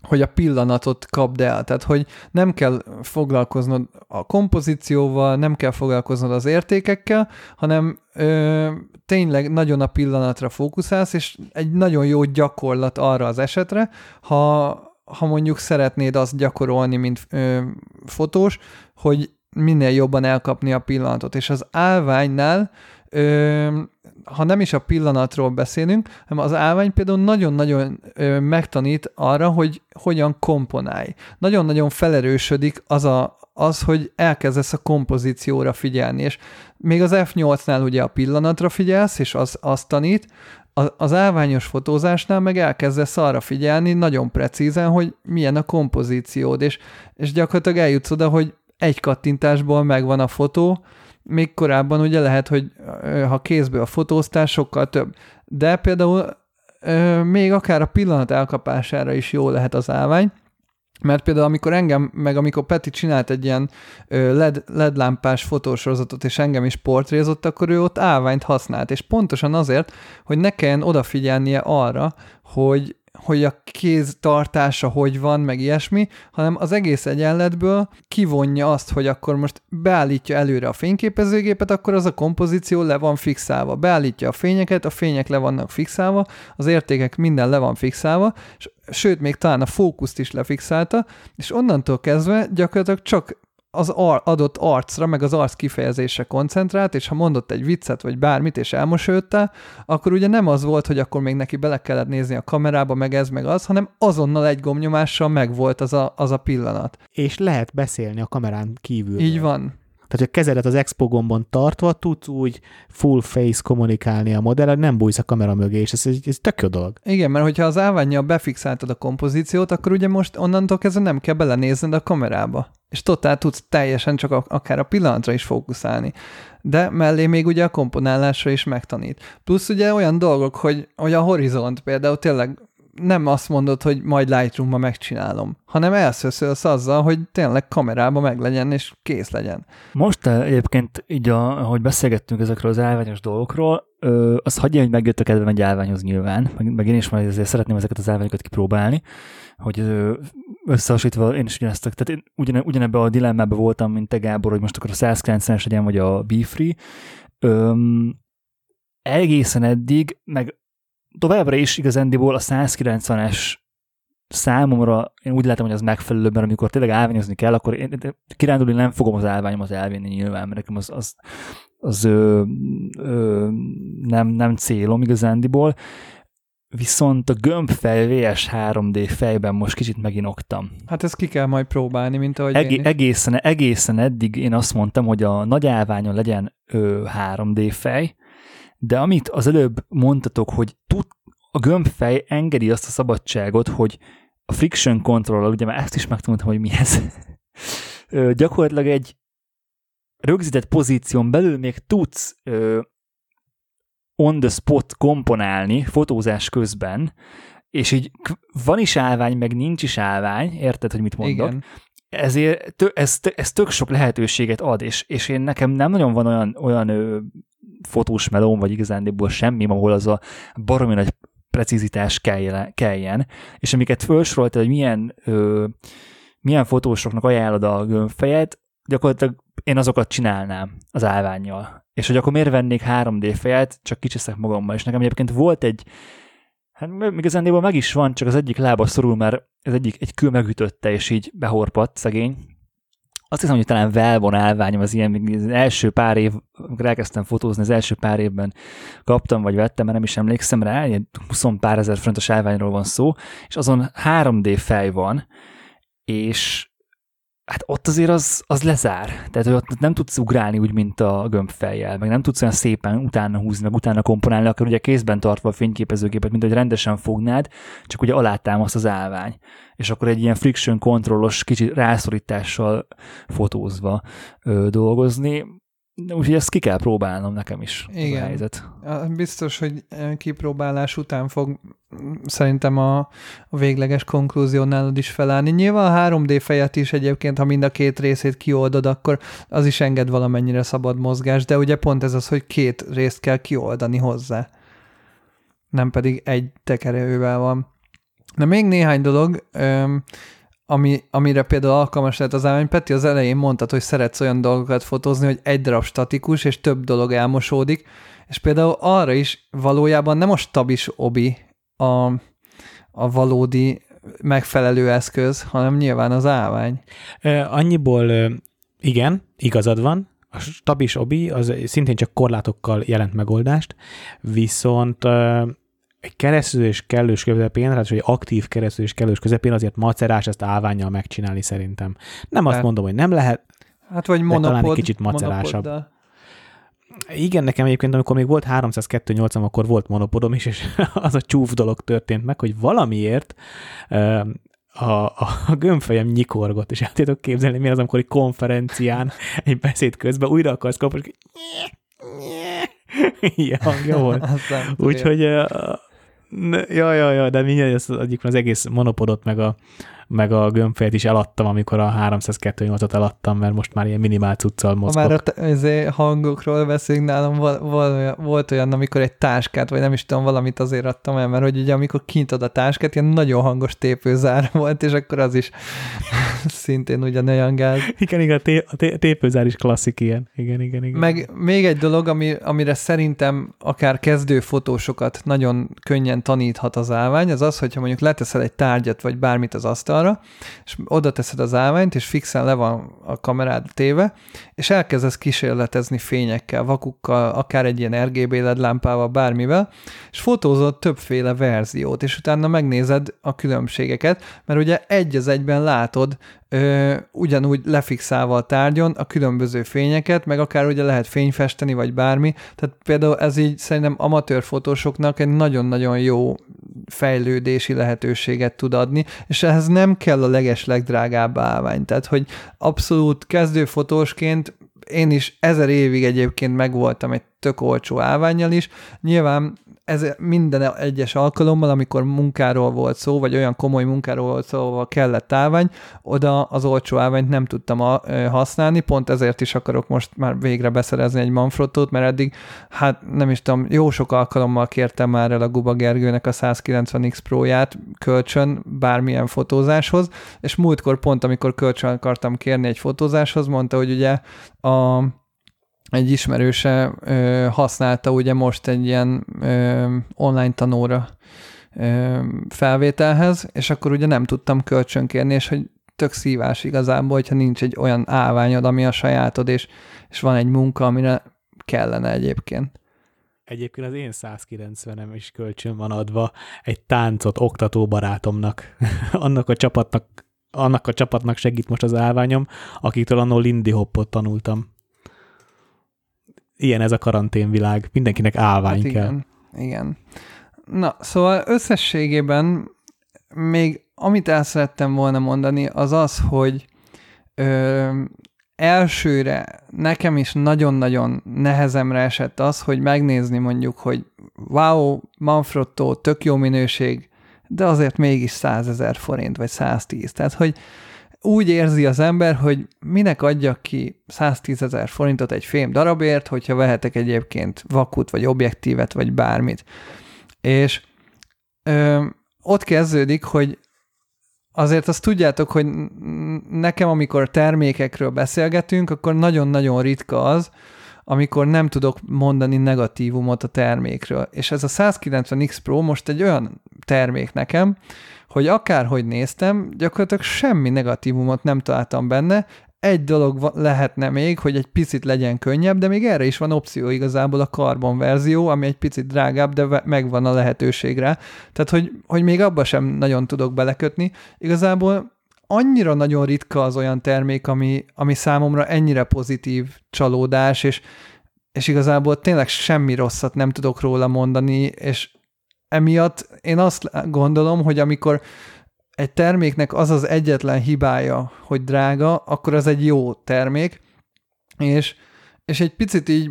hogy a pillanatot kapd el, tehát hogy nem kell foglalkoznod a kompozícióval, nem kell foglalkoznod az értékekkel, hanem ö, tényleg nagyon a pillanatra fókuszálsz, és egy nagyon jó gyakorlat arra az esetre, ha, ha mondjuk szeretnéd azt gyakorolni, mint ö, fotós, hogy minél jobban elkapni a pillanatot, és az állványnál ö, ha nem is a pillanatról beszélünk, hanem az állvány például nagyon-nagyon megtanít arra, hogy hogyan komponálj. Nagyon-nagyon felerősödik az, a, az, hogy elkezdesz a kompozícióra figyelni, és még az F8-nál ugye a pillanatra figyelsz, és az, azt tanít, az állványos fotózásnál meg elkezdesz arra figyelni nagyon precízen, hogy milyen a kompozíciód, és, és gyakorlatilag eljutsz oda, hogy egy kattintásból megvan a fotó, még korábban ugye lehet, hogy ha kézből a fotóztás sokkal több. De például még akár a pillanat elkapására is jó lehet az állvány, mert például amikor engem, meg amikor Peti csinált egy ilyen LED, LED lámpás fotósorozatot, és engem is portrézott, akkor ő ott állványt használt, és pontosan azért, hogy ne kelljen odafigyelnie arra, hogy hogy a kéz tartása hogy van, meg ilyesmi, hanem az egész egyenletből kivonja azt, hogy akkor most beállítja előre a fényképezőgépet, akkor az a kompozíció le van fixálva. Beállítja a fényeket, a fények le vannak fixálva, az értékek minden le van fixálva, és sőt, még talán a fókuszt is lefixálta, és onnantól kezdve gyakorlatilag csak az ar- adott arcra, meg az arc kifejezésre koncentrált, és ha mondott egy viccet, vagy bármit, és elmosődte, akkor ugye nem az volt, hogy akkor még neki bele kellett nézni a kamerába, meg ez, meg az, hanem azonnal egy gomnyomással megvolt az a, az a pillanat. És lehet beszélni a kamerán kívül. Így van. Tehát, hogy a kezedet az expo gombon tartva tudsz úgy full face kommunikálni a modellel, nem bújsz a kamera mögé, és ez, ez tök jó dolog. Igen, mert hogyha az állványjal befixáltad a kompozíciót, akkor ugye most onnantól kezdve nem kell belenézned a kamerába. És totál tudsz teljesen csak a, akár a pillanatra is fókuszálni. De mellé még ugye a komponálásra is megtanít. Plusz ugye olyan dolgok, hogy, hogy a horizont például tényleg nem azt mondod, hogy majd Lightroom-ba megcsinálom, hanem elszöszölsz azzal, hogy tényleg kamerába meg legyen, és kész legyen. Most eh, egyébként így, a, ahogy beszélgettünk ezekről az állványos dolgokról, az hagyja, hogy megjött a kedvem egy állványhoz nyilván, meg, én is majd ezért szeretném ezeket az állványokat kipróbálni, hogy ö, összehasonlítva én is ugyanezt, tehát én ugyan, ugyanebbe a dilemmában voltam, mint te Gábor, hogy most akkor a 190-es legyen, vagy a B-Free. Öm, egészen eddig, meg továbbra is igazándiból a 190-es számomra én úgy látom, hogy az megfelelő, mert amikor tényleg állványozni kell, akkor én, kirándulni nem fogom az állványomat elvinni nyilván, mert nekem az, az, az ö, ö, nem, nem célom igazándiból. Viszont a gömbfej VS 3D fejben most kicsit meginoktam. Hát ezt ki kell majd próbálni, mint ahogy Egé- én egészen, egészen eddig én azt mondtam, hogy a nagy állványon legyen ö, 3D fej, de amit az előbb mondtatok, hogy tud, a gömbfej engedi azt a szabadságot, hogy a friction control ugye már ezt is megtanultam, hogy mi ez, gyakorlatilag egy rögzített pozíción belül még tudsz ö, on the spot komponálni fotózás közben, és így van is állvány, meg nincs is állvány, érted, hogy mit mondok? Igen. Ezért tö, ez, ez tök sok lehetőséget ad, és, és én nekem nem nagyon van olyan, olyan ö, fotós melóm, vagy igazándiból semmi, ahol az a baromi nagy precizitás kelljen, és amiket felsorolta, hogy milyen, ö, milyen fotósoknak ajánlod a gömbfejet, gyakorlatilag én azokat csinálnám az állványjal. És hogy akkor miért vennék 3D fejet, csak kicsiszek magammal. És nekem egyébként volt egy, hát igazándiból meg is van, csak az egyik lába szorul, mert ez egyik egy kül megütötte, és így behorpadt szegény, azt hiszem, hogy talán Velvon állványom az ilyen, az első pár év, amikor elkezdtem fotózni, az első pár évben kaptam, vagy vettem, mert nem is emlékszem rá, ilyen 20 pár ezer forintos állványról van szó, és azon 3D fej van, és hát ott azért az, az lezár. Tehát hogy ott nem tudsz ugrálni úgy, mint a gömbfejjel, meg nem tudsz olyan szépen utána húzni, meg utána komponálni, akkor ugye kézben tartva a fényképezőgépet, mint hogy rendesen fognád, csak ugye alátámaszt az állvány. És akkor egy ilyen friction kontrollos, kicsit rászorítással fotózva ö, dolgozni. Úgyhogy ezt ki kell próbálnom nekem is. Igen. A helyzet. Biztos, hogy kipróbálás után fog szerintem a, a végleges konklúzió nálad is felállni. Nyilván a 3D fejet is egyébként, ha mind a két részét kioldod, akkor az is enged valamennyire szabad mozgás, de ugye pont ez az, hogy két részt kell kioldani hozzá. Nem pedig egy tekerővel van. Na még néhány dolog, öm, ami, amire például alkalmas lehet az állvány. Peti, az elején mondtad, hogy szeretsz olyan dolgokat fotózni, hogy egy darab statikus, és több dolog elmosódik, és például arra is valójában nem a stabis obi a, a valódi megfelelő eszköz, hanem nyilván az állvány. Annyiból igen, igazad van, a stabis obi az szintén csak korlátokkal jelent megoldást, viszont egy keresztülés kellős közepén, tehát egy aktív keresztülés kellős közepén azért macerás ezt állványjal megcsinálni szerintem. Nem azt Hát. mondom, hogy nem lehet, Hát vagy talán egy monopod. kicsit macerásabb. monopoddal. Igen, nekem egyébként, amikor még volt 302.8, akkor volt monopodom is, és az a csúf dolog történt meg, hogy valamiért a, a, a gömbfejem nyikorgott, és el tudjátok képzelni, mi az, amikor egy konferencián, egy beszéd közben újra akarsz kapni, és ilyen hangja volt. Azt. Úgyhogy, ja, ja, ja, de mindegy, ezt egyik az egész monopodot, meg a, meg a gömbfejet is eladtam, amikor a 302.8-at eladtam, mert most már ilyen minimál cuccal Ha mozgok. már a ezért hangokról beszélünk, nálam val- val- volt olyan, amikor egy táskát, vagy nem is tudom, valamit azért adtam el, mert hogy ugye amikor kinyitod a táskát, ilyen nagyon hangos tépőzár volt, és akkor az is szintén ugyanolyan gáz. Igen, igen, a, té- a té- tépőzár is klasszik ilyen. Igen, igen, igen. Meg még egy dolog, ami, amire szerintem akár kezdő fotósokat nagyon könnyen taníthat az állvány, az az, hogyha mondjuk leteszel egy tárgyat, vagy bármit az asztalra, és oda teszed az állványt, és fixen le van a kamerád téve, és elkezdesz kísérletezni fényekkel, vakukkal, akár egy ilyen RGB LED lámpával, bármivel, és fotózod többféle verziót, és utána megnézed a különbségeket, mert ugye egy az egyben látod ö, ugyanúgy lefixálva a tárgyon a különböző fényeket, meg akár ugye lehet fényfesteni, vagy bármi. Tehát például ez így szerintem amatőr fotósoknak egy nagyon-nagyon jó fejlődési lehetőséget tud adni, és ehhez nem kell a leges legdrágább állvány. Tehát, hogy abszolút kezdőfotósként én is ezer évig egyébként megvoltam egy tök olcsó állványjal is. Nyilván ez minden egyes alkalommal, amikor munkáról volt szó, vagy olyan komoly munkáról volt szó, ahol kellett állvány, oda az olcsó állványt nem tudtam a, ö, használni, pont ezért is akarok most már végre beszerezni egy Manfrottót, mert eddig, hát nem is tudom, jó sok alkalommal kértem már el a Guba Gergőnek a 190X Pro-ját kölcsön bármilyen fotózáshoz, és múltkor pont, amikor kölcsön akartam kérni egy fotózáshoz, mondta, hogy ugye a egy ismerőse ö, használta ugye most egy ilyen ö, online tanóra ö, felvételhez, és akkor ugye nem tudtam kölcsönkérni, és hogy tök szívás igazából, hogyha nincs egy olyan állványod, ami a sajátod, és, és van egy munka, amire kellene egyébként. Egyébként az én 190-em is kölcsön van adva egy táncot oktató barátomnak. annak a csapatnak annak a csapatnak segít most az állványom, akiktől annól Lindy Hoppot tanultam. Ilyen ez a karanténvilág. Mindenkinek állvány Hát kell. igen, igen. Na, szóval összességében még amit el szerettem volna mondani, az az, hogy ö, elsőre nekem is nagyon-nagyon nehezemre esett az, hogy megnézni mondjuk, hogy wow, Manfrotto, tök jó minőség, de azért mégis 100 ezer forint, vagy 110. Tehát, hogy úgy érzi az ember, hogy minek adjak ki 110 ezer forintot egy fém darabért, hogyha vehetek egyébként vakut, vagy objektívet, vagy bármit. És ö, ott kezdődik, hogy azért azt tudjátok, hogy nekem, amikor termékekről beszélgetünk, akkor nagyon-nagyon ritka az, amikor nem tudok mondani negatívumot a termékről. És ez a 190X Pro most egy olyan termék nekem, hogy akárhogy néztem, gyakorlatilag semmi negatívumot nem találtam benne, egy dolog lehetne még, hogy egy picit legyen könnyebb, de még erre is van opció igazából a karbon verzió, ami egy picit drágább, de megvan a lehetőségre. Tehát, hogy, hogy még abba sem nagyon tudok belekötni. Igazából annyira nagyon ritka az olyan termék, ami, ami számomra ennyire pozitív csalódás, és, és igazából tényleg semmi rosszat nem tudok róla mondani, és emiatt én azt gondolom, hogy amikor egy terméknek az az egyetlen hibája, hogy drága, akkor az egy jó termék, és, és egy picit így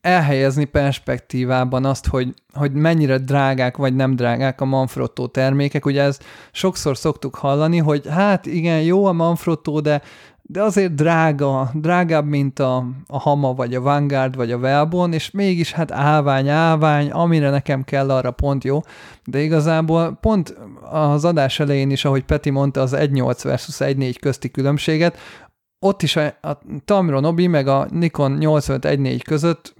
elhelyezni perspektívában azt, hogy, hogy mennyire drágák vagy nem drágák a Manfrotto termékek. Ugye ez sokszor szoktuk hallani, hogy hát igen, jó a Manfrotto, de de azért drága, drágább, mint a, a Hama, vagy a Vanguard, vagy a Velbon, és mégis hát állvány, állvány, amire nekem kell, arra pont jó. De igazából pont az adás elején is, ahogy Peti mondta, az 1.8 versus 1.4 közti különbséget, ott is a, a Tamron Obi meg a Nikon 8514 között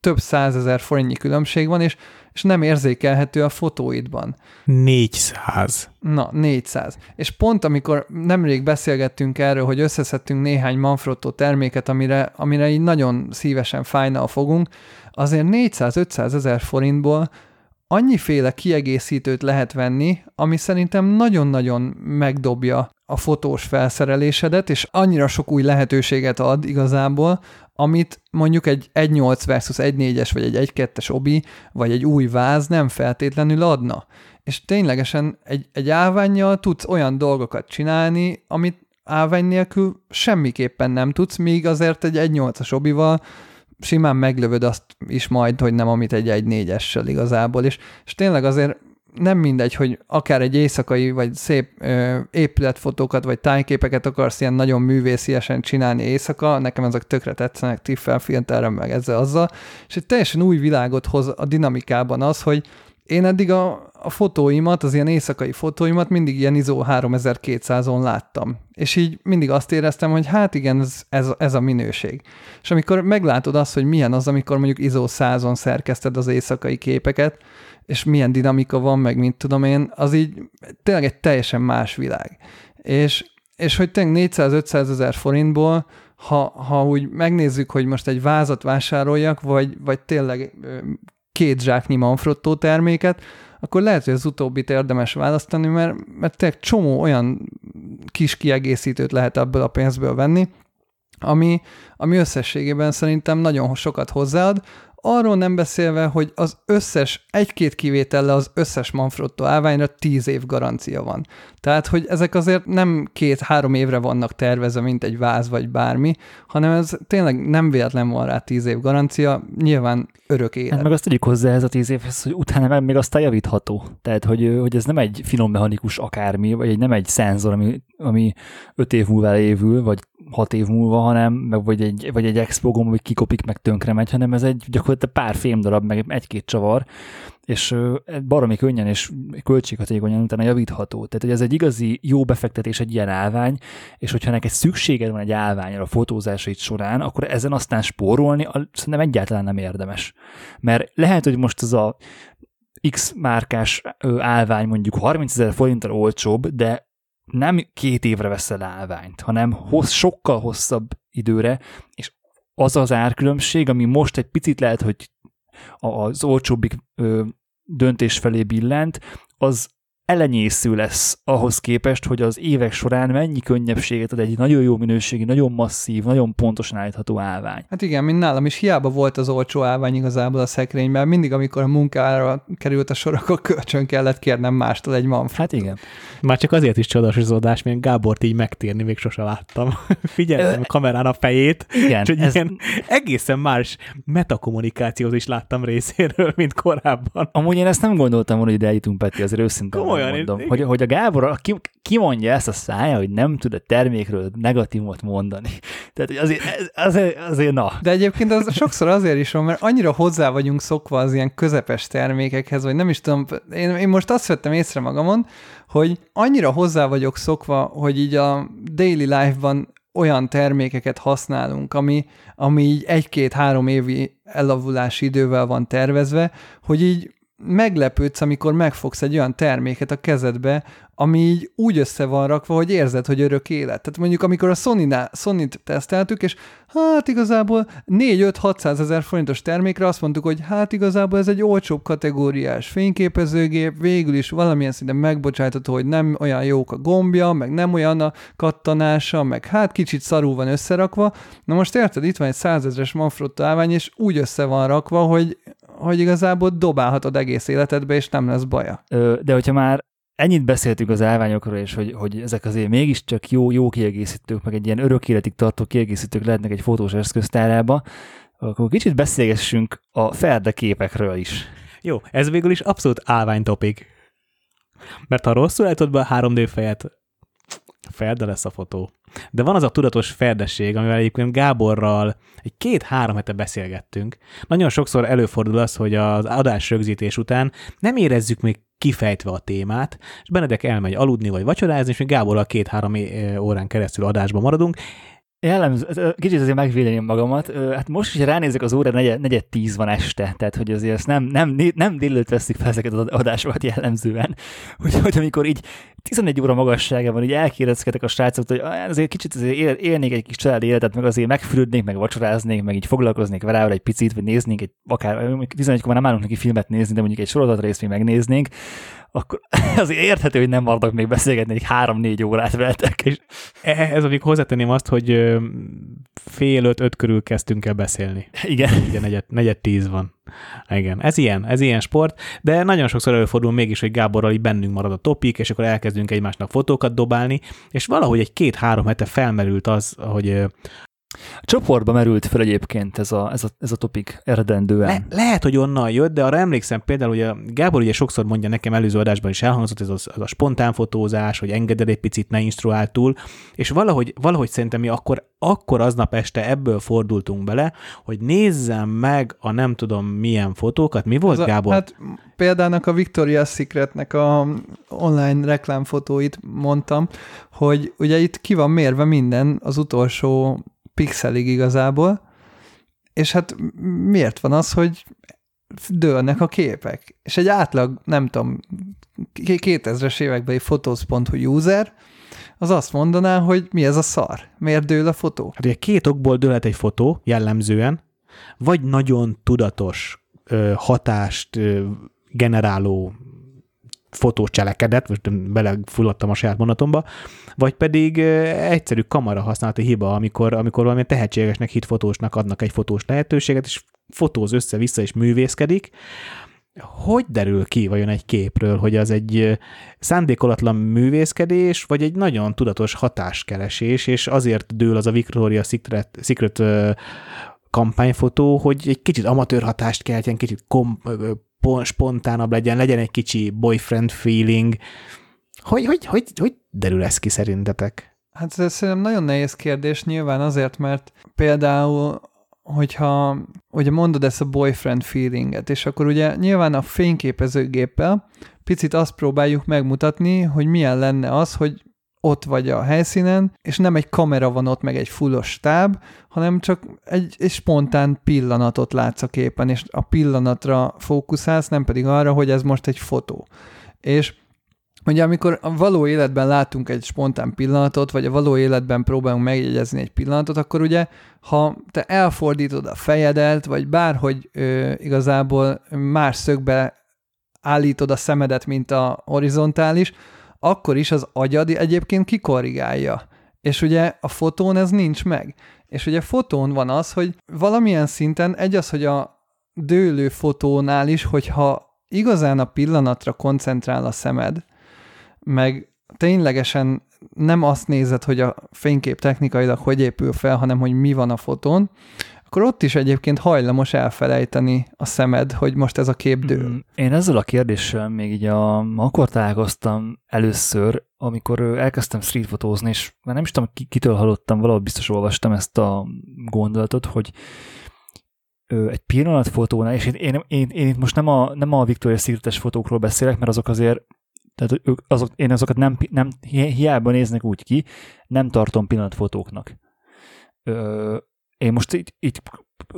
több százezer forintnyi különbség van, és, és nem érzékelhető a fotóidban. 400. Na, 400. És pont amikor nemrég beszélgettünk erről, hogy összeszedtünk néhány Manfrotto terméket, amire, amire így nagyon szívesen fájna a fogunk, azért 400-500 ezer forintból annyiféle kiegészítőt lehet venni, ami szerintem nagyon-nagyon megdobja a fotós felszerelésedet, és annyira sok új lehetőséget ad igazából, amit mondjuk egy 1.8 versus 1.4-es, vagy egy 1.2-es obi, vagy egy új váz nem feltétlenül adna. És ténylegesen egy, egy állványjal tudsz olyan dolgokat csinálni, amit állvány nélkül semmiképpen nem tudsz, míg azért egy 1.8-as obival simán meglövöd azt is majd, hogy nem amit egy 1.4-essel igazából, és, és tényleg azért nem mindegy, hogy akár egy éjszakai, vagy szép ö, épületfotókat, vagy tájképeket akarsz ilyen nagyon művésziesen csinálni éjszaka, nekem ezek tökre tetszenek, tiffel filterrel, meg ezzel azzal, és egy teljesen új világot hoz a dinamikában az, hogy én eddig a, a fotóimat, az ilyen éjszakai fotóimat mindig ilyen ISO 3200-on láttam. És így mindig azt éreztem, hogy hát igen, ez, ez, ez a minőség. És amikor meglátod azt, hogy milyen az, amikor mondjuk ISO 100-on szerkeszted az éjszakai képeket, és milyen dinamika van, meg mint tudom én, az így tényleg egy teljesen más világ. És, és hogy tényleg 400-500 ezer forintból, ha, ha úgy megnézzük, hogy most egy vázat vásároljak, vagy, vagy tényleg két zsáknyi Manfrotto terméket, akkor lehet, hogy az utóbbit érdemes választani, mert, mert tényleg csomó olyan kis kiegészítőt lehet ebből a pénzből venni, ami, ami összességében szerintem nagyon sokat hozzáad, Arról nem beszélve, hogy az összes, egy-két kivétellel az összes Manfrotto állványra tíz év garancia van. Tehát, hogy ezek azért nem két-három évre vannak tervezve, mint egy váz vagy bármi, hanem ez tényleg nem véletlen van rá tíz év garancia, nyilván örök élet. Hát meg azt tegyük hozzá ez a tíz évhez, hogy utána meg még aztán javítható. Tehát, hogy, hogy ez nem egy finom mechanikus akármi, vagy egy, nem egy szenzor, ami, ami öt év múlva évül, vagy hat év múlva, hanem, meg vagy egy, vagy egy expogom, hogy kikopik, meg tönkre megy, hanem ez egy gyakorlatilag pár fémdarab, meg egy-két csavar, és baromi könnyen és költséghatékonyan utána javítható. Tehát, hogy ez egy igazi jó befektetés egy ilyen állvány, és hogyha neked szükséged van egy állványra a fotózásait során, akkor ezen aztán spórolni szerintem egyáltalán nem érdemes. Mert lehet, hogy most az a X márkás állvány mondjuk 30 ezer forinttal olcsóbb, de nem két évre veszel állványt, hanem hossz, sokkal hosszabb időre, és az az árkülönbség, ami most egy picit lehet, hogy az olcsóbbik döntés felé billent, az elenyésző lesz ahhoz képest, hogy az évek során mennyi könnyebbséget ad egy nagyon jó minőségi, nagyon masszív, nagyon pontosan állítható állvány. Hát igen, mint nálam is hiába volt az olcsó állvány igazából a szekrényben, mindig amikor a munkára került a sor, akkor kölcsön kellett kérnem mástól egy Manfred. Hát igen. Már csak azért is csodasozódás, mert Gábort így megtérni még sose láttam. Figyeltem a kamerán a fejét, igen, és ez... ilyen egészen más metakommunikációt is láttam részéről, mint korábban. Amúgy én ezt nem gondoltam volna, hogy ide eljutunk, Peti, azért őszintén Komolyan, mondom. Én, hogy, hogy a Gábor ki, ki mondja ezt a szája, hogy nem tud a termékről negatívot mondani. Tehát hogy azért, azért, azért na. De egyébként az sokszor azért is van, mert annyira hozzá vagyunk szokva az ilyen közepes termékekhez, vagy nem is tudom, én, én most azt vettem észre magamon, hogy annyira hozzá vagyok szokva, hogy így a daily life-ban olyan termékeket használunk, ami, ami így egy-két-három évi elavulási idővel van tervezve, hogy így meglepődsz, amikor megfogsz egy olyan terméket a kezedbe, ami így úgy össze van rakva, hogy érzed, hogy örök élet. Tehát mondjuk, amikor a Sony-t Sony teszteltük, és hát igazából 4-5-600 ezer forintos termékre azt mondtuk, hogy hát igazából ez egy olcsóbb kategóriás fényképezőgép, végül is valamilyen szinten megbocsátható, hogy nem olyan jók a gombja, meg nem olyan a kattanása, meg hát kicsit szarul van összerakva. Na most érted, itt van egy 100 ezeres Manfrotto állvány, és úgy össze van rakva, hogy hogy igazából dobálhatod egész életedbe, és nem lesz baja. Ö, de hogyha már ennyit beszéltünk az állványokról, és hogy, hogy ezek azért mégiscsak jó, jó kiegészítők, meg egy ilyen örök életig tartó kiegészítők lehetnek egy fotós eszköztárába, akkor kicsit beszélgessünk a ferde képekről is. Jó, ez végül is abszolút állványtopik. Mert ha rosszul állítod be a 3D fejet, ferde lesz a fotó. De van az a tudatos ferdesség, amivel egyébként Gáborral egy két-három hete beszélgettünk. Nagyon sokszor előfordul az, hogy az adás rögzítés után nem érezzük még kifejtve a témát, és Benedek elmegy aludni vagy vacsorázni, és mi Gáborral két-három órán keresztül adásban maradunk, Jellemző, kicsit azért megvédeném magamat. Hát most is ránézek az óra, negyed, negyed tíz van este, tehát hogy azért ezt nem, nem, nem délőtt veszik fel ezeket az adásokat jellemzően. Úgyhogy amikor így 11 óra magasságában így elkérdezkedek a srácok, hogy azért kicsit azért él, élnék egy kis családi életet, meg azért megfürödnék, meg vacsoráznék, meg így foglalkoznék vele egy picit, vagy néznénk egy, akár 11-kor már nem állunk neki filmet nézni, de mondjuk egy sorozat részt még megnéznénk, akkor azért érthető, hogy nem maradok még beszélgetni, egy három-négy órát veltek. És... E, ez amíg hozzátenném azt, hogy fél öt-öt körül kezdtünk el beszélni. Igen. Ugye negyed, negyed tíz van. Igen, ez ilyen, ez ilyen sport, de nagyon sokszor előfordul mégis, hogy Gáborral így bennünk marad a topik, és akkor elkezdünk egymásnak fotókat dobálni, és valahogy egy két-három hete felmerült az, hogy a csoportba merült fel egyébként ez a, ez a, ez a topik eredendően. Le, lehet, hogy onnan jött, de arra emlékszem például, hogy a Gábor ugye sokszor mondja nekem előző adásban is elhangzott ez a, ez a spontán fotózás, hogy engeded egy picit, ne instruál túl, és valahogy, valahogy szerintem mi akkor, akkor aznap este ebből fordultunk bele, hogy nézzem meg a nem tudom milyen fotókat. Mi volt, a, Gábor? Hát példának a Victoria's Secretnek a online reklámfotóit mondtam, hogy ugye itt ki van mérve minden az utolsó pixelig igazából, és hát miért van az, hogy dőlnek a képek? És egy átlag, nem tudom, 2000-es évekbeli fotóz.hu user, az azt mondaná, hogy mi ez a szar? Miért dől a fotó? Hát ugye két okból dőlhet egy fotó jellemzően, vagy nagyon tudatos ö, hatást ö, generáló fotós cselekedet, most belefulladtam a saját monatomba, vagy pedig egyszerű kamera használati hiba, amikor, amikor valami tehetségesnek hit fotósnak adnak egy fotós lehetőséget, és fotóz össze-vissza és művészkedik, hogy derül ki vajon egy képről, hogy az egy szándékolatlan művészkedés, vagy egy nagyon tudatos hatáskeresés, és azért dől az a Victoria Secret, Secret kampányfotó, hogy egy kicsit amatőr hatást keltjen, kicsit kom, spontánabb legyen, legyen egy kicsi boyfriend feeling. Hogy, hogy, hogy, hogy derül ez ki szerintetek? Hát ez szerintem nagyon nehéz kérdés, nyilván azért, mert például hogyha ugye mondod ezt a boyfriend feelinget, és akkor ugye nyilván a fényképezőgéppel picit azt próbáljuk megmutatni, hogy milyen lenne az, hogy ott vagy a helyszínen, és nem egy kamera van ott, meg egy fullos stáb, hanem csak egy, egy spontán pillanatot látsz a képen, és a pillanatra fókuszálsz, nem pedig arra, hogy ez most egy fotó. És Ugye amikor a való életben látunk egy spontán pillanatot, vagy a való életben próbálunk megjegyezni egy pillanatot, akkor ugye, ha te elfordítod a fejedet, vagy bárhogy ö, igazából más szögbe állítod a szemedet, mint a horizontális, akkor is az agyad egyébként kikorrigálja. És ugye a fotón ez nincs meg. És ugye fotón van az, hogy valamilyen szinten egy az, hogy a dőlő fotónál is, hogyha igazán a pillanatra koncentrál a szemed, meg ténylegesen nem azt nézed, hogy a fénykép technikailag hogy épül fel, hanem hogy mi van a fotón, akkor ott is egyébként hajlamos elfelejteni a szemed, hogy most ez a kép dől. Mm, én ezzel a kérdéssel még így a, akkor találkoztam először, amikor elkezdtem streetfotózni, és már nem is tudom, kitől hallottam, valahol biztos olvastam ezt a gondolatot, hogy egy pillanatfotónál, és én, én, én, én itt most nem a, nem a Victoria Secret-es fotókról beszélek, mert azok azért tehát ők, azok, én azokat nem, nem, hiába néznek úgy ki, nem tartom pillanatfotóknak. Én most itt, itt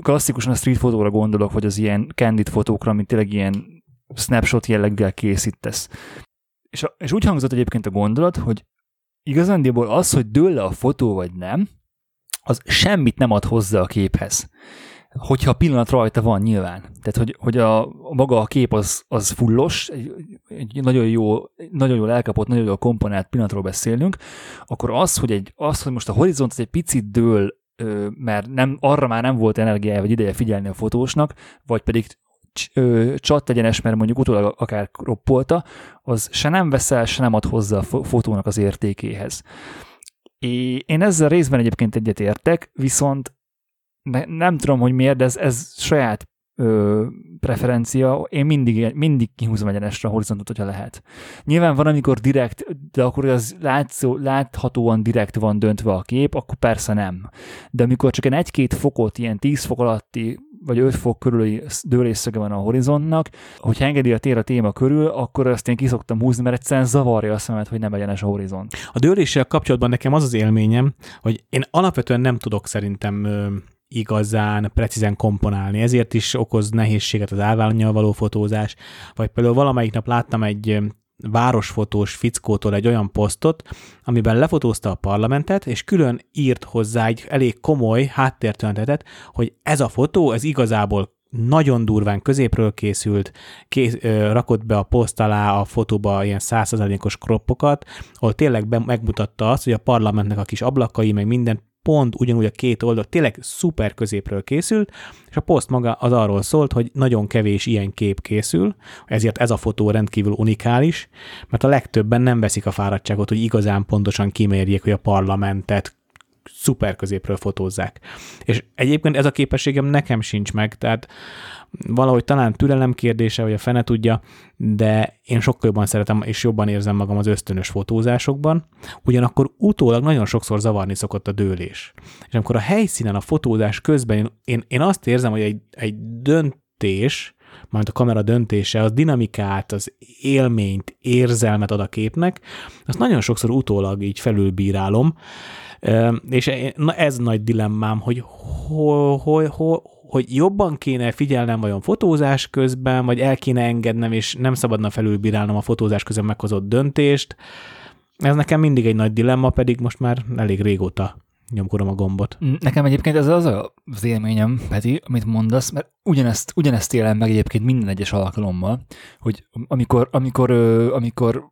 klasszikusan a street fotóra gondolok, vagy az ilyen candid fotókra, amit tényleg ilyen snapshot jelleggel készítesz. És, a, és úgy hangzott egyébként a gondolat, hogy igazándiból az, hogy dől le a fotó vagy nem, az semmit nem ad hozzá a képhez. Hogyha a pillanat rajta van nyilván. Tehát, hogy, hogy a, a maga a kép az, az fullos, egy, egy nagyon, jó, nagyon jól elkapott, nagyon jól komponált pillanatról beszélünk, akkor az, hogy, egy, az, hogy most a horizont egy picit dől mert nem, arra már nem volt energiája vagy ideje figyelni a fotósnak, vagy pedig csat egyenes, mert mondjuk utólag akár roppolta, az se nem veszel, se nem ad hozzá a fotónak az értékéhez. Én ezzel részben egyébként egyetértek, viszont ne, nem tudom, hogy miért, de ez, ez saját ö, preferencia, én mindig, mindig kihúzom egyenesre a horizontot, hogyha lehet. Nyilván van, amikor direkt, de akkor az látszó, láthatóan direkt van döntve a kép, akkor persze nem. De amikor csak egy egy-két fokot, ilyen 10 fok alatti, vagy 5 fok körüli dőlésszöge van a horizontnak, hogyha engedi a tér a téma körül, akkor azt én kiszoktam húzni, mert egyszerűen zavarja a szemet, hogy nem egyenes a horizont. A dőléssel kapcsolatban nekem az az élményem, hogy én alapvetően nem tudok szerintem igazán precízen komponálni. Ezért is okoz nehézséget az állványjal való fotózás, vagy például valamelyik nap láttam egy városfotós fickótól egy olyan posztot, amiben lefotózta a parlamentet, és külön írt hozzá egy elég komoly háttértörténetet, hogy ez a fotó, ez igazából nagyon durván középről készült, kész, ö, rakott be a poszt alá a fotóba ilyen százszerzalékos kroppokat, ahol tényleg be, megmutatta azt, hogy a parlamentnek a kis ablakai, meg minden pont ugyanúgy a két oldal tényleg szuper középről készült, és a poszt maga az arról szólt, hogy nagyon kevés ilyen kép készül, ezért ez a fotó rendkívül unikális, mert a legtöbben nem veszik a fáradtságot, hogy igazán pontosan kimérjék, hogy a parlamentet szuper középről fotózzák. És egyébként ez a képességem nekem sincs meg, tehát valahogy talán türelem kérdése, vagy a fene tudja, de én sokkal jobban szeretem, és jobban érzem magam az ösztönös fotózásokban, ugyanakkor utólag nagyon sokszor zavarni szokott a dőlés. És amikor a helyszínen a fotózás közben én, én, azt érzem, hogy egy, egy döntés, majd a kamera döntése, az dinamikát, az élményt, érzelmet ad a képnek, azt nagyon sokszor utólag így felülbírálom, és ez nagy dilemmám, hogy hol, hol, hol, hogy jobban kéne figyelnem vajon fotózás közben, vagy el kéne engednem, és nem szabadna felülbírálnom a fotózás közben meghozott döntést. Ez nekem mindig egy nagy dilemma, pedig most már elég régóta nyomkorom a gombot. Mm, nekem egyébként ez az az élményem, Peti, amit mondasz, mert ugyanezt, ugyanezt élem meg egyébként minden egyes alkalommal, hogy amikor, amikor, amikor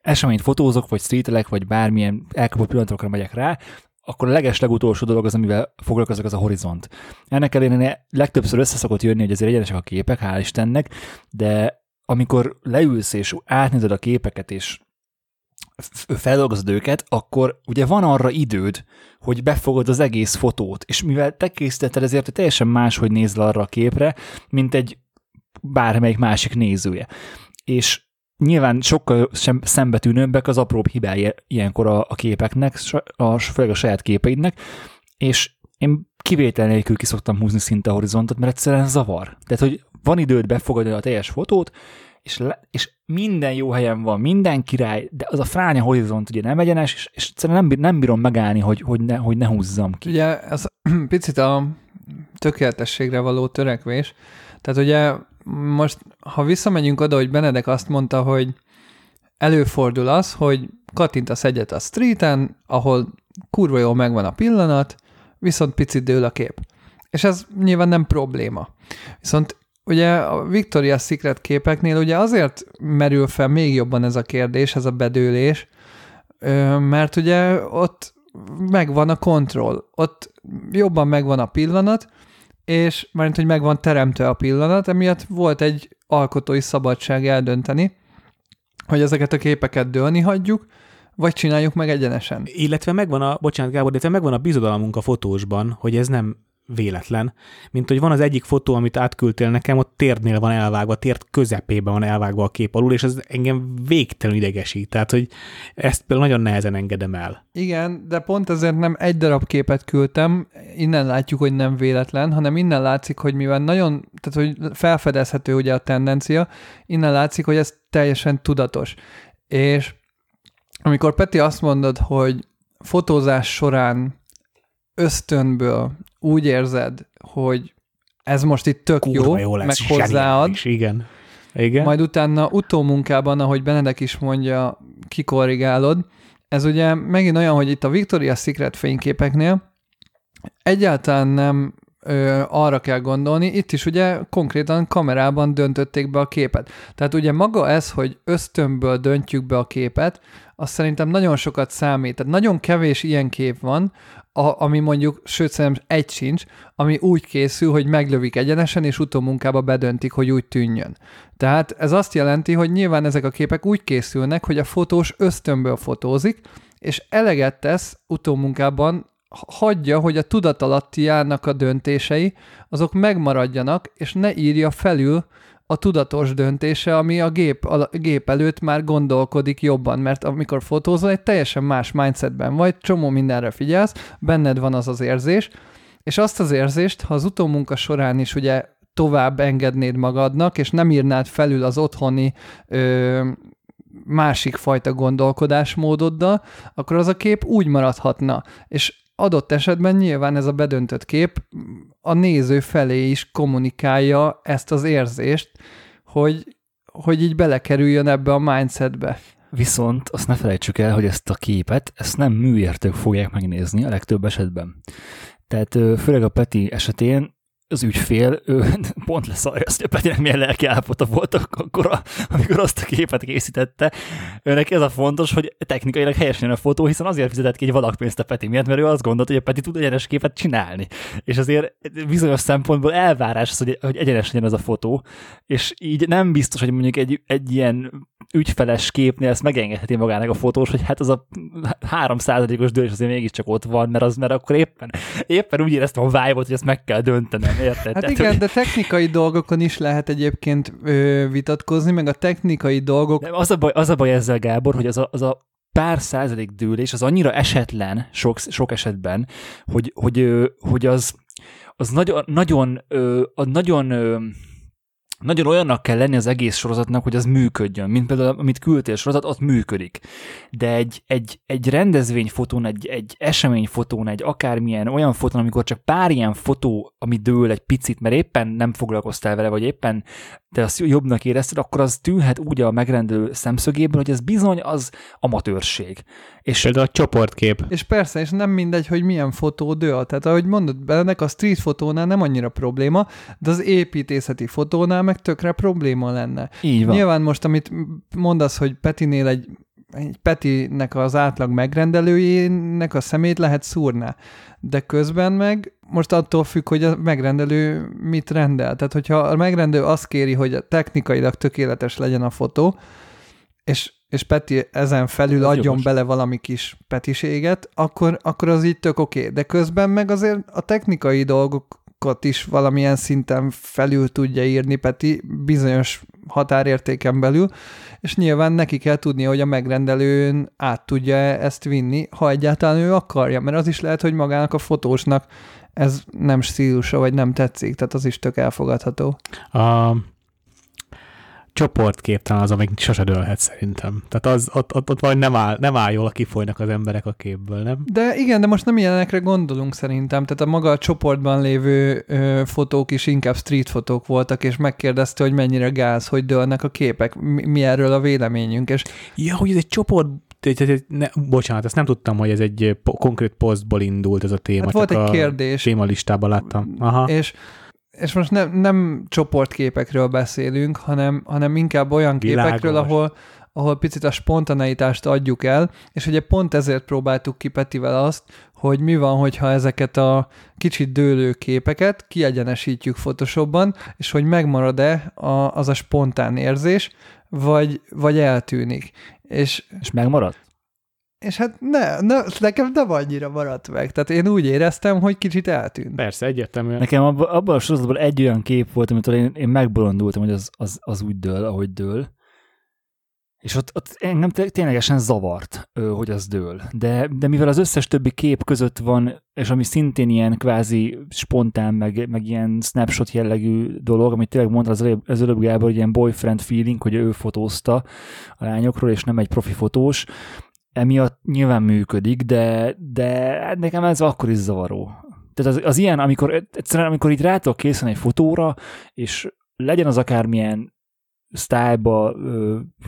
eseményt fotózok, vagy streetelek, vagy bármilyen elkapott pillanatokra megyek rá, akkor a leges legutolsó dolog az, amivel foglalkozok, az a horizont. Ennek ellenére legtöbbször össze szokott jönni, hogy azért egyenesek a képek, hál' Istennek, de amikor leülsz és átnézed a képeket, és feldolgozod őket, akkor ugye van arra időd, hogy befogod az egész fotót, és mivel te készítetted, ezért teljesen máshogy nézel arra a képre, mint egy bármelyik másik nézője. És Nyilván sokkal sem szembetűnőbbek az apróbb hibái ilyenkor a, a képeknek, a, főleg a saját képeidnek, és én kivétel nélkül ki szoktam húzni szinte a horizontot, mert egyszerűen zavar. Tehát, hogy van időd befogadni a teljes fotót, és, le, és minden jó helyen van, minden király, de az a fránya horizont ugye nem egyenes, és, és egyszerűen nem, nem bírom megállni, hogy, hogy, ne, hogy ne húzzam ki. Ugye ez picit a tökéletességre való törekvés. Tehát ugye most, ha visszamegyünk oda, hogy Benedek azt mondta, hogy előfordul az, hogy kattintasz egyet a streeten, ahol kurva jól megvan a pillanat, viszont picit dől a kép. És ez nyilván nem probléma. Viszont ugye a Victoria's Secret képeknél ugye azért merül fel még jobban ez a kérdés, ez a bedőlés, mert ugye ott megvan a kontroll, ott jobban megvan a pillanat, és mert hogy megvan teremtve a pillanat, emiatt volt egy alkotói szabadság eldönteni, hogy ezeket a képeket dőlni hagyjuk, vagy csináljuk meg egyenesen. Illetve megvan a, bocsánat Gábor, illetve megvan a bizodalmunk a fotósban, hogy ez nem véletlen. Mint hogy van az egyik fotó, amit átküldtél nekem, ott térdnél van elvágva, térd közepében van elvágva a kép alul, és ez engem végtelen idegesít. Tehát, hogy ezt például nagyon nehezen engedem el. Igen, de pont ezért nem egy darab képet küldtem, innen látjuk, hogy nem véletlen, hanem innen látszik, hogy mivel nagyon, tehát hogy felfedezhető ugye a tendencia, innen látszik, hogy ez teljesen tudatos. És amikor Peti azt mondod, hogy fotózás során ösztönből úgy érzed, hogy ez most itt tök Kurva jó, jó lesz, meg hozzáad. Is, igen. igen. Majd utána utómunkában, ahogy Benedek is mondja, kikorrigálod. Ez ugye megint olyan, hogy itt a Victoria's Secret fényképeknél egyáltalán nem ö, arra kell gondolni, itt is ugye konkrétan kamerában döntötték be a képet. Tehát ugye maga ez, hogy ösztönből döntjük be a képet, az szerintem nagyon sokat számít. Tehát nagyon kevés ilyen kép van, a, ami mondjuk, sőt szerintem egy sincs, ami úgy készül, hogy meglövik egyenesen, és utómunkába bedöntik, hogy úgy tűnjön. Tehát ez azt jelenti, hogy nyilván ezek a képek úgy készülnek, hogy a fotós ösztönből fotózik, és eleget tesz utómunkában hagyja, hogy a tudatalattiának a döntései azok megmaradjanak, és ne írja felül a tudatos döntése, ami a gép, a gép előtt már gondolkodik jobban, mert amikor fotózol, egy teljesen más mindsetben vagy, csomó mindenre figyelsz, benned van az az érzés, és azt az érzést, ha az utómunka során is ugye tovább engednéd magadnak, és nem írnád felül az otthoni ö, másik fajta gondolkodásmódoddal, akkor az a kép úgy maradhatna. És adott esetben nyilván ez a bedöntött kép a néző felé is kommunikálja ezt az érzést, hogy, hogy így belekerüljön ebbe a mindsetbe. Viszont azt ne felejtsük el, hogy ezt a képet, ezt nem műértők fogják megnézni a legtöbb esetben. Tehát főleg a Peti esetén az ügyfél, ő pont leszarja azt, hogy Petinek milyen lelki állapota volt akkor, amikor azt a képet készítette. Őnek ez a fontos, hogy technikailag helyesen a fotó, hiszen azért fizetett ki egy valakpénzt a Peti miatt, mert ő azt gondolta, hogy a Peti tud egyenes képet csinálni. És azért bizonyos szempontból elvárás az, hogy, hogy egyenes legyen az a fotó, és így nem biztos, hogy mondjuk egy, egy ilyen ügyfeles képnél ezt megengedheti magának a fotós, hogy hát az a 3%-os dőlés azért mégiscsak ott van, mert az mert akkor éppen, éppen úgy éreztem a vibe hogy ezt meg kell döntenem, érted? Hát Tehát, igen, hogy... de technikai dolgokon is lehet egyébként ö, vitatkozni, meg a technikai dolgok... Nem, az, a baj, az a baj ezzel, Gábor, hogy az a, az a pár százalék dőlés az annyira esetlen sok, sok esetben, hogy, hogy, hogy az, az nagyon, nagyon, az nagyon nagyon olyannak kell lenni az egész sorozatnak, hogy az működjön, mint például amit küldtél sorozat, ott működik. De egy, egy, egy rendezvényfotón, egy, egy eseményfotón, egy akármilyen olyan fotón, amikor csak pár ilyen fotó, ami dől egy picit, mert éppen nem foglalkoztál vele, vagy éppen te azt jobbnak érezted, akkor az tűnhet úgy a megrendelő szemszögéből, hogy ez bizony az amatőrség. És például a csoportkép. És persze, és nem mindegy, hogy milyen fotó dől. Tehát ahogy mondod, ennek a street fotónál nem annyira probléma, de az építészeti fotónál meg tökre probléma lenne. Így van. Nyilván most, amit mondasz, hogy Petinél egy egy Petinek az átlag megrendelőjének a szemét lehet szúrná. De közben meg most attól függ, hogy a megrendelő mit rendel. Tehát, hogyha a megrendelő azt kéri, hogy technikailag tökéletes legyen a fotó, és, és Peti ezen felül Ez adjon jogos. bele valami kis petiséget, akkor, akkor az így tök oké. Okay. De közben meg azért a technikai dolgokat is valamilyen szinten felül tudja írni Peti bizonyos határértéken belül, és nyilván neki kell tudni, hogy a megrendelőn át tudja ezt vinni, ha egyáltalán ő akarja, mert az is lehet, hogy magának a fotósnak ez nem stílusa, vagy nem tetszik, tehát az is tök elfogadható. A csoportkép talán az, amik sose dőlhet szerintem. Tehát az, ott, ott, ott vagy nem áll, nem áll jól, kifolynak az emberek a képből, nem? De igen, de most nem ilyenekre gondolunk szerintem. Tehát a maga a csoportban lévő ö, fotók is inkább street fotók voltak, és megkérdezte, hogy mennyire gáz, hogy dőlnek a képek, mi, mi erről a véleményünk. És... Ja, hogy ez egy csoport ne, bocsánat, ezt nem tudtam, hogy ez egy konkrét posztból indult ez a téma. Hát volt egy kérdés. Témalistában láttam. Aha. És és most nem, nem csoportképekről beszélünk, hanem, hanem inkább olyan Világos. képekről, ahol, ahol picit a spontaneitást adjuk el, és ugye pont ezért próbáltuk ki Petivel azt, hogy mi van, hogyha ezeket a kicsit dőlő képeket kiegyenesítjük Photoshopban, és hogy megmarad-e a, az a spontán érzés, vagy, vagy eltűnik. És, és megmarad? És hát ne, ne, nekem nem annyira maradt meg. Tehát én úgy éreztem, hogy kicsit eltűnt. Persze, egyértelműen. Nekem abban abba a sorozatban egy olyan kép volt, amitől én, én megbolondultam, hogy az, az, az úgy dől, ahogy dől. És ott, ott engem ténylegesen zavart, hogy az dől. De, de mivel az összes többi kép között van, és ami szintén ilyen kvázi spontán, meg, meg ilyen snapshot jellegű dolog, amit tényleg mondta az előbb, az előbb Gábor, hogy ilyen boyfriend feeling, hogy ő fotózta a lányokról, és nem egy profi fotós, emiatt nyilván működik, de, de nekem ez akkor is zavaró. Tehát az, az ilyen, amikor egyszerűen, amikor így rá tudok készülni egy fotóra, és legyen az akármilyen sztájba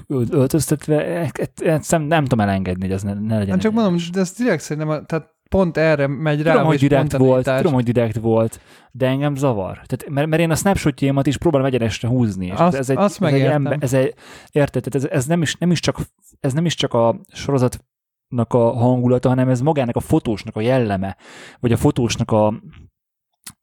öltöztetve, ezt nem, nem tudom elengedni, hogy ez ne, ne legyen. Hát csak mondom, de ez direkt szerintem, tehát pont erre megy rá, Tudom, hogy direkt volt, tudom, hogy direkt volt, de engem zavar. Tehát, mert, mert én a snapshotjaimat is próbálom egyenesre húzni. És Azt- ez egy, azt ez egy ember, ez egy, érted? Tehát ez, ez, nem is, nem is csak, ez nem is csak a sorozatnak a hangulata, hanem ez magának a fotósnak a jelleme, vagy a fotósnak a,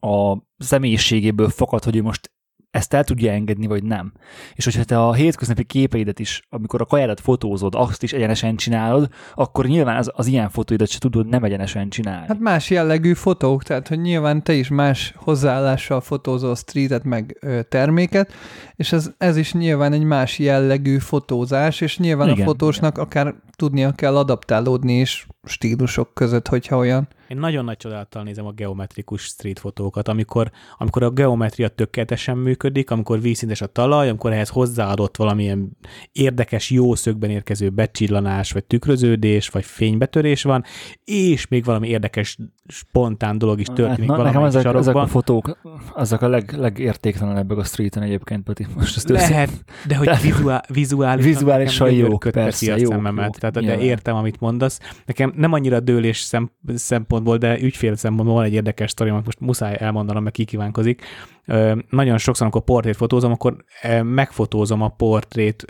a személyiségéből fakad, hogy ő most ezt el tudja engedni, vagy nem. És hogyha te a hétköznapi képeidet is, amikor a kajádat fotózod, azt is egyenesen csinálod, akkor nyilván az, az ilyen fotóidat se tudod nem egyenesen csinálni. Hát más jellegű fotók, tehát hogy nyilván te is más hozzáállással fotózol streetet meg ö, terméket, és ez, ez is nyilván egy más jellegű fotózás, és nyilván Igen, a fotósnak akár tudnia kell adaptálódni is stílusok között, hogyha olyan. Én nagyon nagy csodálattal nézem a geometrikus street fotókat, amikor, amikor a geometria tökéletesen működik, amikor vízszintes a talaj, amikor ehhez hozzáadott valamilyen érdekes, jó szögben érkező becsillanás, vagy tükröződés, vagy fénybetörés van, és még valami érdekes, spontán dolog is történik Hát, na, nekem ezek, ezek a sarokban. fotók, azok a leg, legértéktelenebbek a streeten egyébként, Peti. Most ezt Lehet, de hogy De- vizuál, vizuális, Vizuálisan jók, a persze, a szememet. jók, Tehát, de nyilván. értem, amit mondasz. Nekem nem annyira dőlés szem, szempontból, de ügyfél szempontból van egy érdekes sztori, amit most muszáj elmondanom, mert kikívánkozik. Nagyon sokszor, amikor portrét fotózom, akkor megfotózom a portrét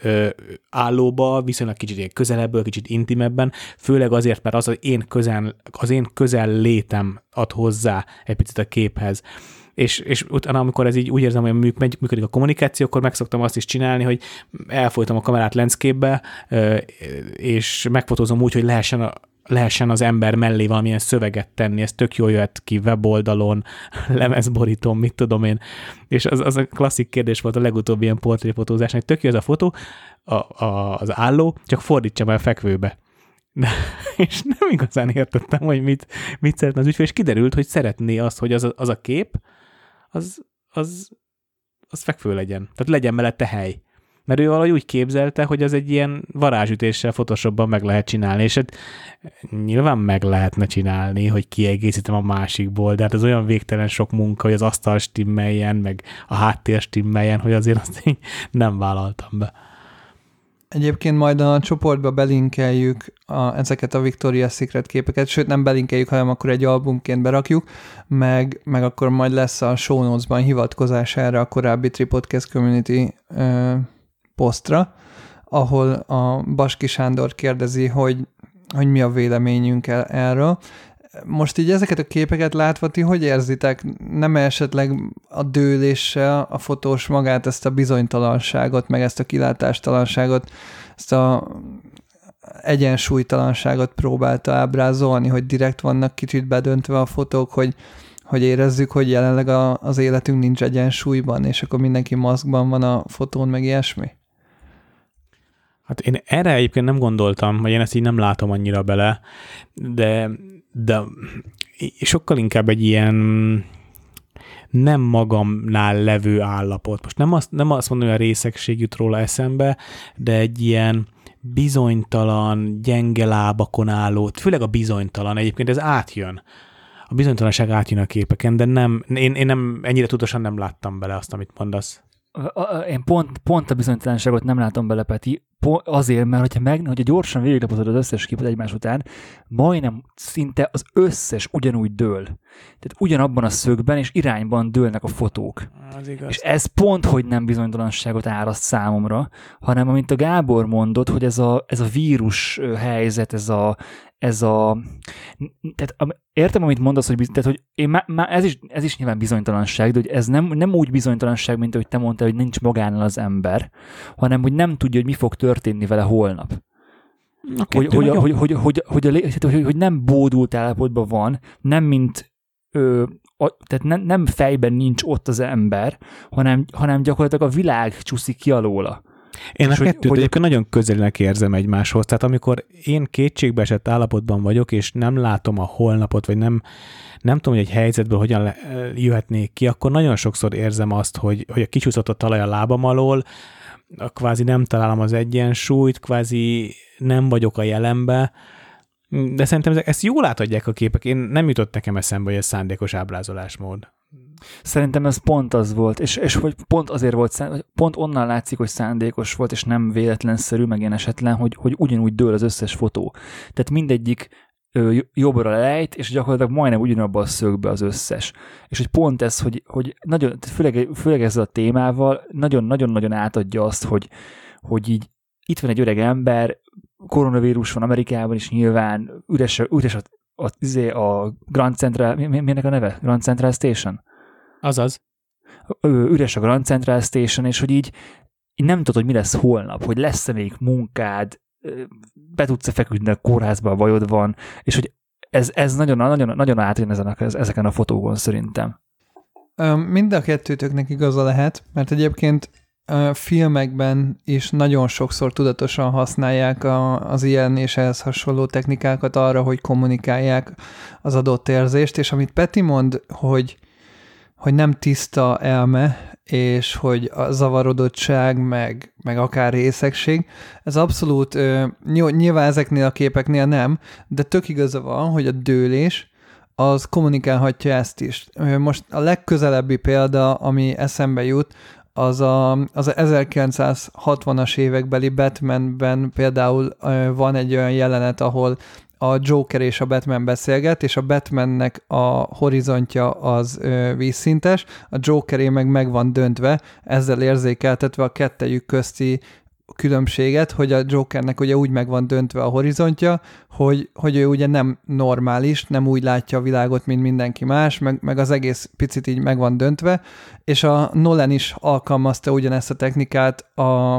állóba, viszonylag kicsit közelebből, kicsit intimebben, főleg azért, mert az, az én közel, az én közel létem ad hozzá egy picit a képhez és, és utána, amikor ez így úgy érzem, hogy működik a kommunikáció, akkor megszoktam azt is csinálni, hogy elfolytom a kamerát ö, és megfotózom úgy, hogy lehessen, a, lehessen az ember mellé valamilyen szöveget tenni, ez tök jól jöhet ki weboldalon, lemezborítón, mit tudom én. És az, az a klasszik kérdés volt a legutóbbi ilyen portréfotózásnak, tök jó ez a fotó, a, a, az álló, csak fordítsam el fekvőbe. De, és nem igazán értettem, hogy mit, mit szeretne az ügyfél, és kiderült, hogy szeretné azt, hogy az az a kép, az, az, az fekvő legyen. Tehát legyen mellette hely. Mert ő valahogy úgy képzelte, hogy az egy ilyen varázsütéssel Photoshopban meg lehet csinálni, és hát nyilván meg lehetne csinálni, hogy kiegészítem a másikból, de hát ez olyan végtelen sok munka, hogy az asztal stimmeljen, meg a háttér stimmeljen, hogy azért azt így nem vállaltam be. Egyébként majd a csoportba belinkeljük a, ezeket a Victoria's Secret képeket, sőt nem belinkeljük, hanem akkor egy albumként berakjuk, meg, meg akkor majd lesz a show notes-ban hivatkozás erre a korábbi Tripodcast Community ö, posztra, ahol a Baski Sándor kérdezi, hogy, hogy mi a véleményünk erről. Most így ezeket a képeket látva, ti hogy érzitek? Nem esetleg a dőléssel a fotós magát, ezt a bizonytalanságot, meg ezt a kilátástalanságot, ezt a egyensúlytalanságot próbálta ábrázolni, hogy direkt vannak kicsit bedöntve a fotók, hogy, hogy érezzük, hogy jelenleg a, az életünk nincs egyensúlyban, és akkor mindenki maszkban van a fotón, meg ilyesmi? Hát én erre egyébként nem gondoltam, vagy én ezt így nem látom annyira bele, de, de sokkal inkább egy ilyen nem magamnál levő állapot. Most nem azt, nem azt mondom, hogy a részegség jut róla eszembe, de egy ilyen bizonytalan, gyenge lábakon álló, főleg a bizonytalan, egyébként ez átjön. A bizonytalanság átjön a képeken, de nem, én, én nem, ennyire tudatosan nem láttam bele azt, amit mondasz. Én pont, pont a bizonytalanságot nem látom bele, Peti, azért, mert hogyha, meg, hogyha gyorsan végiglapozod az összes képet egymás után, majdnem szinte az összes ugyanúgy dől. Tehát ugyanabban a szögben és irányban dőlnek a fotók. Az igaz. És ez pont, hogy nem bizonytalanságot áraszt számomra, hanem amint a Gábor mondott, hogy ez a, ez a vírus helyzet, ez a, ez a tehát értem, amit mondasz, hogy, tehát, hogy én má, má, ez, is, ez is nyilván bizonytalanság, de hogy ez nem, nem úgy bizonytalanság, mint ahogy te mondtál, hogy nincs magánál az ember, hanem hogy nem tudja, hogy mi fog történni vele holnap. Hogy, hogy, hogy, hogy, hogy, hogy, a, hogy, hogy nem bódult állapotban van, nem mint ö, a, tehát nem, nem fejben nincs ott az ember, hanem, hanem gyakorlatilag a világ csúszik ki alóla. Én a És hogy- kettőt hogy- egyébként nagyon közelnek érzem egymáshoz. Tehát amikor én kétségbeesett állapotban vagyok, és nem látom a holnapot, vagy nem, nem tudom, hogy egy helyzetből hogyan jöhetnék ki, akkor nagyon sokszor érzem azt, hogy, hogy a kicsúszott a talaj a lábam alól, a kvázi nem találom az egyensúlyt, kvázi nem vagyok a jelenbe, de szerintem ezek, ezt jól átadják a képek. Én nem jutott nekem eszembe, hogy ez szándékos ábrázolásmód. Szerintem ez pont az volt, és, és hogy pont azért volt, pont onnan látszik, hogy szándékos volt, és nem véletlenszerű, meg ilyen esetlen, hogy, hogy ugyanúgy dől az összes fotó. Tehát mindegyik jobbra lejt, és gyakorlatilag majdnem ugyanabban a szögbe az összes. És hogy pont ez, hogy, hogy nagyon, főleg, főleg ezzel a témával nagyon-nagyon-nagyon átadja azt, hogy, hogy így itt van egy öreg ember, koronavírus van Amerikában is nyilván, üres, üres a, a, izé, a Grand Central, mi, mi, minek a neve? Grand Central Station? Azaz. Ö, üres a Grand Central Station, és hogy így, így nem tudod, hogy mi lesz holnap, hogy lesz-e még munkád, be tudsz-e feküdni a kórházba, vajod van, és hogy ez, ez nagyon, nagyon, nagyon átjön ezen a, ezeken a fotókon szerintem. Mind a kettőtöknek igaza lehet, mert egyébként filmekben is nagyon sokszor tudatosan használják a, az ilyen és ehhez hasonló technikákat arra, hogy kommunikálják az adott érzést, és amit Peti mond, hogy, hogy nem tiszta elme, és hogy a zavarodottság, meg, meg akár részegség, ez abszolút, nyilván ezeknél a képeknél nem, de tök igaza van, hogy a dőlés, az kommunikálhatja ezt is. Most a legközelebbi példa, ami eszembe jut, az a, az 1960-as évekbeli Batmanben például van egy olyan jelenet, ahol a Joker és a Batman beszélget, és a Batmannek a horizontja az vízszintes, a Jokeré meg meg van döntve, ezzel érzékeltetve a kettejük közti különbséget, hogy a Jokernek ugye úgy meg van döntve a horizontja, hogy, hogy ő ugye nem normális, nem úgy látja a világot, mint mindenki más, meg, meg az egész picit így meg van döntve, és a Nolan is alkalmazta ugyanezt a technikát a,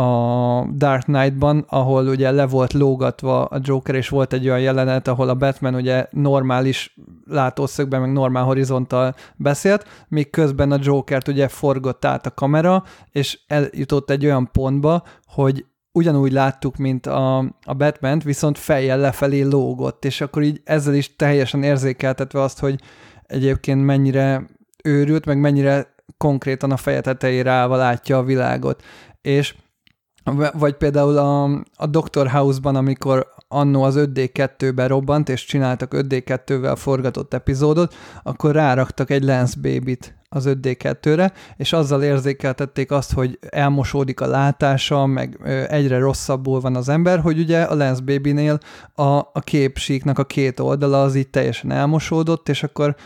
a Dark Knight-ban, ahol ugye le volt lógatva a Joker, és volt egy olyan jelenet, ahol a Batman ugye normális látószögben, meg normál horizonttal beszélt, míg közben a Jokert ugye forgott át a kamera, és eljutott egy olyan pontba, hogy ugyanúgy láttuk, mint a, a batman viszont fejjel lefelé lógott, és akkor így ezzel is teljesen érzékeltetve azt, hogy egyébként mennyire őrült, meg mennyire konkrétan a feje tetejére állva látja a világot. És vagy például a, a Doctor House-ban, amikor annó az 5D2-ben robbant, és csináltak 5D2-vel forgatott epizódot, akkor ráraktak egy Lens Baby-t az 5D2-re, és azzal érzékeltették azt, hogy elmosódik a látása, meg egyre rosszabbul van az ember, hogy ugye a Lens Baby-nél a, a képsíknak a két oldala az így teljesen elmosódott, és akkor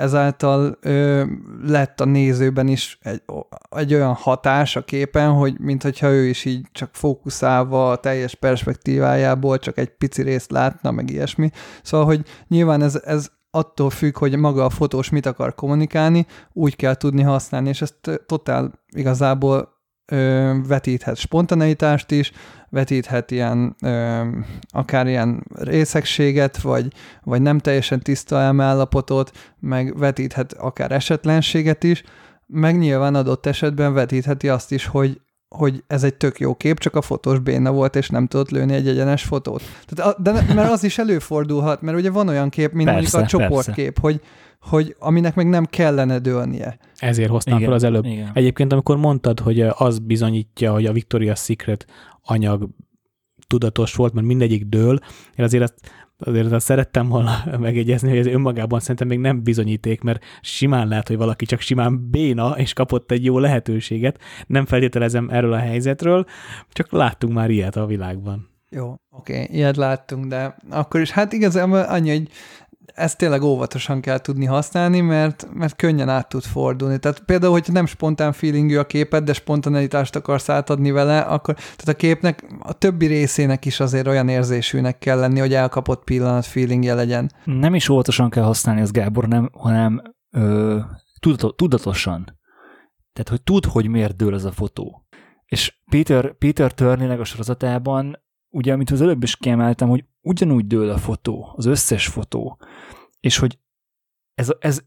ezáltal ö, lett a nézőben is egy, egy olyan hatás a képen, hogy mintha ő is így csak fókuszálva a teljes perspektívájából csak egy pici részt látna, meg ilyesmi. Szóval, hogy nyilván ez, ez attól függ, hogy maga a fotós mit akar kommunikálni, úgy kell tudni használni, és ezt totál igazából ö, vetíthet spontaneitást is, vetíthet ilyen, ö, akár ilyen részegséget, vagy, vagy nem teljesen tiszta elmeállapotot, meg vetíthet akár esetlenséget is, meg nyilván adott esetben vetítheti azt is, hogy, hogy ez egy tök jó kép, csak a fotós béna volt, és nem tudott lőni egy egyenes fotót. Tehát, de, mert az is előfordulhat, mert ugye van olyan kép, mint persze, mondjuk a csoportkép, hogy, hogy aminek meg nem kellene dőlnie. Ezért hoztam igen, fel az előbb. Igen. Egyébként, amikor mondtad, hogy az bizonyítja, hogy a Victoria's Secret anyag tudatos volt, mert mindegyik dől, én azért ezt azért azt szerettem volna megjegyezni, hogy ez önmagában szerintem még nem bizonyíték, mert simán lehet, hogy valaki csak simán béna, és kapott egy jó lehetőséget. Nem feltételezem erről a helyzetről, csak láttunk már ilyet a világban. Jó, oké, okay, ilyet láttunk, de akkor is, hát igazából annyi, hogy ezt tényleg óvatosan kell tudni használni, mert, mert könnyen át tud fordulni. Tehát például, hogyha nem spontán feelingű a képed, de spontaneitást akarsz átadni vele, akkor tehát a képnek, a többi részének is azért olyan érzésűnek kell lenni, hogy elkapott pillanat feelingje legyen. Nem is óvatosan kell használni az Gábor, nem, hanem ö, tudatosan. Tehát, hogy tud, hogy miért dől ez a fotó. És Peter, Peter Turnének a sorozatában, ugye, amit az előbb is kiemeltem, hogy ugyanúgy dől a fotó, az összes fotó, és hogy ez, ez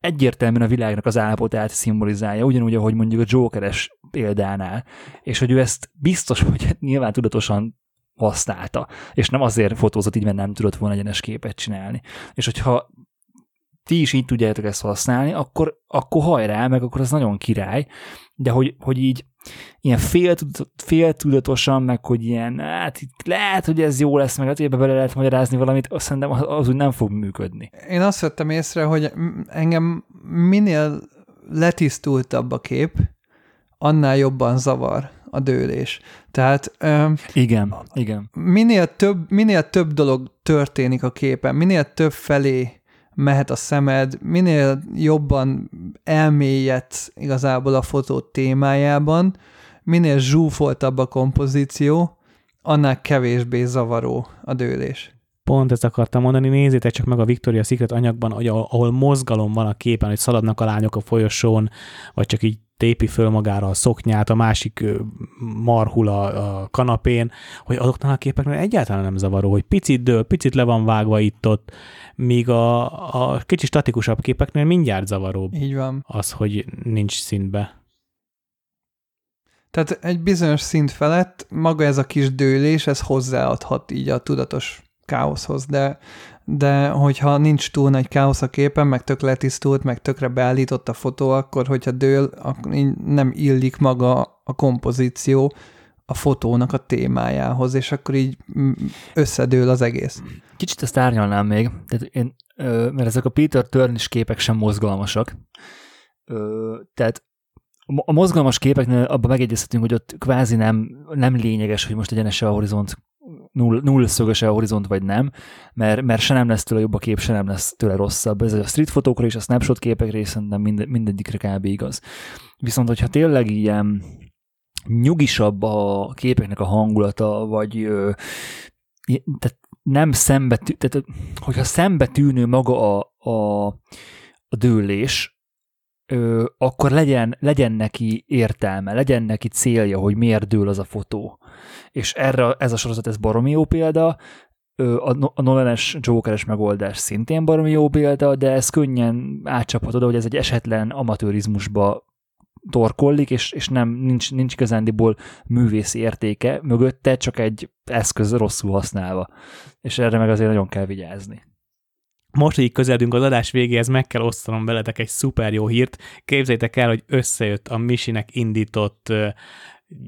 egyértelműen a világnak az állapotát szimbolizálja, ugyanúgy, ahogy mondjuk a Jokeres példánál, és hogy ő ezt biztos, hogy nyilván tudatosan használta, és nem azért fotózott így, mert nem tudott volna egyenes képet csinálni. És hogyha ti is így tudjátok ezt használni, akkor, akkor hajrá, meg akkor az nagyon király, de hogy, hogy így ilyen féltudatosan, meg hogy ilyen, hát itt lehet, hogy ez jó lesz, meg hát ebbe bele lehet magyarázni valamit, azt szerintem az, az úgy nem fog működni. Én azt vettem észre, hogy engem minél letisztultabb a kép, annál jobban zavar a dőlés. Tehát ö, Igen, igen. minél több, minél több dolog történik a képen, minél több felé mehet a szemed, minél jobban elmélyedsz igazából a fotó témájában, minél zsúfoltabb a kompozíció, annál kevésbé zavaró a dőlés. Pont ezt akartam mondani, nézzétek csak meg a Victoria Secret anyagban, hogy ahol mozgalom van a képen, hogy szaladnak a lányok a folyosón, vagy csak így tépi föl magára a szoknyát, a másik marhul a, a kanapén, hogy azoknál a képeknél egyáltalán nem zavaró, hogy picit dől, picit le van vágva itt-ott, míg a, a kicsi statikusabb képeknél mindjárt zavaró Így van. az, hogy nincs szintbe. Tehát egy bizonyos szint felett maga ez a kis dőlés, ez hozzáadhat így a tudatos káoszhoz, de, de hogyha nincs túl nagy káosz a képen, meg tök letisztult, meg tökre beállított a fotó, akkor hogyha dől, akkor nem illik maga a kompozíció a fotónak a témájához, és akkor így összedől az egész. Kicsit ezt árnyalnám még, tehát én, mert ezek a Peter Turnish képek sem mozgalmasak. Tehát a mozgalmas képeknél abban megegyezhetünk, hogy ott kvázi nem, nem lényeges, hogy most egyenes a horizont, null, null szögös a horizont, vagy nem, mert, mert se nem lesz tőle jobb a kép, se nem lesz tőle rosszabb. Ez a street fotókra és a snapshot képekre és szerintem mind, mindegyikre kb. igaz. Viszont, hogyha tényleg ilyen nyugisabb a képeknek a hangulata, vagy ö, tehát nem szembe, tehát hogyha szembe tűnő maga a, a, a dőlés, ö, akkor legyen, legyen neki értelme, legyen neki célja, hogy miért dől az a fotó. És erre ez a sorozat, ez baromi jó példa, a, Nolan-es Jokeres megoldás szintén baromi jó példa, de ez könnyen átcsaphatod, hogy ez egy esetlen amatőrizmusba torkollik, és, és nem, nincs, nincs igazándiból művészi értéke mögötte, csak egy eszköz rosszul használva. És erre meg azért nagyon kell vigyázni. Most, hogy így közeledünk az adás végéhez, meg kell osztanom veletek egy szuper jó hírt. Képzeljétek el, hogy összejött a Misinek indított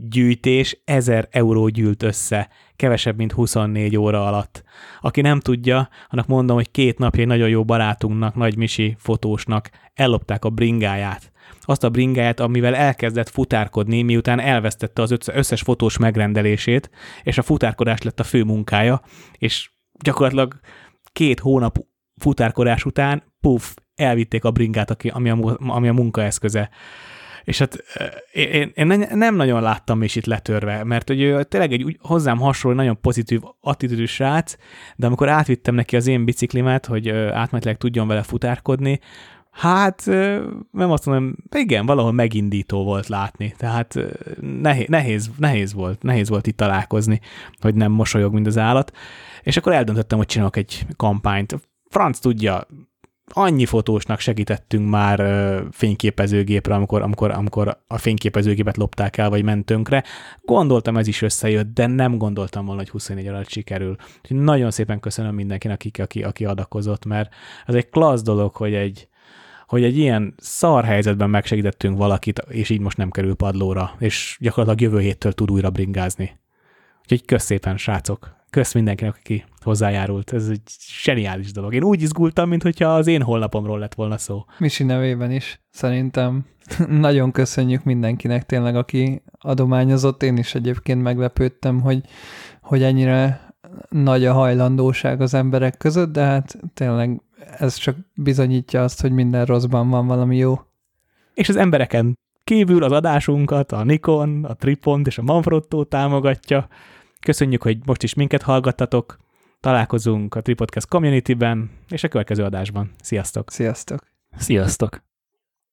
gyűjtés, 1000 euró gyűlt össze, kevesebb, mint 24 óra alatt. Aki nem tudja, annak mondom, hogy két napja egy nagyon jó barátunknak, Nagy Misi fotósnak ellopták a bringáját. Azt a bringáját, amivel elkezdett futárkodni, miután elvesztette az összes fotós megrendelését, és a futárkodás lett a fő munkája, és gyakorlatilag két hónap futárkodás után, puff, elvitték a bringát, ami a, ami a munkaeszköze. És hát én, én nem nagyon láttam is itt letörve, mert hogy ő tényleg egy hozzám hasonló, nagyon pozitív attitűdű srác, de amikor átvittem neki az én biciklimet, hogy átmenetileg tudjon vele futárkodni, Hát nem azt mondom, igen, valahol megindító volt látni, tehát nehéz, nehéz, nehéz volt, nehéz volt itt találkozni, hogy nem mosolyog, mint az állat, és akkor eldöntöttem, hogy csinálok egy kampányt. Franc tudja, annyi fotósnak segítettünk már fényképezőgépre, amikor, amikor, amikor a fényképezőgépet lopták el, vagy ment tönkre. Gondoltam, ez is összejött, de nem gondoltam volna, hogy 24 alatt sikerül. Úgyhogy nagyon szépen köszönöm mindenkinek, aki, aki, aki adakozott, mert ez egy klassz dolog, hogy egy, hogy egy ilyen szar helyzetben megsegítettünk valakit, és így most nem kerül padlóra, és gyakorlatilag jövő héttől tud újra bringázni. Úgyhogy kösz szépen, srácok! Kösz mindenkinek, aki hozzájárult. Ez egy zseniális dolog. Én úgy izgultam, mintha az én holnapomról lett volna szó. Misi nevében is szerintem nagyon köszönjük mindenkinek tényleg, aki adományozott. Én is egyébként meglepődtem, hogy, hogy ennyire nagy a hajlandóság az emberek között, de hát tényleg ez csak bizonyítja azt, hogy minden rosszban van valami jó. És az embereken kívül az adásunkat a Nikon, a Tripont és a Manfrotto támogatja. Köszönjük, hogy most is minket hallgattatok. Találkozunk a Tripodcast community-ben és a következő adásban. Sziasztok! Sziasztok! Sziasztok!